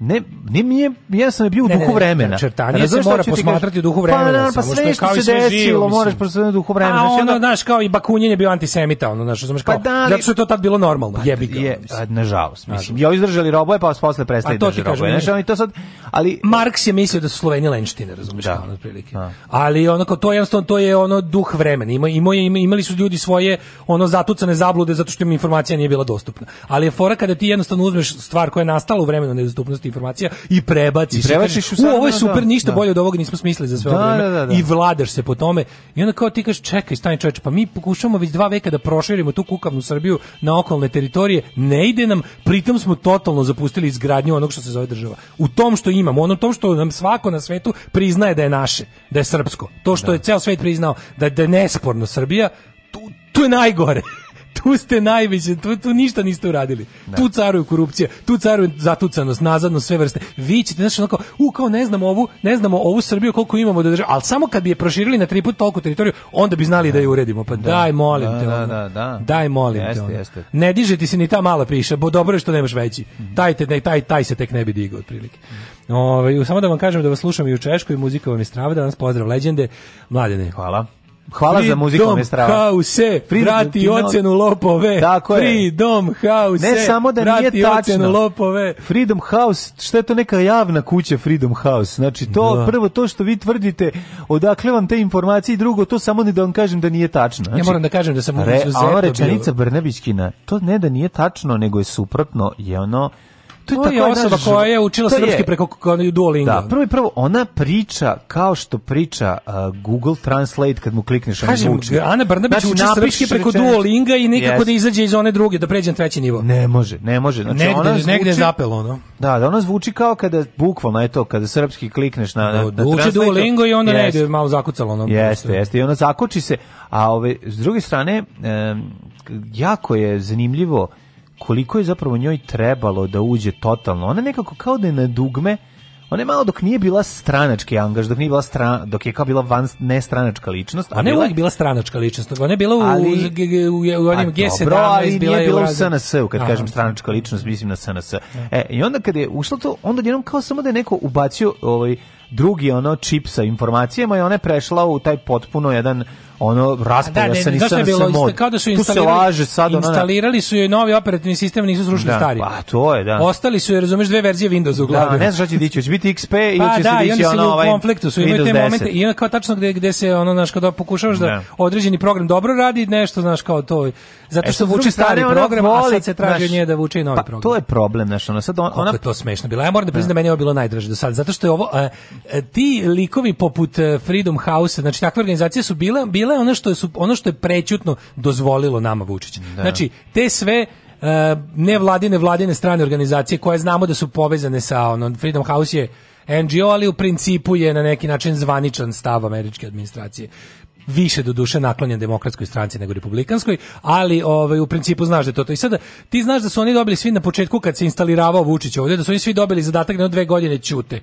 ne, ne mi je, ja sam bio u duhu vremena. Ne, čertanje se mora posmatrati u duhu vremena. Pa, na, pa sve što se desilo, moraš posmatrati u duhu vremena. A znači, ono, znaš, kao i Bakunin je bio antisemita, ono, znaš, znaš, pa kao, pa da, zato što to tad bilo normalno, pa, jebi ga. Je, nažalost, mislim, ja izdržali roboje, pa posle prestali da drži roboje. Znaš, oni to sad, ali... Marks je mislio da su Sloveni lenštine, razumiješ, da. ono, prilike. Da. Ali, onako, to je jednostavno, to je ono duh vremena. Ima, ima, imali su ljudi svoje, ono, zatucane zablude, zato što im informacija nije bila dostupna. Ali je fora kada ti jednostavno uzmeš stvar koja je nastala u vremenu nedostupnosti informacija i prebaci I prebaciš u, u ovo je da, super, da. ništa da. bolje od ovoga nismo smislili za sve da, vreme. Da, da, I vladaš se po tome. I onda kao ti kažeš, čekaj, stani čoveče, pa mi pokušavamo već dva veka da proširimo tu kukavnu Srbiju na okolne teritorije, ne ide nam, pritom smo totalno zapustili izgradnju onog što se zove država. U tom što imamo, onom tom što nam svako na svetu priznaje da je naše, da je srpsko. To što je ceo svet priznao da, da je nesporno Srbija, tu, tu je najgore tu ste najviše, tu, tu ništa niste uradili. Da. Tu caruje korupcija, tu caruje zatucanost, nazadno sve vrste. Vi ćete, znači, onako, u, kao ne znamo ovu, ne znamo ovu Srbiju koliko imamo da država, ali samo kad bi je proširili na tri put toliko teritoriju, onda bi znali da, da je uredimo. Pa da. daj, molim te. Da, da, ono. Da, da, Daj, molim jeste, te. Ono. Jeste. Ne diže ti se ni ta mala priša, bo dobro je što nemaš veći. Mm -hmm. taj, te, taj, taj se tek ne bi digao, otprilike. Ove, ovaj, samo da vam kažem da vas slušam i u Češkoj, muzika vam je strava, da pozdrav legende. Mladene. Hvala. Hvala Free za muziku Mestrava. Hause, Free vrati ocenu lopove. Tako je. Freedom House. Ne samo da vrati nije tačno. ocenu lopove. Freedom House, šta je to neka javna kuća Freedom House? Znači to da. prvo to što vi tvrdite, odakle vam te informacije i drugo to samo ne da vam kažem da nije tačno. Znači, ja moram da kažem da sam re, izuzetno. Ova rečenica Brnebićkina, to ne da nije tačno, nego je suprotno, je ono to je, to je osoba naš, koja je učila srpski je, preko Duolinga. Da, prvo i prvo, ona priča kao što priča uh, Google Translate kad mu klikneš na zvuči. Ana Brnabić znači, uči srpski preko Duolinga i nikako yes. da izađe iz one druge, da pređe na treći nivo. Ne može, ne može. Znači, negde, ona zvuči, negde je zapelo, ono. Da, da ona zvuči kao kada, bukvalno je to, kada srpski klikneš na, da, na, da, uči Duolingo i onda yes. negde malo zakucalo. Ono, jeste, jeste, i ona zakoči se. A ove, s druge strane, um, jako je zanimljivo koliko je zapravo njoj trebalo da uđe totalno. Ona nekako kao da je na dugme, ona je malo dok nije bila stranački angaž, dok nije bila strana, dok je kao bila van ne stranačka ličnost, a ne bila, uvijek bila stranačka ličnost, ona je bila u ali, u, u, u onim G17 bila ali nije bila u SNS, u kad Aha. kažem stranačka ličnost, mislim na SNS. Da. E, i onda kad je ušlo to, onda jednom kao samo da je neko ubacio ovaj drugi ono čip sa informacijama i ona je prešla u taj potpuno jedan ono raspada da, ne, sa nisam bilo, mod. Kao da su instalirali, sad, ono, instalirali su joj novi operativni sistem, nisu srušili da, stari. Pa to je, da. Ostali su, je, razumeš, dve verzije Windowsa u da, glavi. Da, ne znaš šta će dići, će biti XP ili pa, će da, se dići ono ovaj u konfliktu su, imaju te momente, i onda kao tačno gde, gde se, ono, znaš, kada pokušavaš da. da određeni program dobro radi, nešto, znaš, kao to, zato e, što e, vuče stari program, voli, a sad se traži od nje da vuče i novi pa, program. To je problem, znaš, ona sad ona... je to smešno bilo, ja moram da priznam da meni je bilo najdraže do sad zato što je ovo, e, e, ti likovi poput Freedom House, znači takve organizacije su bile bila bila je ono što je ono što je prećutno dozvolilo nama Vučić. Da. Znači te sve uh, nevladine vladine strane organizacije koje znamo da su povezane sa ono Freedom House je NGO, ali u principu je na neki način zvaničan stav američke administracije više do duše naklonjen demokratskoj stranci nego republikanskoj, ali ovaj u principu znaš da je to to. I sada ti znaš da su oni dobili svi na početku kad se instalirao Vučić ovde, da su oni svi dobili zadatak da na dve godine ćute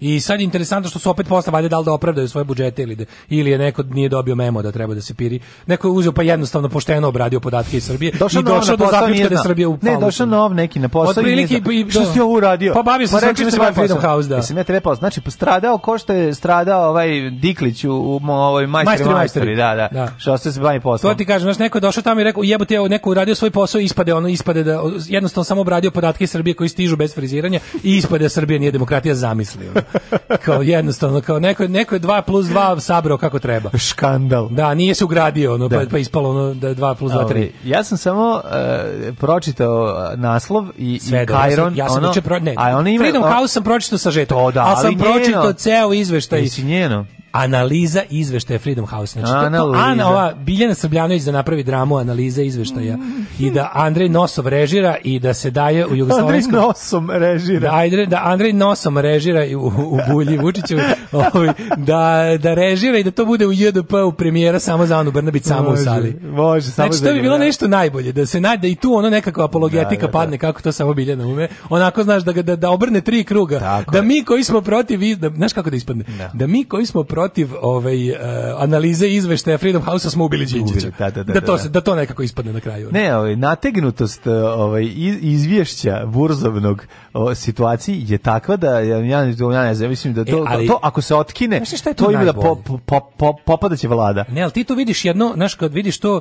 I sad je interesantno što su opet posle valjda dal da opravdaju svoje budžete ili da, ili je neko nije dobio memo da treba da se piri. Neko je uzeo pa jednostavno pošteno obradio podatke iz Srbije došao i došao do zaključka da Srbija upala. Ne, došao nov neki na posao. Otprilike što da. si ovo uradio? Pa bavio pa se sa čim se bavi Freedom House, da. Jesam ja te repao, znači postradao ko što je stradao ovaj Diklić u, u ovoj majstori majstori, da, da. da. Što se bavi poslom. To ti kažem, znači neko je došao tamo i rekao jebote, neko uradio svoj posao, ispade ono ispade da jednostavno samo obradio podatke iz Srbije koji stižu bez friziranja i ispade Srbija nije demokratija zamislio. kao jednostavno kao neko neko je 2 plus 2 sabrao kako treba. Škandal. Da, nije se ugradio ono pa- da. pa, pa ispalo ono da 2 plus 2 3. Ja sam samo uh, pročitao e, naslov i Sve i Kairon ja sam, ja pro, ne, a ona ima Freedom House sam pročitao sažetak. To, da, ali, ali sam njeno, pročitao ceo izveštaj. Jesi njeno? Analiza izveštaja Freedom House. Znači, analiza. to Ana, ova, Biljana Srbljanović da napravi dramu analiza izveštaja mm. i da Andrej Nosov režira i da se daje u jugoslovenskom... Andrej Nosom režira. Da, da Andrej Nosom režira u, u Bulji Vučićevi, ovaj, da, da režira i da to bude u JDP u premijera samo za Anu Brnabić samo može, u sali. Može, samo znači, to bi bilo nešto najbolje, da se najde da i tu ono nekakva apologetika da, da, padne, da. kako to samo Biljana ume. Onako, znaš, da, da, da obrne tri kruga. Tako da je. mi koji smo protiv, da, znaš kako da ispadne? Da, da mi koji smo protiv protiv ove ovaj, uh, analize izveštaja Freedom House-a smo ubili Đinđića. Da, da, da, da, to da, se, da. da to nekako ispadne na kraju. Ne, ovaj, nategnutost ovaj, izvješća burzovnog o, situaciji je takva da ja, ja, ja ne znam, mislim da to, e, ali, to, ako se otkine, je to, to ima da po, po, po, popadaće vlada. Ne, ali ti tu vidiš jedno, znaš, kad vidiš to,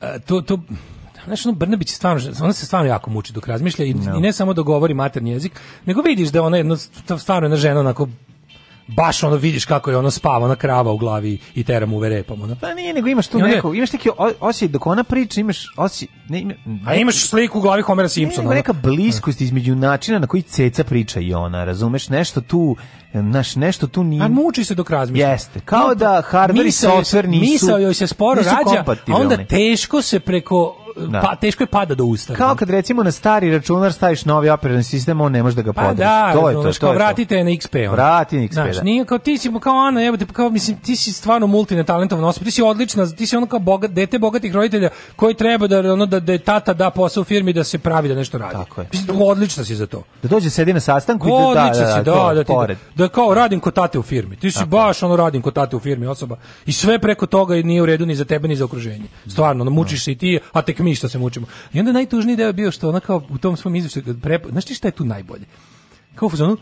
eh, to, to Znaš, ono Brnabić stvarno, ona se stvarno jako muči dok razmišlja i, no. i ne samo da govori maternji jezik, nego vidiš da ona jedno, stvarno jedna žena onako baš ono vidiš kako je ono spava na krava u glavi i teram u verepom ono. Pa nije nego imaš tu neko, imaš neki osjećaj dok ona priča, imaš osjećaj ne, ne, a imaš sliku u glavi Homera Simpsona. Ne, neka da. bliskost između načina na koji ceca priča i ona, razumeš, nešto tu naš nešto tu nije. A muči se dok razmišlja. Jeste, kao da hardware i software nisu. Misao joj se sporo rađa, a onda teško se preko da. pa, teško je pada do usta. Kao kad recimo na stari računar staviš novi operativni sistem, on ne može da ga pa podrži. Pa da, to je to, znaš, kao to je vratite to. na XP. On. Vrati na XP, znaš, da. Nije kao ti si kao Ana, evo te, kao, mislim, ti si stvarno multinatalentovna osoba, ti si odlična, ti si ono kao bogat, dete bogatih roditelja koji treba da, ono, da, da tata da posao u firmi da se pravi da nešto radi. Tako je. Mislim, da odlična si za to. Da dođe sedi na sastanku i da, da, da, si, da, da to, da, ti, pored. da, da, kao radim kod tate u firmi. Ti si Tako. baš ono radim kod tate u firmi osoba i sve preko toga i nije u redu ni za tebe ni za okruženje. Stvarno, namučiš se i ti, a tek mi i što se mučimo. I onda najtužniji deo je bio što ona kao u tom svom izveštaju, pre... znaš ti šta je tu najbolje? Kao u fazonu,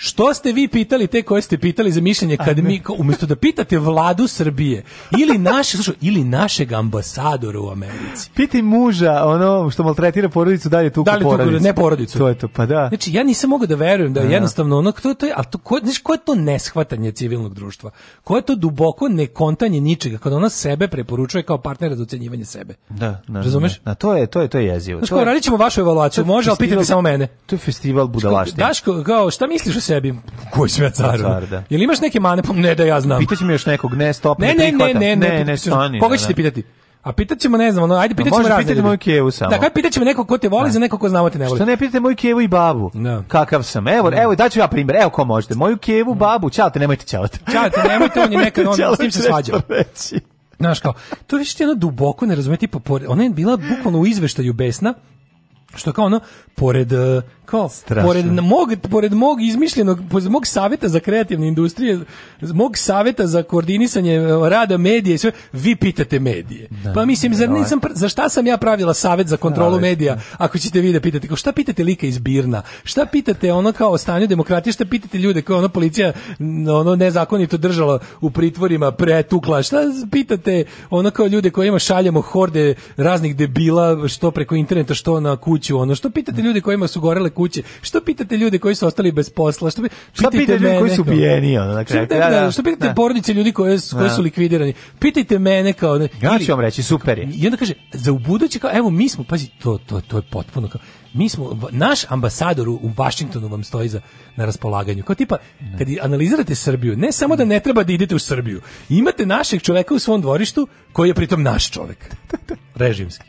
Što ste vi pitali te koje ste pitali za mišljenje kad mi umesto da pitate vladu Srbije ili naše slušaj ili našeg ambasadora u Americi. Piti muža, ono što maltretira porodicu, da li tu da porodicu? ne porodicu. To je to, pa da. Znači ja nisam mogu da verujem da je jednostavno ono to to je, a to ko, znaš, ko je to neshvatanje civilnog društva? Ko je to duboko nekontanje ničega kad ona sebe preporučuje kao partnera za ocenjivanje sebe? Da, na, da, da, Razumeš? Na, to je to je to je jezivo. Znači, to je, radit ćemo vašu evaluaciju, može, al pitajte samo mene. To je festival budalaštine. Daško, kao šta misliš sebi koji sve car. car da. Jel imaš neke mane? Pa ne da ja znam. Pitaće mi još nekog, ne, stop, ne, ne, ne, ne, ne, ne, ne, ne, stani, Koga da, ćeš da, pitati? A pitaćemo, ne znam, no, ajde pitaćemo razne. Možete moju kevu samo. Da, kad pitaćemo nekog ko te voli ne. Da. za nekog ko znamo te ne voli. Što ne pitate moju kevu i babu? No. Da. Kakav sam? Evo, evo, daću ja primjer. Evo ko možete. Moju Kijevu, babu, čao te, nemojte čao te. Čao te, nemojte, on je nekad, on, s tim se svađa. Znaš kao, to više ti ono duboko ne razumije, tipa, ona je bila bukvalno u izveštaju besna, što kao ono, pored e, kao Strašno. pored mog pored mog izmišljenog pored mog saveta za kreativne industrije mog saveta za koordinisanje e, rada medija i sve vi pitate medije da, pa mislim zar nisam za šta sam ja pravila savet za kontrolu da, medija ako ćete vi da pitate kao šta pitate lika iz Birna šta pitate ono kao o stanju demokratije šta pitate ljude kao ono policija ono nezakonito držala u pritvorima pretukla šta pitate ono kao ljude kojima šaljemo horde raznih debila što preko interneta što na kuću ono što pitate ljudi kojima su gorele kuće? Što pitate ljude koji su ostali bez posla? Što, pitate ljudi mene, koji su ubijeni? Ono, dakle, što, da, da, što pitate da. porodice ljudi koji su, koji da. su likvidirani? Pitajte mene kao... Ne, ja ću vam reći, super je. I onda kaže, za ubuduće kao, evo mi smo, pazi, to, to, to je potpuno kao, mi smo, naš ambasador u Vašingtonu vam stoji za, na raspolaganju. Kao tipa, kad analizirate Srbiju, ne samo da ne treba da idete u Srbiju, imate našeg čoveka u svom dvorištu koji je pritom naš čovek. Režimski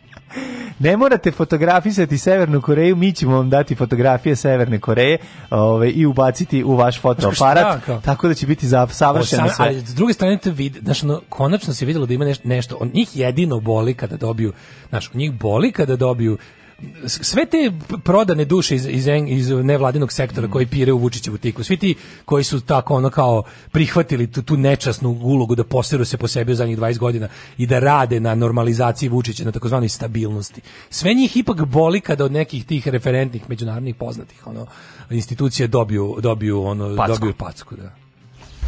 ne morate fotografisati Severnu Koreju, mi ćemo vam dati fotografije Severne Koreje ove, i ubaciti u vaš fotoaparat, šta, tako da će biti savršeno o, sve. Ali, s druge strane, te vidi, znaš, no, konačno se videlo da ima neš, nešto, od njih jedino boli kada dobiju, znaš, njih boli kada dobiju sve te prodane duše iz, iz, iz nevladinog sektora mm. koji pire u Vučićevu tiku, svi ti koji su tako ono kao prihvatili tu, tu nečasnu ulogu da posiru se po sebi u zadnjih 20 godina i da rade na normalizaciji Vučića, na takozvanoj stabilnosti. Sve njih ipak boli kada od nekih tih referentnih međunarodnih poznatih ono institucije dobiju dobiju ono packu. dobiju packu da.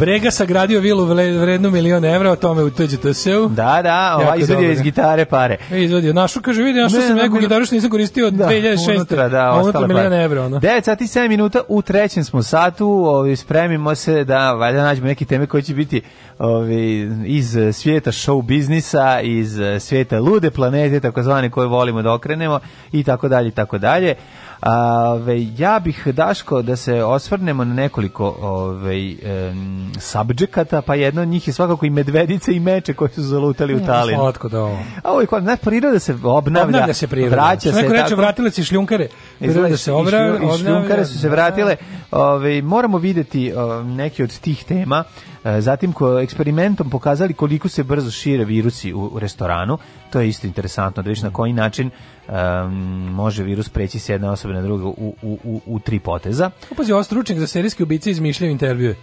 Brega sagradio vilu vrednu milion evra, o tome u TGTS-u. Da, da, ova izvadio iz gitare pare. E, izvadio, našu, kaže, vidi, našu ne, sam neku gitaru što nisam koristio od da, 2006. Unutra, da, ostale pare. Evra, ono. 9 sati 7 minuta u trećem smo satu, ovi, spremimo se da valjda nađemo neke teme koje će biti ovi, iz svijeta show biznisa, iz svijeta lude planete, takozvane koje volimo da okrenemo i tako dalje, i tako dalje. Ove, ja bih, Daško, da se osvrnemo na nekoliko ove, um, subjekata, pa jedno od njih je svakako i medvedice i meče koji su zalutali u Talinu. Slatko da ovo. A ovo je kod, znaš, priroda se obnavlja, obnavlja se priroda. vraća se. Neko reče, vratile se šljunkare. Priroda se obra, i šljunkare su se da. vratile. Ove, moramo videti ove, neke od tih tema e, zatim ko eksperimentom pokazali koliko se brzo šire virusi u restoranu to je isto interesantno da vidiš na koji način um, može virus preći s jedne osobe na drugu u, u, u, u tri poteza. Opazi, ovo stručnik za serijski ubice izmišljaju intervjue.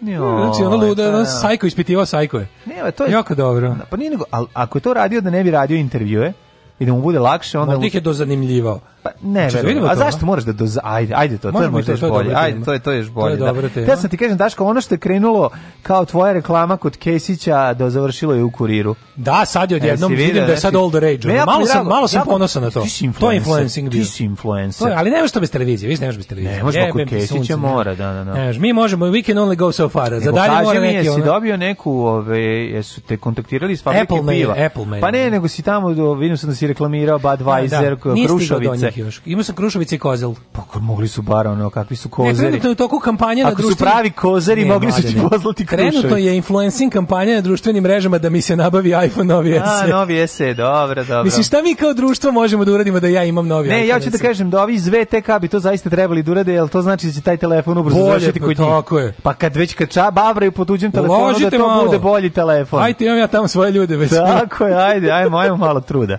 Jo, znači ono luda, ono sajko ispitivao sajko je. to je... Jako dobro. Pa nije nego, ali ako je to radio da ne bi radio intervjue, i da mu bude lakše, onda... Možda ih je dozanimljivao. Pa ne, znači, da verujem. A zašto moraš da doza... Ajde, ajde to, Možemo to je možda bolje. Ajde, to je, to je bolje. To je Da. Te sam ti kažem, Daško, ono što je krenulo kao tvoja reklama kod Kesića, da završilo je u kuriru. Da, sad je e, odjednom, e, vidim da je sad all znači, the rage. Ne, malo sam, malo sam ponosan na to. Ti si influencer. To je influencing bio. Ti si influencer. To je, ali ne možeš to bez televizije, viš, ne možeš bez televizije. Ne, možemo kod Kesića, mora, da, da, da. Ne, mi možemo, we can only go so far. Za dalje mora neki... Jesi dobio neku, ove, jesu te kontaktirali s fabrike Apple Apple Pa ne, nego si tamo, vidim sam da si reklamirao da, da. Budweiser, Krušovice još. Ima sam Krušovica i Kozel. Pa mogli su bar ono, kakvi su kozeri. Ne, trenutno je u toku kampanja na društvenim... Ako su pravi kozeri, ne, mogli su ti pozlati Krušovic. Trenutno je influencing kampanja na društvenim mrežama da mi se nabavi iPhone novi SE. A, e. novi SE, dobro, dobro. Mislim, šta mi kao društvo možemo da uradimo da ja imam novi ne, iPhone Ne, ja ću da e? kažem da ovi iz VTK bi to zaista trebali da urade, jer to znači da će taj telefon ubrzo završiti pa kod njih. Tako je. Pa kad već kad čababraju po tuđem telefonu, da to malo. bude bolji telefon. Ajde, imam ja tamo svoje ljude već. Tako je, ajde, ajmo, ajmo malo truda.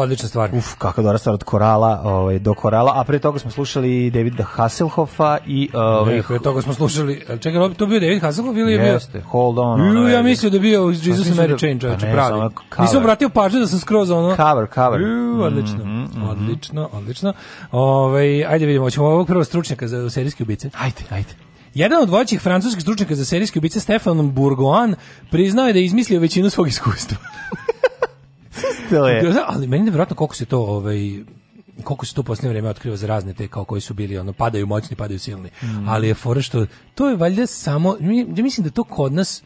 Odlična stvar. Uf, kakva dobra stvar od Korala, ovaj, do Korala, a pre toga smo slušali Davida Hasselhoffa i... Ovaj, pre toga smo slušali, eh, čekaj, to bio David Hasselhoff ili je bio... Jeste, hold on. Ju, ja mislio da bio pa Jesus and Mary da- Chain, čovječe, pa pravi. Nisam obratio pažnju da sam skroz ono... Cover, cover. Ju, mhm, odlično, mm -hmm. odlično, odlično. Ovaj ajde vidimo, hoćemo ovog prvog stručnjaka za serijske ubice. Ajde, ajde. Jedan od vođih francuskih stručnjaka za serijske ubice, Stefan Bourgoin, priznao je da je izmislio većinu svog iskustva. to je. Da, ali meni je nevjerojatno koliko se to ovaj koliko se tu poslednje vreme otkriva za razne te kao koji su bili ono padaju moćni, padaju silni. Mm. Ali je fora što to je valjda samo ja mislim da to kod nas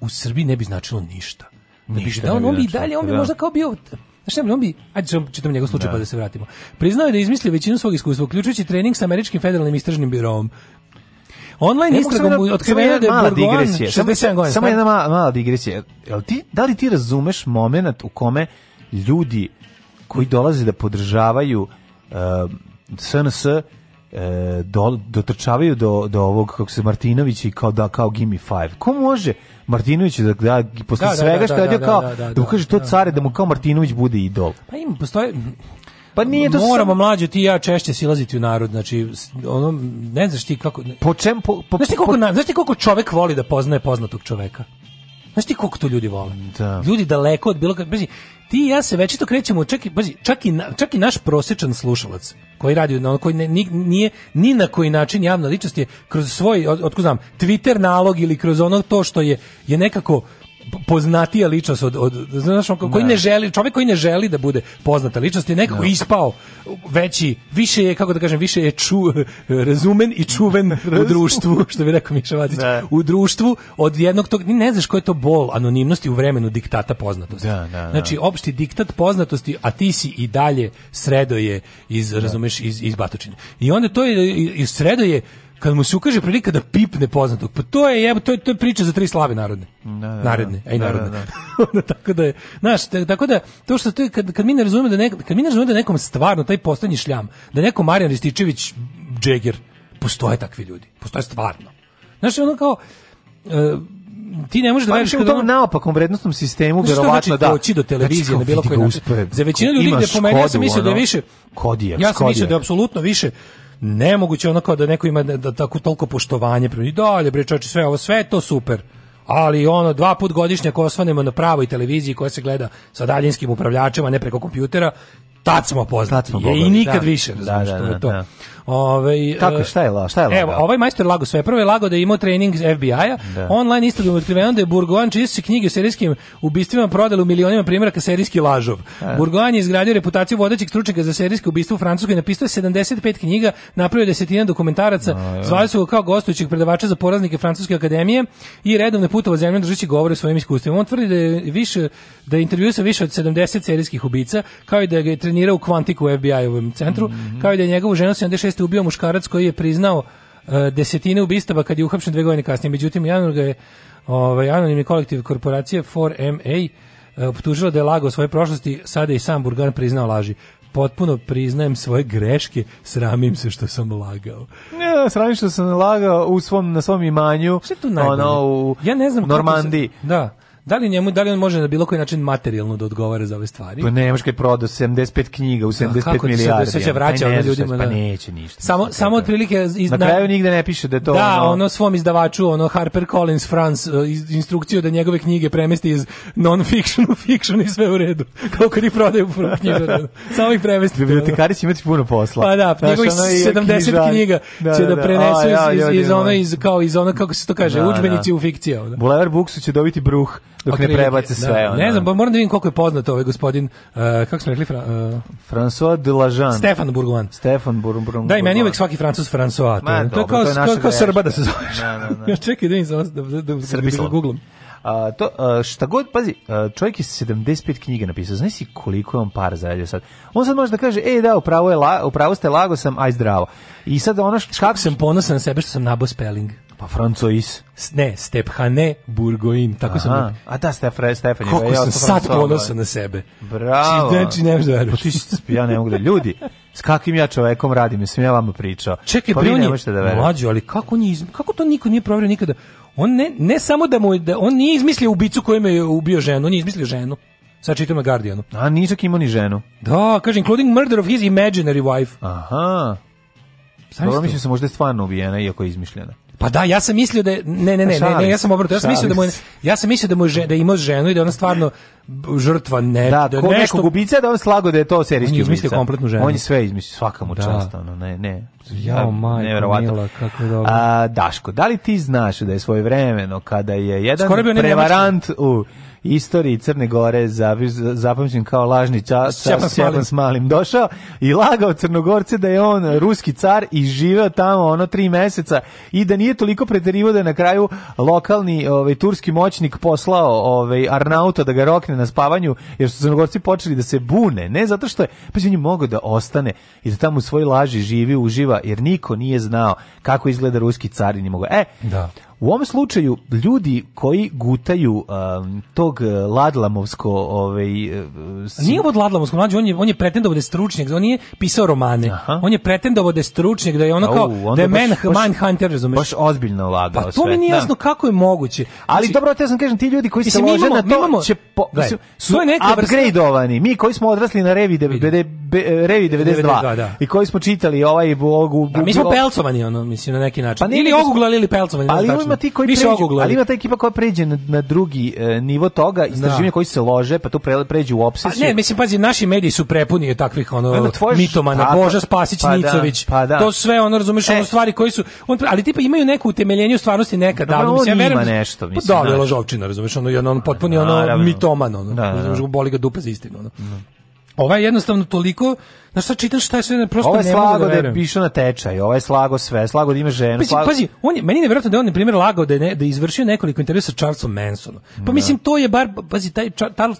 u Srbiji ne bi značilo ništa. Da ništa bi, da on, ne bi on, dalje, on bi da. možda kao bio Znaš ne, on bi, ajde sam čitam njegov slučaj da. pa da se vratimo. Priznao je da je izmislio većinu svog iskustva, uključujući trening sa američkim federalnim istražnim birom. Online istragom otkrivena da je mala digresija. Samo, samo jedna mala, mala digresija. ti, da li ti razumeš moment u kome ljudi koji dolaze da podržavaju uh, SNS e, uh, do, dotrčavaju do, do ovog kako se Martinović i kao da kao Gimme Five. Ko može Martinović da da posle da, da svega da, što da, radio da, kao da, kaže to care da mu kao Martinović bude idol. Pa ima, postoje Pa nije to Moramo sam... mlađe ti ja češće silaziti u narod, znači ono ne znaš ti kako Po čem po, po, znaš ti koliko, po... znaš ti koliko čovek voli da poznaje poznatog čoveka? Znaš ti koliko to ljudi vole? Da. Ljudi daleko od bilo kad ti i ja se već to krećemo, čak i, bazi, čak i, na, čak i naš prosječan slušalac koji radi na koji ne, nije ni na koji način javna ličnost je kroz svoj otko znam Twitter nalog ili kroz ono to što je je nekako poznatija ličnost od, od znaš koji ne. Da. ne želi čovjek koji ne želi da bude poznata ličnost je nekako ne. Da. ispao veći više je kako da kažem više je ču, razumen i čuven u društvu što bi rekao Miša Vacić, da. u društvu od jednog tog ne znaš ko je to bol anonimnosti u vremenu diktata poznatosti da, da, znači opšti diktat poznatosti a ti si i dalje sredoje iz razumeš iz iz batočine i onda to je iz sredoje kad mu se ukaže prilika da pipne poznatog, pa to je jebo, to je to je priča za tri slave narodne. Da, da, da. naredne, aj da, da, narodne. Da, da. tako da je, znaš, tako da to što to kad kad mi ne razumemo da nek, kad mi ne razumemo da nekom stvarno taj poslednji šljam, da neko Marijan Rističević Džeger, postoje takvi ljudi, postoje stvarno. Znaš, ono kao uh, ti ne možeš da pa veruješ u tom ono... naopakom vrednostnom sistemu znači, verovatno znači, da doći do znači, televizije znači, na bilo koji način. Za većinu ljudi gde po meni ja sam mislio ono, da je više. Kodijak, ja sam mislio da je apsolutno više nemoguće ono kao da neko ima da, tako toliko poštovanje prema i dalje bre čoveče sve ovo sve je to super ali ono dva put godišnje ko osvanemo na pravoj televiziji koja se gleda sa daljinskim upravljačima ne preko kompjutera Tad smo poznati. Tad smo I da. nikad da. više, razumiješ, da, da, da, to. Da. Ove, ovaj, Kako, šta je, la, šta je Evo, ovaj majstor lago sve. Prvo je lago da je imao trening FBI-a, da. online istragom otkriveno da je Burgoan čije su knjige o serijskim ubistvima prodali u milionima primjeraka serijski lažov. Da. Burgoan je izgradio reputaciju vodećeg stručnjaka za serijsko ubistva u Francuskoj, i napisao 75 knjiga, napravio desetina dokumentaraca, da, zvali su ga kao gostujućeg predavača za poraznike Francuske akademije i redovne putova zemljom držići govore o svojim iskustvima. On tvrdi da je više da je intervjuisao više od 70 serijskih ubica, kao i da ga je trenirao u kvantiku u FBI-ovom centru, mm -hmm. kao i da je njegovu ženu 76. ubio muškarac koji je priznao uh, desetine ubistava kad je uhapšen dve godine kasnije. Međutim, januar ga je ovaj, anonimni kolektiv korporacije 4MA e, optužila uh, da je lagao svoje prošlosti, sada i sam Burgan priznao laži potpuno priznajem svoje greške, sramim se što sam lagao. Ne, da, sramim što sam lagao u svom na svom imanju. Što je tu najbolje? Ono, u ja ne znam Normandiji. Da. Da li njemu da li on može na bilo koji način materijalno da odgovara za ove stvari? Pa nemaš kad prodao 75 knjiga u 75 kako milijardi. Kako se pa vraća ono ljudima? Pa da- neće ništa. Samo samo otprilike iz na kraju nigde ne piše da je to Da, ono, ono svom izdavaču, ono Harper Collins France instrukciju da njegove knjige premesti iz non fiction u fiction i sve u redu. Kao kad ih prodaju knjige. Da. Samo ih premesti. Bibliotekari će imati puno posla. Pa da, njegovih 70 knjiga da, će da prenesu iz iz ono iz kao iz ono kako se to kaže, udžbenici u fikciju. Da. Boulevard Buksu će dobiti bruh dok ne prebace sve. Da, ono. Ne znam, pa moram da vidim koliko je poznat ovaj gospodin, uh, kako se rekli, fra, uh, François de Lajan. Stefan Bourgoin. Stefan Bourgoin. Da, i meni uvek svaki Francus François. Ma, to, je kao, to je kao, Srba da se zove. Na, na, na. ja čekaj da im da, da, da, da Google. A, to, a, šta god, pazi, a, čovjek je 75 knjiga napisao, znaš si koliko je on par zaradio sad. On sad može da kaže, e da, upravo, je la, upravo ste lago sam, aj zdravo. I sad ono što... Kako sam ponosan na sebe što sam nabo spelling. Pa Francois. Ne, Stephane Burgoin, tako Aha. sam. A da, Stefan, Stefan. Kako ja sam sad ponosan na sebe. Bravo. Da pa ti Znači, ne možeš da veruješ. ja ne mogu da ljudi. S kakvim ja čovekom radim, sam ja vama pričao. Čekaj, pa bre, on je da mlađo, ali kako, on je, kako to niko nije proverio nikada? On ne, ne samo da mu, da, on nije izmislio ubicu kojim je ubio ženu, on nije izmislio ženu. Sad čitam na Guardianu. A nije imao ni ženu. Da, kaže, including murder of his imaginary wife. Aha. Dobro, mislim da se možda je stvarno ubijena, iako je izmišljena. Pa da, ja sam mislio da je, ne, ne, ne, pa ne, ne, ja sam obrnuto. Ja sam mislio da mu je, ja sam mislio da mu je, da ima ženu i da ona stvarno žrtva ne, da, da ko nešto gubica da on slago da je to serijski ubica. On je Mislio kompletnu ženu. On je sve izmislio, svakom mu da. čast, ne, ne. Ja, majko, mila, kako dobro. A, Daško, da li ti znaš da je svoje svojevremeno kada je jedan prevarant u istoriji Crne Gore zapamćen kao lažni čas ča, Šćepan s malim došao i lagao Crnogorce da je on ruski car i živeo tamo ono tri meseca i da nije toliko preterivo da je na kraju lokalni ovaj, turski moćnik poslao ovaj, Arnauta da ga rokne na spavanju jer su Crnogorci počeli da se bune ne zato što je, pa on je mogao da ostane i da tamo u svoj laži živi, uživa jer niko nije znao kako izgleda ruski car i nije mogao. E, da. U ovom slučaju ljudi koji gutaju um, tog uh, Ladlamovsko ovaj uh, si... Nije od Ladlamovsko, mlađi, on je on je pretendovao da je stručnjak, on nije pisao romane. Aha. On je pretendovao da je stručnjak, da je ono kao da men man, hunter, razumeš? Baš ozbiljno lagao pa, sve. to mi nije da. jasno da. kako je moguće. Ali znači, dobro, te sam kažem ti ljudi koji se lože na to imamo, će po, gledaj, su, su, su upgradeovani. Mi koji smo odrasli na Revi 92, Revi 92, da. i koji smo čitali ovaj Bogu. da, mi smo pelcovani ono, mislim na neki način. Pa ili oguglali ili pelcovani. Ali pa ima ti koji pređu, ali ima ta ekipa koja pređe na, na drugi e, nivo toga, istraživanja da. koji se lože, pa tu pre, pređe u obsesiju. A ne, mislim, pazi, naši mediji su prepuni takvih ono, mitomana, pa, Boža Spasić, pa, da, Nicović, pa, da. to sve, ono, razumeš, e. ono stvari koji su, on, ali tipa imaju neku utemeljenje u stvarnosti neka, da, mislim, ja verujem, ima da nešto, pa mislim, pa, da, lažovčina, razumeš, ono, on potpuni, ono, mitoman, ono, da, da, da. boli ga dupa za istinu, ono. Ova je jednostavno toliko, znaš šta čitaš šta je sve, prosto ne mogu da, da je pišao na tečaj, ovaj slago sve, slago da ima ženu. Pazi, slago... pazi on je, meni je nevjerojatno da je on, na primjer, lagao da je, ne, da je izvršio nekoliko intervjua sa Charlesom Mansonom. Pa da. mislim, to je bar, pazi, taj,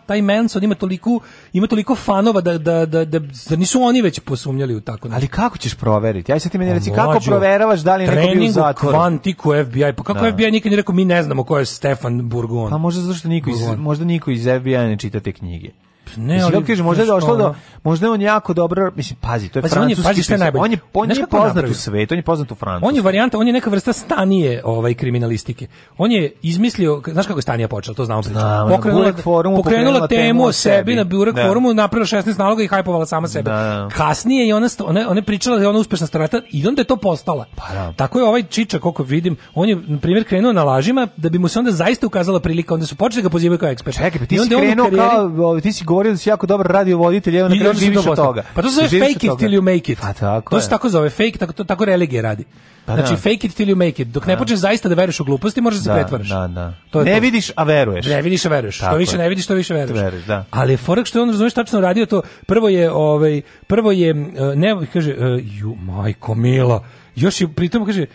taj Manson ima toliko, ima toliko fanova da, da, da, da, da nisu oni već posumnjali u tako. nešto. Ali kako ćeš proveriti? Aj sad ti meni reci, pa kako proveravaš da li je neko bio u zatvoru? kvantiku FBI, pa kako da. FBI nikad ne rekao, mi ne znamo ko je Stefan Burgon. Pa možda zato što niko iz, možda niko iz FBI ne čita te knjige. Ne, ali kaže možda je došlo do možda je on jako dobro, mislim pazi, to je pazi, francuski. On je, pazi, najbolje. On je, on je poznat napravio? u svetu, on je poznat u Francusku. On je varijanta, on je neka vrsta stanije, ovaj kriminalistike. On je izmislio, znaš kako je stanija počela, to znamo priču. Pokrenula, forumu, pokrenula, temu o sebi na Burek da. forumu, napravila 16 naloga i hajpovala sama sebe. Da. da, da. Kasnije je ona ona ona pričala da je ona uspešna starata i onda je to postala. Pa, da. Tako je ovaj Čiča koliko vidim, on je na primjer krenuo na lažima da bi mu se onda zaista ukazala prilika, onda su počeli ga pozivaju kao ekspert. Čekaj, pa ti si krenuo kao ovaj, ti si govorio da si jako dobar radiovoditelj, evo na kraju živiš od toga. Pa to se zove fake it till you make it. Pa tako To se tako zove, fake, tako, tako religija radi. Pa znači, da. fake it till you make it. Dok ne da. počneš zaista da veruješ u gluposti, možeš da se da, pretvaraš. Da, da. To ne to. vidiš, a veruješ. Ne vidiš, a veruješ. Tako što više je. ne vidiš, to više veruješ. veruješ da. Ali je forak što je on, razumiješ, tačno radio to. Prvo je, ovaj, prvo je, eh, ne, kaže, eh, ju, majko, mila, još je pritom kaže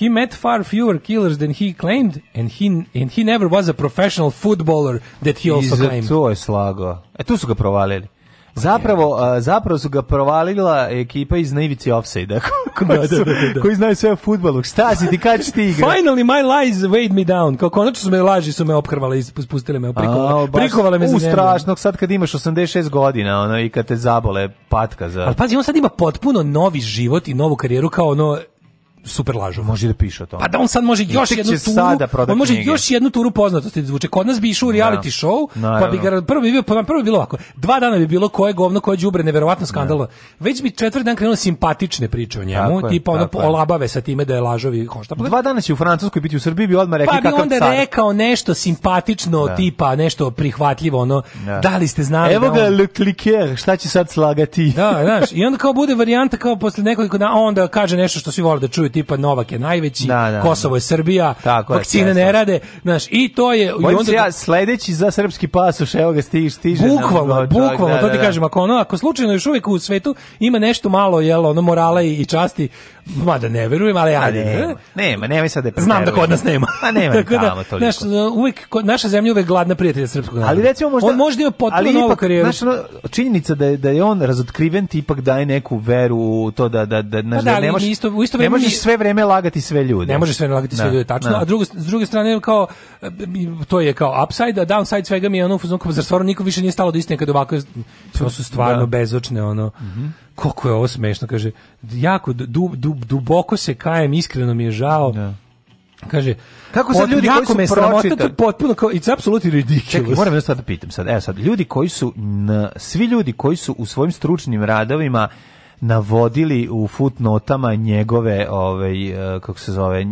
He met far fewer killers than he claimed and he, and he never was a professional footballer that he also claimed. I to je slago. E, tu su ga provalili. Zapravo, a, zapravo su ga provalila ekipa iz Naivici Offside-a, koji, da da, da, da, da, koji znaju sve o futbolu. Šta si ti, kad ćeš ti igra? Finally, my lies weighed me down. Kao konačno su me laži, su me opkrvale i spustile me, prikovale, A, prikovale me za njemu. strašnog, sad kad imaš 86 godina ono, i kad te zabole patka za... Ali pazi, on sad ima potpuno novi život i novu karijeru kao ono super lažu. Može da piše o tome. Pa da on sad može još jednu turu, sada on može knjige. još jednu turu poznatosti da zvuče. Kod nas bi išao u reality da. show, pa bi ga prvo bi bio, pa prvo bi bilo ovako. Dva dana bi bilo koje govno, koje đubre, neverovatno da. skandalo. No. Već bi četvrti dan krenulo simpatične priče o njemu, tako tipa ono olabave sa time da je lažovi hoštapler. Pa dva dana će u Francuskoj biti u Srbiji, bi odmah rekli pa bi onda car. rekao nešto simpatično, da. tipa nešto prihvatljivo, ono, da, da li ste znali Evo da on... le šta će sad slagati? Da, znaš, i onda kao bude varijanta kao posle nekoliko dana, onda kaže nešto što svi vole da čuju optužuju tipa Novak je najveći, da, da, Kosovo je da. Srbija, tako vakcine ne rade, znaš, i to je... Bojim onda... se ja, sledeći za srpski pasoš, evo ga stiže, stiže. Bukvalno, nam, bukvalno, da, to da, ti da. kažem, ako, ono, ako slučajno još uvijek u svetu ima nešto malo, jel, ono, morala i, i časti, mada ne verujem, ali ja pa ne. Nema, eh. nema i sad da Znam da kod nas nema. Pa nema Tako da, tamo toliko. Naš, uvijek, naša zemlja uvek gladna prijatelja srpskog naroda. Ali recimo možda on možda ima potpuno novu karijeru. Znaš, činjenica da je, da je on razotkriven ti ipak daje neku veru u to da da da, pa da, da, da ne isto u isto vreme sve vreme lagati sve ljude. Ne možeš sve lagati sve da, ljude, tačno. Da. A drugo, s druge strane, kao, to je kao upside, a downside svega mi je ono, kao, zar stvarno niko više nije stalo do istine kad ovako, to su stvarno da. bezočne, ono, mm -hmm. koliko je ovo smešno, kaže, jako, dub, dub, duboko se kajem, iskreno mi je žao, da. Kaže, kako sad ljudi koji su me sramota, potpuno kao, it's absolutely ridiculous. Čekaj, moram nešto sad da pitam sad. Evo sad, ljudi koji su, n, svi ljudi koji su u svojim stručnim radovima navodili u footnotama njegove, ove ovaj, eh, kako se zove,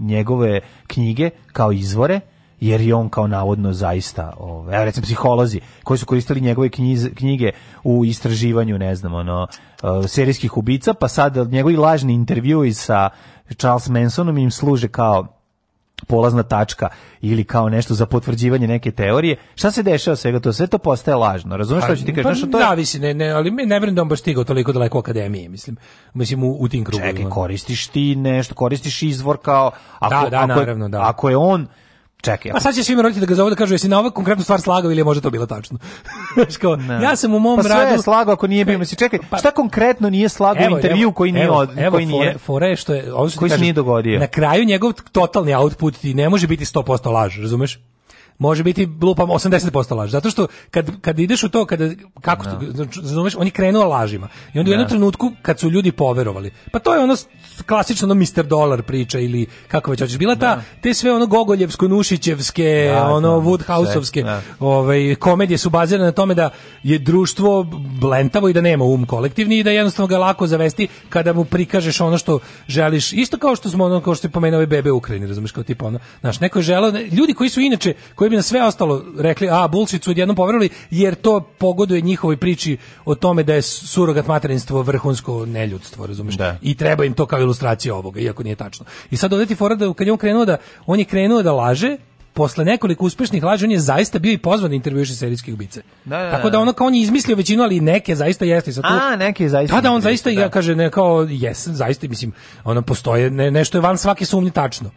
njegove knjige kao izvore, jer je on kao navodno zaista, ove ovaj, evo recimo psiholozi koji su koristili njegove knjiz, knjige u istraživanju, ne znam, ono, eh, serijskih ubica, pa sad njegovi lažni intervjui sa Charles Mansonom im služe kao polazna tačka ili kao nešto za potvrđivanje neke teorije. Šta se dešava svega to? Sve to postaje lažno. Razumeš šta ću ti kažeš? Pa, to je... Zavisi, ne, ne, ali mi ne vrem da on baš stigao toliko daleko akademije, mislim. Mislim, u, u tim krugovima. Čekaj, koristiš ti nešto, koristiš izvor kao... Ako, da, da, ako naravno, je, da. Ako je on Čekaj. A sad će svi roditelji da ga zovu da kažu jesi na ovu konkretnu stvar slagao ili je možda to bilo tačno. kao, ja sam u mom pa sve radu je slagao ako nije bilo. mislim čekaj, pa, šta konkretno nije slagao evo, intervju koji nije od, evo koji nije fore što je, on koji se nije dogodio. Na kraju njegov totalni output ti ne može biti 100% laž, razumeš? može biti lupam 80% laž. Zato što kad, kad ideš u to, kada, kako no. Da. to, znači, on je krenuo lažima. I onda u jednom da. trenutku kad su ljudi poverovali. Pa to je ono klasično ono Mr. Dollar priča ili kako već hoćeš. Bila ta, da. te sve ono Gogoljevsko-Nušićevske, da, ono Woodhouseovske da. ovaj, komedije su bazirane na tome da je društvo blentavo i da nema um kolektivni i da jednostavno ga lako zavesti kada mu prikažeš ono što želiš. Isto kao što smo ono, kao što je pomenuo ovaj bebe u Ukrajini, razumiješ, kao tipa ono, znaš, neko je želeo, ljudi koji su inače, koji bi na sve ostalo rekli, a, bulšicu odjednom poverili, jer to pogoduje njihovoj priči o tome da je surogat materinstvo vrhunsko neljudstvo, razumiješ? Da. I treba im to kao ilustracija ovoga, iako nije tačno. I sad ovdje ti fora da kad je on krenuo da, on je krenuo da laže, posle nekoliko uspešnih laži on je zaista bio i pozvan da intervjuiše serijske ubice. Da, da, da. Tako da, da ono kao on je izmislio većinu, ali neke zaista jeste. Sad tu, A, neke zaista. Da, da, on zaista ja da. kaže ne kao jes, zaista mislim, ono postoje ne, nešto je van svake sumnje tačno.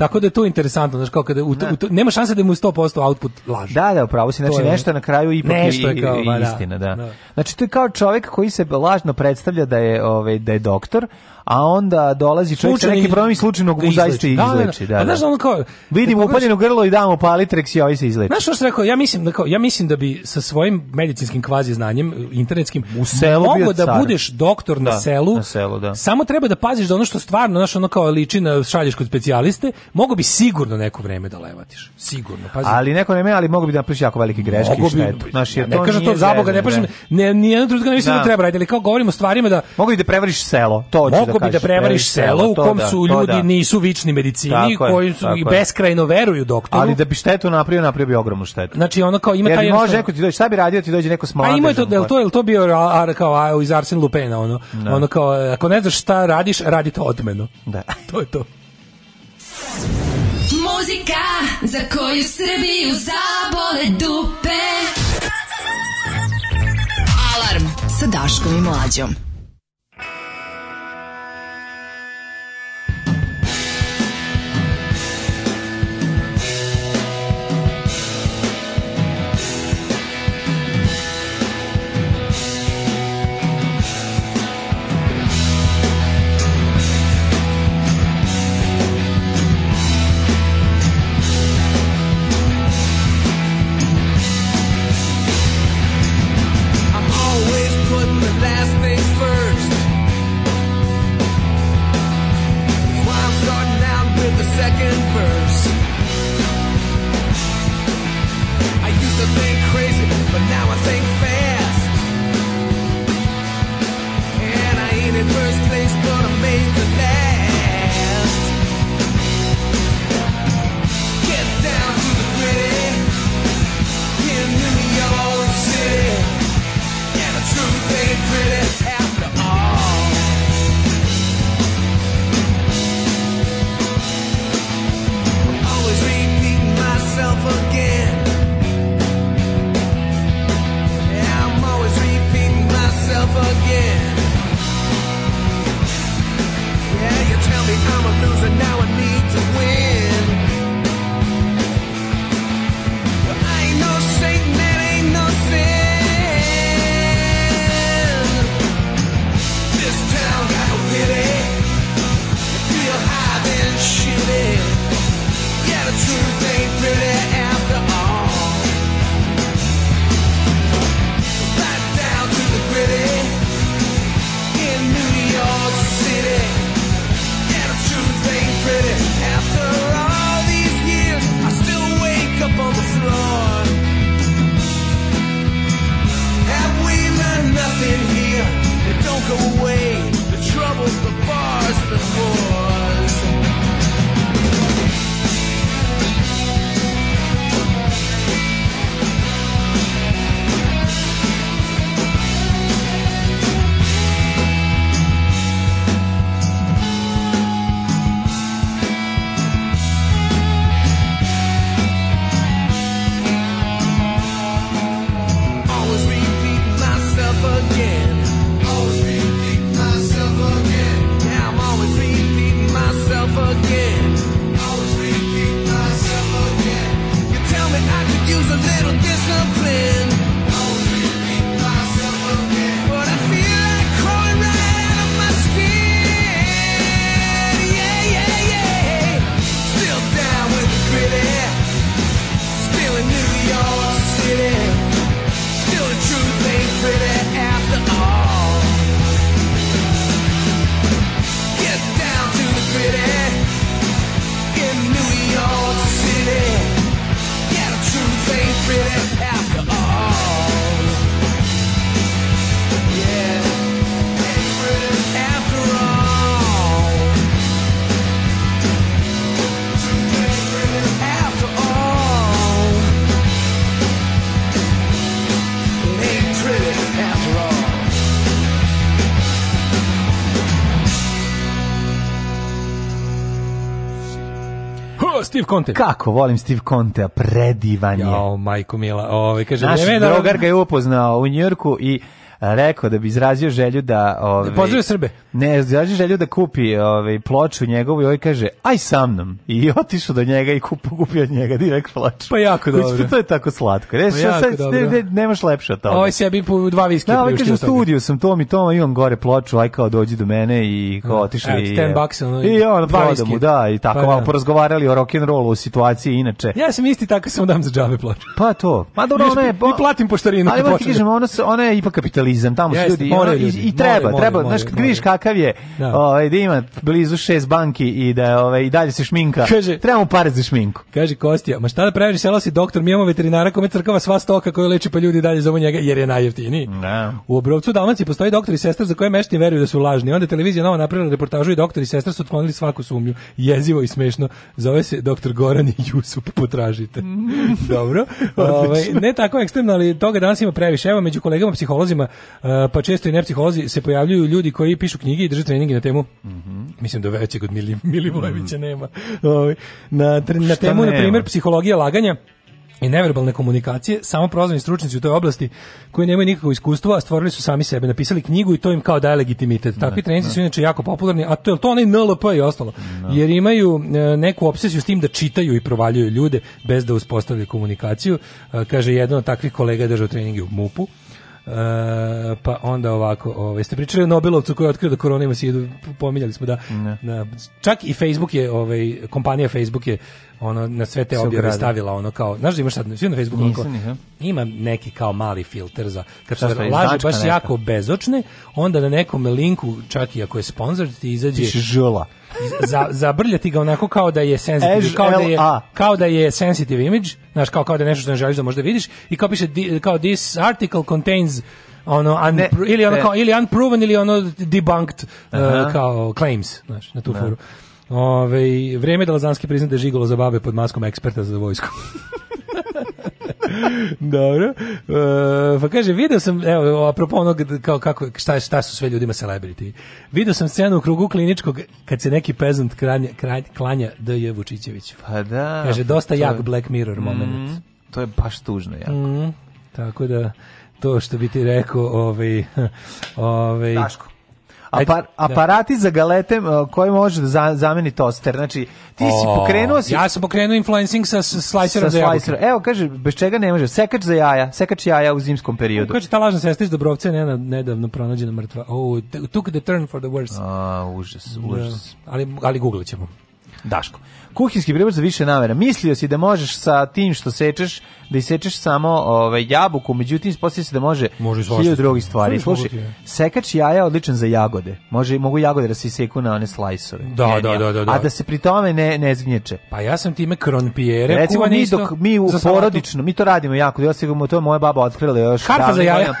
Tako da je to interesantno, znači kao kada u, da. u, nema šanse da mu 100% output laže. Da, da, upravo si, znači je, nešto na kraju ipak nešto je kao, ba, da. istina, da. da. Znači to je kao čovjek koji se lažno predstavlja da je, ovaj, da je doktor, a onda dolazi čovjek Slučajni, sa neki problem slučajnog mu zaista da, izleči. Da, da, da, da. A znaš, ono kao... Vidimo e, upaljeno grlo i damo palitrex i ovaj se izleči. Znaš što sam rekao, ja mislim, da kao, ja mislim da bi sa svojim medicinskim kvazi znanjem, internetskim, u selu mogo da car. budeš doktor na, da, selu, na selu, da. samo treba da paziš da ono što stvarno, znaš, ono kao liči na šalješ kod specijaliste, mogo bi sigurno neko vreme da levatiš. Sigurno, pazi. Ali neko vreme, ali mogo bi da napraviš jako velike greške i štetu. Znaš, jer ne to kažem to za boga, ne pažem, ne, ni jednog ne mislim da treba raditi, ali kao govorimo o stvarima da Mogu i da prevariš selo, to hoću da bi da prevariš selo u kom da, su ljudi da. nisu vični medicini, tako koji su i beskrajno veruju doktoru. Ali da bi štetu napravio, napravio bi ogromnu štetu. Znači ono kao ima taj taj može jednostavno... neko ti dođe, šta bi radio ti dođe neko s mladežom. A ima to, jel pa- to, jel to bio ar, kao a, iz Arsen Lupena, ono, ne. Da. ono kao, ako ne znaš šta radiš, radi to odmeno. Da. to je to. Muzika za koju Srbiju zabole dupe. Alarm sa Daškom i Mlađom. But now I think on losing now and me. Steve Conte. Kako volim Steve Conte, predivanje. je. Jo, majko mila. Ovaj kaže, "Ne, drugar ga je upoznao u Njujorku i rekao da bi izrazio želju da... ovaj Pozdravio Srbe. Ne, izrazio želju da kupi ovaj ploču njegovu i ovaj kaže, aj sa mnom. I otišao do njega i kupu, kupio od njega direkt ploču. Pa jako dobro. dobro. To je tako slatko. Reš, pa sad, ne, ne, nemaš lepše od toga. Oj, ovaj sebi po dva viski. Da, ovaj kaže, u studiju sam tom i tom, imam gore ploču, aj kao dođi do mene i da, kao otišao i, bucks, ono, I ono, dva mu, da, i tako pa, malo da. porazgovarali o rock rock'n'rollu, u situaciji inače. Ja sam isti tako sam dam za džabe ploču. Pa to. Ma dobro, ne, je... I platim poštarinu. Ali ti kažem, ona, ona je ipak kapitalista turizam, tamo su ljudi, more, ljudi, i, i treba, more, treba, more, znaš, kad vidiš kakav je, da. ovaj da ima blizu šest banki i da ovaj i dalje se šminka. Kaže, trebamo pare za šminku. Kaže Kostija, ma šta da praviš, selo si doktor, mi imamo veterinara kome crkava sva stoka koju leči pa ljudi dalje zovu njega jer je najjeftiniji. Da. U Obrovcu Dalmaciji postoji doktor i sestra za koje meštani veruju da su lažni. Onda televizija Nova napravila reportažu i doktor i sestra su otklonili svaku sumnju. Jezivo i smešno. Zove se doktor Goran i Jusup, potražite. Dobro. ovaj ne tako ekstremno, ali toga danas ima previše. Evo među kolegama psiholozima E, pa često i ne psiholozi se pojavljuju ljudi koji pišu knjige i drže treninge na temu. Mm -hmm. Mislim da veće kod Mili, Milivojevića mm -hmm. nema. Ovaj, na, na temu, na primjer, psihologija laganja i neverbalne komunikacije, samo prozvani stručnjaci u toj oblasti koji nemaju nikakvo iskustvo, a stvorili su sami sebe, napisali knjigu i to im kao daje legitimitet. Da, Takvi treninci da. su inače jako popularni, a to je to onaj NLP i ostalo. Ne. Da. Jer imaju e, neku obsesiju s tim da čitaju i provaljuju ljude bez da uspostavljaju komunikaciju. E, kaže jedan od takvih kolega je držao treninge u MUP-u pa onda ovako, ovaj ste pričali o Nobelovcu koji je otkrio da korona ima sjedu, pominjali smo da na, čak i Facebook je, ovaj kompanija Facebook je ono na sve te objave stavila ono kao, znaš da imaš sad na Facebooku Nisam, ono ima neki kao mali filter za kad se laže baš neka. jako bezočne, onda na nekom linku čak i ako je sponzor ti izađe žula za, zabrljati ga onako kao da je sensitive, kao da je, kao da je sensitive image, znaš, kao, kao da je nešto što ne želiš da možda vidiš, i kao piše, kao this article contains ono un, ne, ili ono ne. kao ili unproven ili ono debunked uh, kao claims, znaš, na tu da. foru. Ove, vreme da Lazanski prizna da je žigolo za babe pod maskom eksperta za vojsku. Dobro. E, pa kaže, video sam, evo, apropo onog, kao, kako, šta, šta su sve ljudima celebrity. Video sam scenu u krugu kliničkog, kad se neki pezant kranja, kranja, klanja D.J. Vučićević. Pa da. Kaže, dosta jak je, Black Mirror mm, moment. to je baš tužno jako. Mm, tako da, to što bi ti rekao, ovaj, ovaj... Daško apar, da. aparati za galete eh, koji može da za, zameni toster. Znači, ti si pokrenuo si... Ja sam pokrenuo influencing sa slicerom sa za slicer. Evo, kaže, bez čega ne može. Sekač za jaja, sekač jaja u zimskom periodu. Kaže, ta lažna sestra iz Dobrovca je nedavno pronađena mrtva. Oh, took the turn for the worse. A, užas, da. užas. Da, ali, ali googlat ćemo. Daško kuhinski pribor za više namera. Mislio si da možeš sa tim što sečeš, da isečeš samo ovaj jabuku, međutim ispostavlja se da može hiljadu drugih stvari. Slušaj, sekač jaja odličan za jagode. Može mogu jagode da se iseku na one slajsove. Da, da, da, da, da. A da se pri tome ne ne zgnječe. Pa ja sam time kronpijere Recimo mi dok mi u porodično, mi to radimo jako. Da ja se to moja baba otkrila još. Karfa za jaja.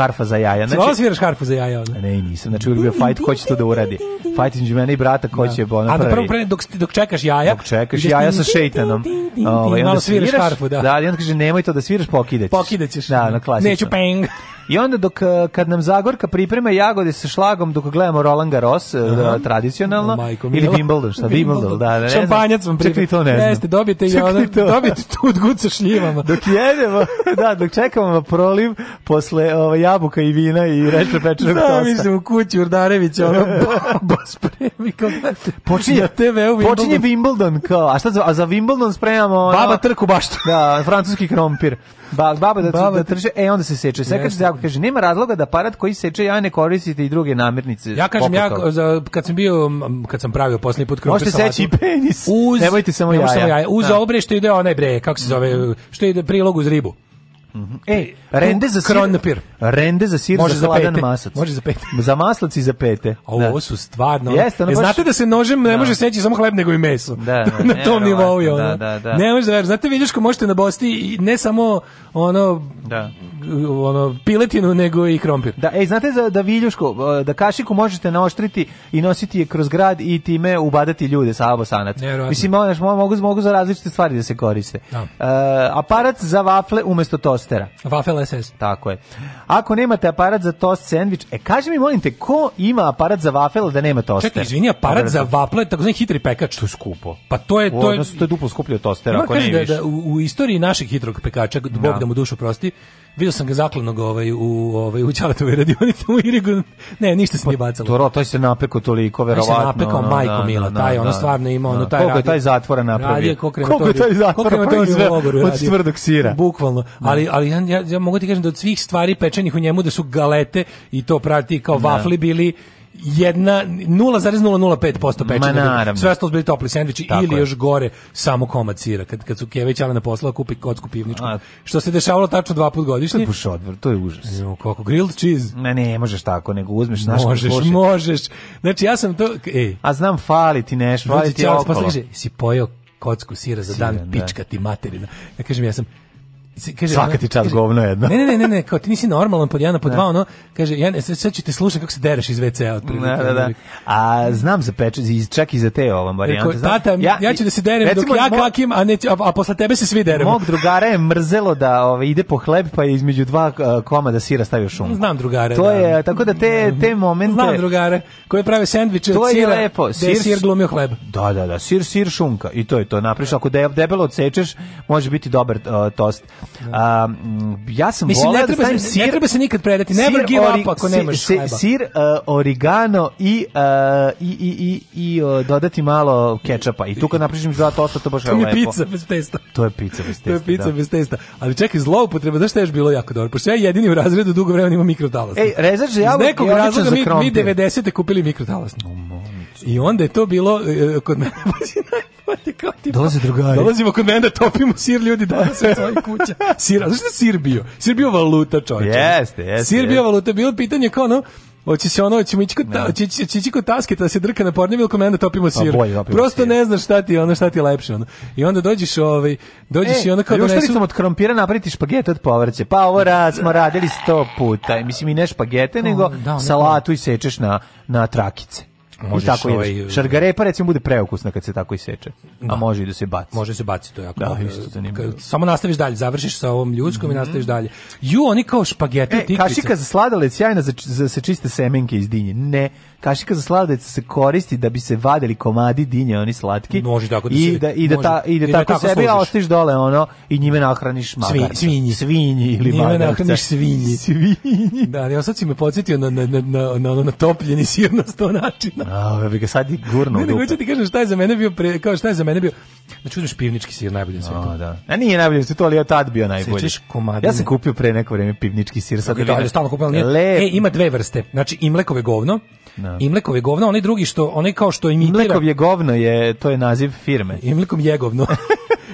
harfa za jaja. Znači, Svala znači- sviraš harfu za jaja? Onda? Ne, nisam. Znači, uvijek bio fight, ko će to da uradi? Fight između mene i brata, ko da. će da. ono A da prvo dok, dok čekaš jaja. Dok čekaš jaja sa šeitanom. Ovo, ovaj, i onda sviraš harfu, da. Da, ali onda kaže, nemoj to da sviraš, pokidećeš. Pokidećeš. Da, na klasično. Neću peng. I onda dok e, kad nam Zagorka priprema jagode sa šlagom dok gledamo Roland Garros e, da, tradicionalno Majko, ili Wimbledon, šta Wimbledon, da, da ne. Šampanjac vam priprema. to ne znam. Jeste, dobijete i ona, dobijete tu gut sa šljivama. Dok jedemo, da, dok čekamo proliv posle ova jabuka i vina i reče pečenog tosta. Da, mislim u kući Urdarević ono baš spremi kao počinje TV Wimbledon. Počinje Wimbledon kao, a šta za, a za Wimbledon spremamo ono, baba trku baštu. Da, francuski krompir. Ba, baba da, baba, da trže, e, onda se seče. Sve kaže, jako kaže, nema razloga da aparat koji seče ja ne koristite i druge namirnice. Ja kažem, ja, za, kad sam bio, kad sam pravio poslednji put krupe Možete seći i penis, uz, nemojte samo jaja. Samo jaja. Uz da. ide onaj bre, kako se zove, što ide prilog uz ribu. -hmm. E, rende za sir, kronopir. Rende za sir može za, za pete. Može za pete. za maslac i za pete. A ovo da. su stvarno. Jeste, ono e, baš... Znate da se nožem ne da. može seći samo hleb nego i meso. Da, da na tom nivou je da, ono. Da, da, Ne može da Znate vidiš ko možete na Bosti ne samo ono da ono piletinu nego i krompir. Da, ej, znate za da viljuško, e, da kašiku možete naoštriti i nositi je kroz grad i time ubadati ljude sa abosanac. Mislim, ono, mogu, mogu za različite stvari da se koriste. Uh, aparat za vafle umesto tosta tostera. Wafel SS. Tako je. Ako nemate aparat za tost sandvič, e kaži mi molim te, ko ima aparat za wafel da nema toster? Čekaj, izvini, aparat za waffle, vaple, takozvani hitri pekač, to je skupo. Pa to je to o, je to je duplo skuplje od tostera, ako ne da, da, u, u, istoriji naših hitrog pekača, Bog da. da mu dušu prosti, Vidio sam ga zaklonog ovaj, u, ovaj, u Čaletove radionici u Irigu. Ne, ništa se nije pa, bacalo. To, to se napeko toliko, verovatno. Taj se napekao, no, majko no, da, mila, da, taj, da, ono stvarno ima, ono, taj Koliko je taj zatvora napravio? Koliko je taj zatvora proizveo od tvrdog sira? Bukvalno. Ali, ali ja, ja, ja mogu ti kažem da od svih stvari pečenih u njemu da su galete i to prati kao vafli bili jedna 0,005% pečenja. Sve što su bili topli sendviči Tako ili je. još gore samo komad sira kad kad su Kević ali na poslu kupi kocku pivničku. A, što se dešavalo tačno dva put godišnje. Buš odvor, to je užas. Jo, kako grilled cheese. Ne, ne, možeš tako, nego uzmeš naš Možeš, košet. možeš. Znači ja sam to, ej. A znam fali ti nešto, fali ti. Ja, pa kaže, si pojeo kocku sira za dan, da. pička da. ti materina. Ja kažem ja sam kaže svaka ti čas govno jedno. Ne, ne, ne, ne, kao ti nisi normalan pod jedan pod dva, ono kaže ja e, sad ću te slušati kako se dereš iz WC-a od Da, da, da. A znam za peč, čak i za te ovam varijante. Tata, ja, ja ću da se derem dok ja kakim, a ne a, a posle tebe se svi deremo. Mog drugara je mrzelo da ove, ovaj, ide po hleb pa je između dva komada da sira stavio šunku. Znam drugare. To da. je tako da te da. te momente Znam drugare koje prave sendviče od sira. To je lepo. Sir, sir glumio hleb. Da, da, da, sir sir šunka i to je to. Napriš ako debelo odsečeš, može biti dobar uh, tost. Da. A, ja sam Mislim, ne da treba, da sir, ne treba se nikad predati. Never give ori, up ako nemaš si, Sir, uh, e, origano i, uh, i, i, i, i uh, dodati malo kečapa. I tu kad naprišiš za to, to baš je lepo. To je pizza bez testa. To je pizza bez testa, To je pizza da. bez testa. Ali čekaj, zloupotreba, znaš šta je još bilo jako dobro? Pošto ja jedini u razredu dugo vremena imam mikrotalasni. Ej, rezač, ja Iz nekog razloga mi, mi 90. kupili mikrotalasni. I onda je to bilo e, kod mene najbolje kao tipa. Dolaze drugari. Dolazimo kod mene da topimo sir ljudi da se svoj kuća. Sir, znaš šta sir bio? Sir bio valuta, čoveče. Jeste, jeste. Sir bio valuta, bilo pitanje kao no, Hoće se ono, hoćemo ići kod, ta, da. hoće, hoće kod taske, da se drka na pornjevi ili komenda topimo pa sir. Bolje, topimo Prosto sir. ne znaš šta ti, ono šta ti je lepše. Ono. I onda dođeš, ovaj, dođeš e, i onda kao donesu... Ljuštaricom od krompira napraviti špaget od povrće. Pa ovo rad smo radili sto puta. Mislim i ne špagete, nego o, da, salatu i sečeš na, na trakice. Možeš tako ovaj, ideš. Šargarepa recimo bude preukusna kad se tako iseče. Da. A može i da se baci. Može se baci, to je jako. Da, dobro. isto zanimljivo. Samo nastaviš dalje, završiš sa ovom ljudskom mm -hmm. i mhm. nastaviš dalje. Ju, oni kao špageti e, tikvice. Kašika za sladoled sjajna za, za se čiste semenke iz dinje. Ne, kašika za sladoled se koristi da bi se vadili komadi dinje, oni slatki. Može tako da se, i da i da može, ta i da, i da tako, tako sebi a ostiš dole ono i njime nahraniš magarca. svinji, svinji ili njime magarca. nahraniš svinji. Svinji. Da, ja sad si me podsjetio na na na na na, na, topljeni sir na sto načina. A, bi ga sad i gurno. Ne, nego ti kažem šta je za mene bio pre, kao šta je za mene bio. Znači da, uzmeš pivnički sir najbolji na svetu. Da. A nije najbolji, to ali ja tad bio najbolji. Ja sam kupio pre neko vreme pivnički sir, sad da, stalno kupujemo. E, ima dve vrste. Znači imlekove govno, No. Da. Imlekov je govno, onaj drugi što, onaj kao što imitira... Imlekov je govno, je, to je naziv firme. Imlekov je govno.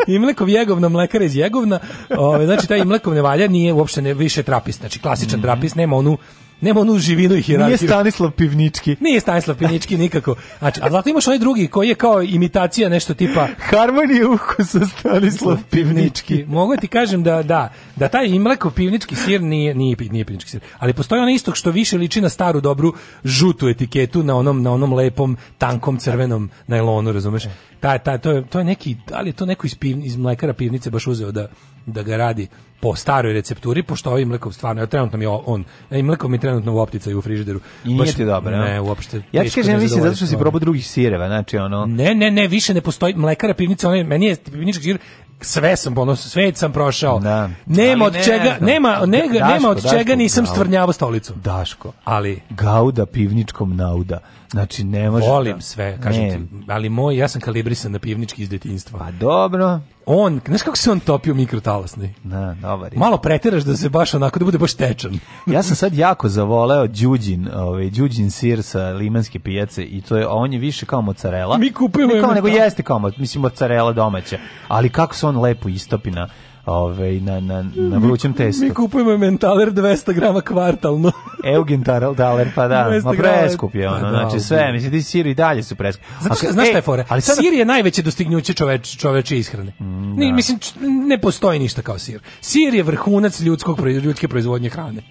Imlekov Jegovna, mlekar iz Jegovna. Ove, znači, taj Imlekov ne valja, nije uopšte ne, više trapis, znači klasičan mm -hmm. trapist, nema onu nema onu živinu i hierarhiju. Nije Stanislav Pivnički. Nije Stanislav Pivnički nikako. Znači, a zato imaš onaj drugi koji je kao imitacija nešto tipa Harmonija ukusa Stanislav Pivnički. Mogu da ti kažem da da, da taj imleko pivnički sir nije nije nije pivnički sir, ali postoji onaj istog što više liči na staru dobru žutu etiketu na onom na onom lepom tankom crvenom najlonu, razumeš? ta, ta, to, je, to je neki, ali to neko iz, piv, iz mlekara pivnice baš uzeo da, da ga radi po staroj recepturi, pošto ovim mlekov stvarno, ja trenutno mi je on, e, i mlekom mi trenutno u opticaju u frižideru. I nije ti dobro, ne? uopšte. Ja ti kažem, ja mislim, zato što si probao drugih sireva, znači ono... Ne, ne, ne, više ne postoji mlekara pivnica, onaj, meni je pivnički sir, sve sam ponos, sve sam prošao. Da. Nema ali od ne, čega, da, ne, nema, ne, daško, nema od daško, čega nisam daško, stvrnjavao stolicu. Daško, ali gauda pivničkom nauda. Znači, ne može... Volim da. sve, kažem ne. ti, ali moj, ja sam kalibrisan na pivnički iz detinjstva. Pa dobro. On, znaš kako se on topio mikrotalasni? Da, dobar je. Malo pretiraš da se baš onako, da bude baš tečan. ja sam sad jako zavoleo Đuđin, ovaj, Đuđin sir sa limanske pijace i to je, on je više kao mozzarella. Mi kupujemo ne kao, nego jeste kao, mislim, mozzarella domaća. Ali kako se on lepo istopi na ovaj na na na vrućem testu. Mi kupujemo mentaler 200 g kvartalno. Eugen Daler pa da, ma preskup je pa ono. Da, znači sve, mislim ti siri i dalje su preskupi. Zato što znaš e, šta je fore? Ali sad... sir je najveće dostignuće čoveč čoveče ishrane. Mm, da. Ni, mislim ne postoji ništa kao sir. Sir je vrhunac ljudskog ljudske proizvodnje hrane.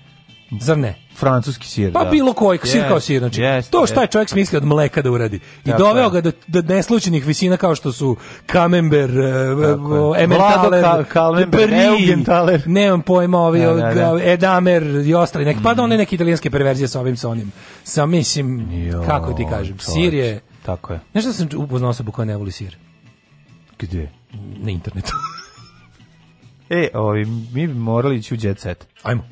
Zar ne? Francuski sir, Pa da. bilo koji sir yes, kao sir, znači yes, to šta je čovjek smislio od mleka da uradi. I Tako doveo je. ga do, do neslučajnih visina kao što su Kamember, Emmentaler, Kalmember, nemam pojma, ovi, ne, ne, ne. Edamer i ostali. Nek, mm. Pa da one neke italijanske perverzije sa ovim, sa Sa, mislim, jo, kako ti kažem, čovječ. sir je... Tako je. Nešto sam upoznao osobu koja ne voli sir. Gde? Na internetu. e, ovi, mi bi morali ići u jet set. Ajmo.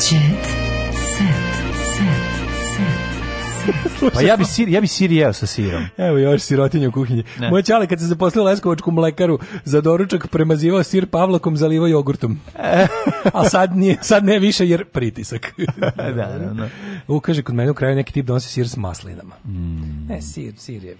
set. Pa ja bi sir, ja bi sir jeo sa sirom. Evo još sirotinje u kuhinji. Ne. Moj čale kad se zaposlio u Leskovačku mlekaru za doručak premazivao sir pavlakom, zalivao jogurtom. A sad nije, sad ne više jer pritisak. da, da, da. U kaže kod mene u kraju neki tip donosi sir s maslinama. Mm. Ne, sir, sir je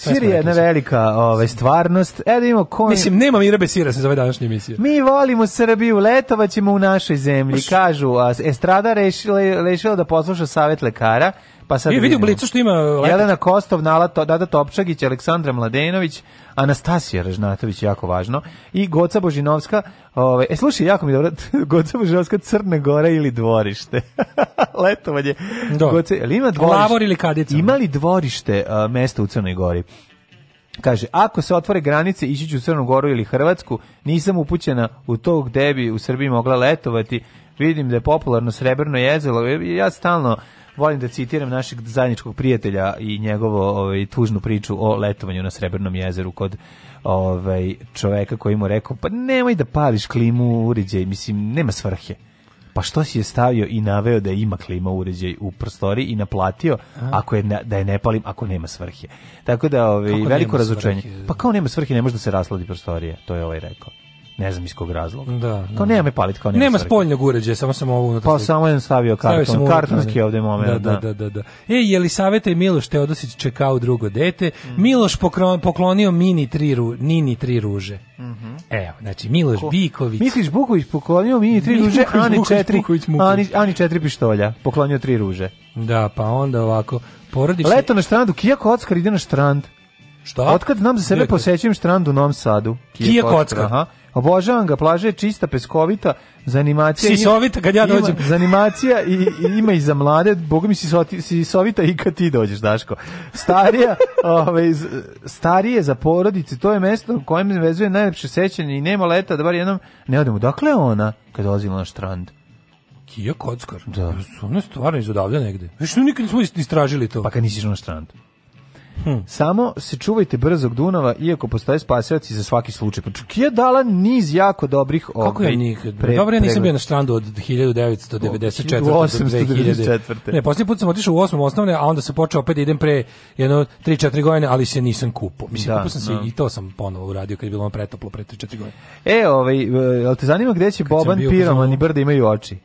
Sirija je jedna velika ovaj, stvarnost. E da imamo kom... Mislim, nema mira bez sira se zove današnje emisija. Mi volimo Srbiju, letovat ćemo u našoj zemlji. Kažu, a Estrada rešila, rešila da posluša savjet lekara pa sad I Vidim u Blicu što ima... Uh, Jelena Kostov, Nala, Dada Topčagić, Aleksandra Mladenović, Anastasija Ražnatović, jako važno, i Goca Božinovska, Ove, ovaj, e, slušaj, jako mi je dobro, Goca Božinovska, Crne Gore ili dvorište. Letovanje. Do. Da. Goca, ali ima dvorište? Lavor ili kadica. Ima li dvorište uh, mesto u Crnoj Gori? Kaže, ako se otvore granice, ići ću u Crnu Goru ili Hrvatsku, nisam upućena u to gde bi u Srbiji mogla letovati, vidim da je popularno srebrno jezelo, ja stalno volim da citiram našeg zajedničkog prijatelja i njegovu ovaj, tužnu priču o letovanju na Srebrnom jezeru kod ovaj, čoveka koji mu rekao, pa nemoj da pališ klimu uređaj, mislim, nema svrhe. Pa što si je stavio i naveo da ima klima uređaj u prostoriji i naplatio Aha. ako je da je ne palim ako nema svrhe. Tako da ovaj Kako veliko razočenje. Pa kao nema svrhe ne može da se rasladi prostorije, to je ovaj rekao ne znam iz kog razloga. Da, kao da. nema me palit, kao nema. Nema spoljnog uređaja, samo sam ovo unutra. Pa samo sam stavio karton, stavio kartonski ovde moment. Da, da, da, da, da. da. E, Jelisaveta i Miloš Teodosić čekao drugo dete. Mm. Miloš poklonio mini tri ru, nini tri ruže. Mm -hmm. Evo, znači Miloš Ko, Biković. Misliš Buković poklonio mini tri ruže, Buković, Ani četiri, Buković, Ani, Ani četiri pištolja, poklonio tri ruže. Da, pa onda ovako porodični... Leto na štrandu, Kija Oskar ide na štrand. Šta? Otkad znam za sebe Lekar. posećujem štrand u Novom Sadu. Kija, Kija Kockar. Aha. Obožavam ga, plaža je čista, peskovita, za animacija... Sisovita kad ja dođem. Ima, za animacija i, i, ima i za mlade, boga mi sisoti, sisovita i kad ti dođeš, Daško. Starija, ove, ovaj, starije za porodice, to je mesto u kojem vezuje najlepše sećanje i nema leta, da bar jednom ne odemo. Dakle ona kad dolazimo na štrand? Kija Kockar. Da. Su ono stvarno iz odavde negde. Više nikad nismo istražili to. Pa kad nisi na štrand? Hmm. Samo se čuvajte brzog Dunava, iako postoje spasioci za svaki slučaj. Pa čak je dala niz jako dobrih Kako je ja ovaj, nikad? Pre, Dobro, ja nisam bio na strandu od 1994. do 2000. Ne, posljednji put sam otišao u osmom osnovne, a onda se počeo opet da idem pre jedno 3-4 godine, ali se nisam kupo. Mislim, da, sam se no. Da. i to sam ponovo uradio kad je bilo ono pretoplo pre 3-4 godine. E, ovaj, ali e, te zanima gde će kad Boban, Piroman i Brda imaju oči?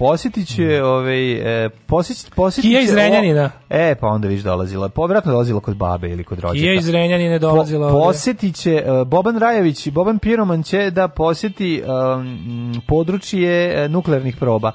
posjetit će, mm. ovaj, e, posjetit, posjetit iz Renjanina. e, pa onda viš dolazila. Povratno dolazila kod babe ili kod rođaka. Kija iz Renjanina dolazila. Po, posjetit uh, Boban Rajević i Boban Piroman će da posjeti um, područje e, nuklearnih proba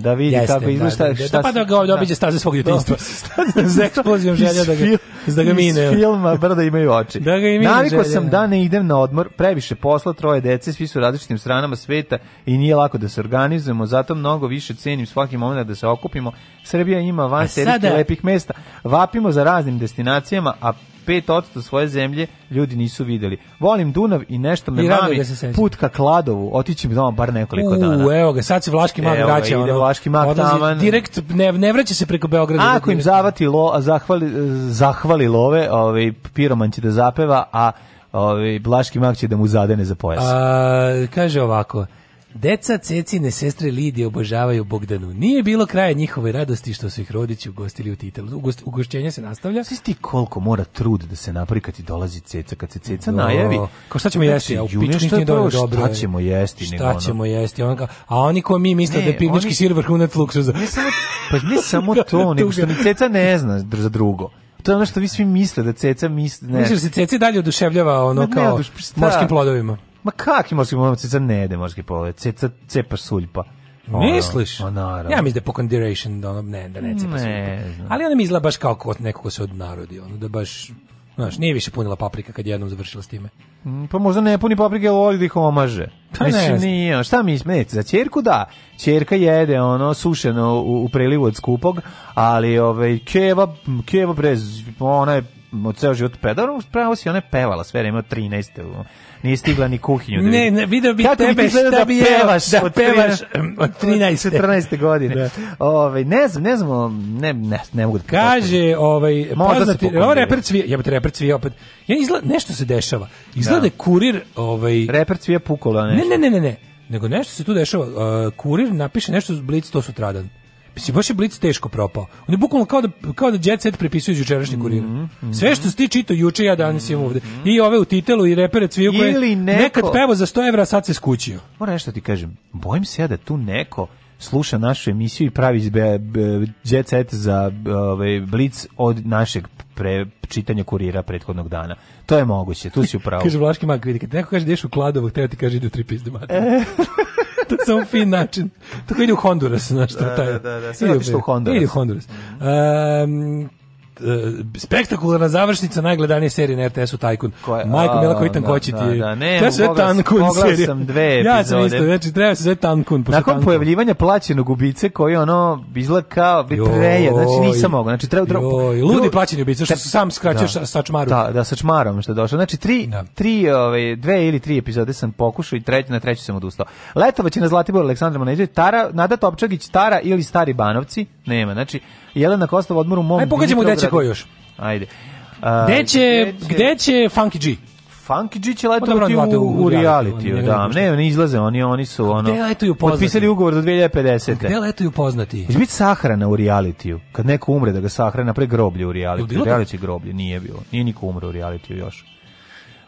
da vidi Jeste, kako izgleda da, da šta da, pa da ga ovdje obiđe da. staze svog djetinjstva s da eksplozijom želja da ga, da ga mine iz filma brda imaju oči da ga imine naviko sam da ne idem na odmor previše posla troje dece svi su u različitim stranama sveta i nije lako da se organizujemo zato mnogo više cenim svaki moment da se okupimo Srbija ima van serijski lepih mesta vapimo za raznim destinacijama a 5% svoje zemlje ljudi nisu videli. Volim Dunav i nešto me I mami put ka Kladovu, otići mi doma bar nekoliko dana. U, evo ga, sad se Vlaški mag vraća. Ono, Vlaški mak taman. Direkt, ne, ne vraća se preko Beograda. Ako im zavati lo, zahvali, zahvali love, ovaj, piroman će da zapeva, a ovaj, Vlaški mak će da mu zadene za pojas. A, kaže ovako, Deca Cecine sestre Lidije obožavaju Bogdanu. Nije bilo kraja njihove radosti što su ih rodići ugostili u titelu. Ugost, ugošćenje se nastavlja. Svi ti koliko mora trud da se napravi kad ti dolazi ceca, kad se ceca Do. najavi. Kao šta ćemo znači, jesti? A u pičnik nije dobro. Šta ćemo jesti? Šta nego ćemo ono. jesti? On ka, a oni ko mi misle ne, da je pivnički oni, sir vrhunac luksuza. Ne samo, pa ne samo da, to, nego što da. ni ceca ne zna za drugo to je ono što vi svi misle da ceca misle ne. Misliš da se ceca dalje oduševljava ono ne, kao ne, morskim plodovima. Ma kakvi morski polove? Ceca ne jede morski polove. Ceca cepa suljpa. Misliš? O, pa naravno. Ja mislim da po condiration da ono, ne, da ne cepa ne, suljpa. Ali ona mi izgleda baš kao kot nekog ko se odnarodi. Ono, da baš Znaš, nije više punila paprika kad jednom završila s time. Mm, pa možda ne puni paprike, ali voli da ih omaže. Pa ne, nije, šta mi smete? Za čerku da, čerka jede ono sušeno u, u prelivu od skupog, ali ovaj, keva, keva brez, ona je od ceo život pedarom, pravo si ona pevala sve vreme od 13. Nije stigla ni kuhinju. Da ne, ne, video bih Kako tebe šta da bi pevaš, da od pevaš od 13. 14. godine. Da. Ove, ovaj, ne znam, ne znam, ne, ne, ne mogu da Kaže, ovaj, da poznati, ovo reper cvije, ja bih reper cvije opet, ja izgleda, nešto se dešava. Izgleda da. da kurir, ovaj... Reper cvije pukola, nešto. Ne, ne, ne, ne, ne, nego nešto se tu dešava. Uh, kurir napiše nešto Blitz to sutradan si baš je Blitz teško propao. On je bukvalno kao da kao da Jet Set prepisuje iz jučerašnjeg kurira. Mm -hmm. Sve što si čito juče ja danas imam ovde. Mhm. I ove u titelu i repere cviju koje neko... nekad pevo za 100 evra, sad se skućio. Moram nešto ti kažem. Bojim se ja da tu neko sluša našu emisiju i pravi izbe, jet set za ovaj blic od našeg pre čitanja kurira prethodnog dana. To je moguće, tu si u pravu. kaže Vlaški mag, vidi, kad neko kaže da u Kladovo, teo ti kaže ide tri pizde to je samo fin način. Tako ide u Honduras, znaš što da, taj. Da, da, da, sve otišlo u Honduras. Ide u Honduras. Um, E, spektakularna završnica najgledanije serije na RTS-u Tajkun. Majko Mila Kojitan da, Kočiti. Da, da, ne, ja sve Tankun serija. sam dve epizode. Ja sam isto, znači treba se zove Tankun. Nakon pojavljivanja plaćenog ubice koji ono izgleda kao bi treje, znači nisam mogao. Znači treba dro... Joj, ludi plaćeni ubice što se sam skraćaš da, sa čmarom. Da, da sa čmarom što je došao. Znači tri, da. tri, ove, ovaj, dve ili tri epizode sam pokušao i treć, na treću sam odustao. Letovaće na Zlatibor Aleksandra Maneđe, Tara, Nada Topčagić, Tara ili Stari Banovci, nema. Znači, Jelena Kostova odmor u mom. Aj pogađamo gde će ko još. Ajde. A, gde će gde će Funky G? Funky G će letovati pa u, u, u realitiju, da, ne, ne izlaze, oni, oni su ono, gde letuju potpisali ugovor do 2050. Pa gde letuju poznati? Će biti sahrana u realitiju, kad neko umre da ga sahrana pre groblje u realitiju, u da- reality groblje nije bilo, nije niko umro u realitiju još.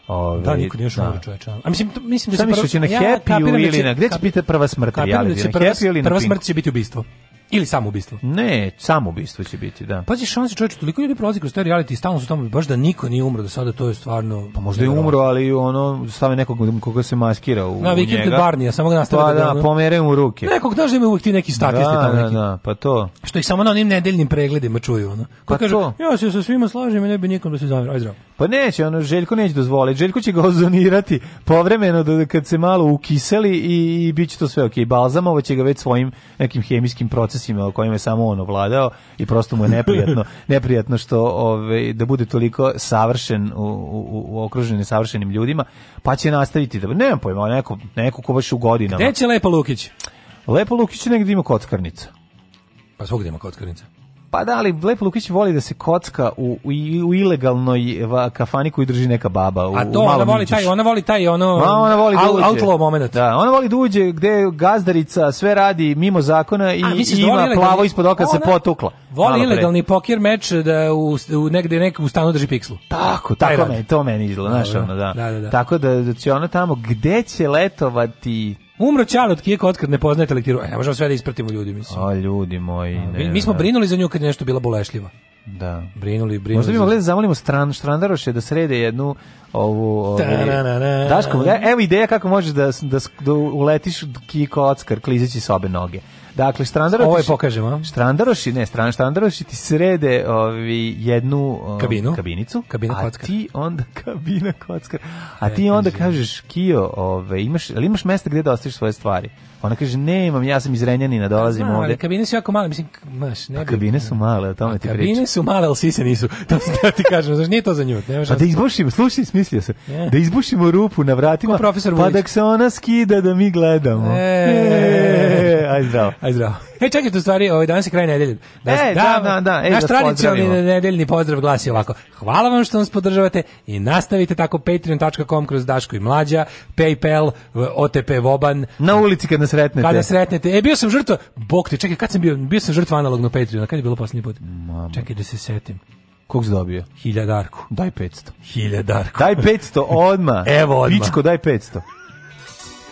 Ove, da, niko nije šao da. čoveče. A mislim, mislim da, da će... se prvo... na Happy ili na... Gde će biti prva smrt? Kapiram da će prva, prva smrt će biti ubistvo. Ili samoubistvo? Ne, samoubistvo će biti, da. Pazi, šanse čovječe, toliko ljudi prolazi kroz te reality stalno su tamo, baš da niko nije umro, da sada to je stvarno... Pa možda je umro, ali ono, stave nekog koga se maskira u, na, u njega. Na Barnija, samo ga nastave pa, da... da pomere mu ruke. Nekog daži da ima uvijek ti neki statisti da, tamo da, neki. Da, da, pa to. Što ih samo na onim nedeljnim pregledima čuju, ono. Ko pa kaže, to. ja se sa svima slažem i ne bi nikom da se zamira, ajde. zdravo. Pa neće, ono, Željko neće dozvoliti, Željko će ga ozonirati povremeno da, kad se malo ukiseli i, i biće to sve okej. Okay. Balzamovo će ga već svojim nekim hemijskim procesom procesima o kojima je samo on ovladao i prosto mu je neprijatno, neprijatno što ove, ovaj, da bude toliko savršen u, u, u okružen savršenim ljudima, pa će nastaviti da nemam pojma, neko, neko ko baš u godinama. Gde će Lepo Lukić? Lepo Lukić je negdje ima kockarnica. Pa svog ima kockarnica. Pa da, ali Lepo Lukić voli da se kocka u, u, u ilegalnoj eh, kafani koju drži neka baba. U, A to, ona voli taj, ona voli taj, ono, Ma, ona voli out, da outlaw moment. Da, ona voli da uđe gde gazdarica sve radi mimo zakona i, A, i da ima ilegalni... plavo ispod oka ona se potukla. Voli ilegalni poker meč da u, u negde nekom u stanu drži pikslu. Tako, tako, meni, to meni izgleda, znaš, ono, da. Da, da, da. Tako da, da će ona tamo, gde će letovati Umro Ćale od kijeka otkad ne poznajete lektiru. E, ne možemo sve da ispratimo ljudi, mislim. A, ljudi moji. ne. mi, mi smo da. brinuli za nju kad je nešto bila bolešljiva. Da. Brinuli, brinuli. Možda bi mogli da zamolimo stran, Štrandaroše da srede jednu ovu... ovu ovaj, Daško, e, evo ideja kako možeš da, da, da uletiš Kiko Ockar klizeći sobe noge. Dakle, Strandaroši... Ovo je pokažemo. Strandaroši, ne, stran, Strandaroši ti srede ovi, jednu o, Kabinu. kabinicu, kabina a ti onda kabina kockar, a ti onda kažeš, Kio, ove, imaš, ali imaš mesta gde da ostaviš svoje stvari? Ona kaže, nemam, ja sam iz Renjanina, dolazim ovdje. Ali kabine su jako male, mislim, maš, ne bi... kabine su male, o tome ti pričam. Kabine su male, ali sise nisu, to sam da ti kažem, znaš, nije to za nju. Pa da, da izbušimo, slušaj, smislio sam, yeah. da izbušimo rupu na vratima, pa da se ona skida da mi gledamo. E, e aj zdravo. Aj zdravo. E, čekajte, u stvari, ovaj, danas je kraj nedelje. Danas, e, da, da, da, ej, naš da tradicionalni nedeljni pozdrav glasi ovako. Hvala vam što nas podržavate i nastavite tako patreon.com kroz Daško i Mlađa, Paypal, OTP Voban. Na ulici kad nas sretnete. Kad nas sretnete. E, bio sam žrtva, bok ti, čekaj, kad sam bio, bio sam žrtva analogno Patreona, kad je bilo posljednji put? Mama. Čekaj da se setim. Kog si dobio? Hiljadarku. Daj 500. Hiljadarku. Daj 500 odma. Evo odma. Pičko, daj 500.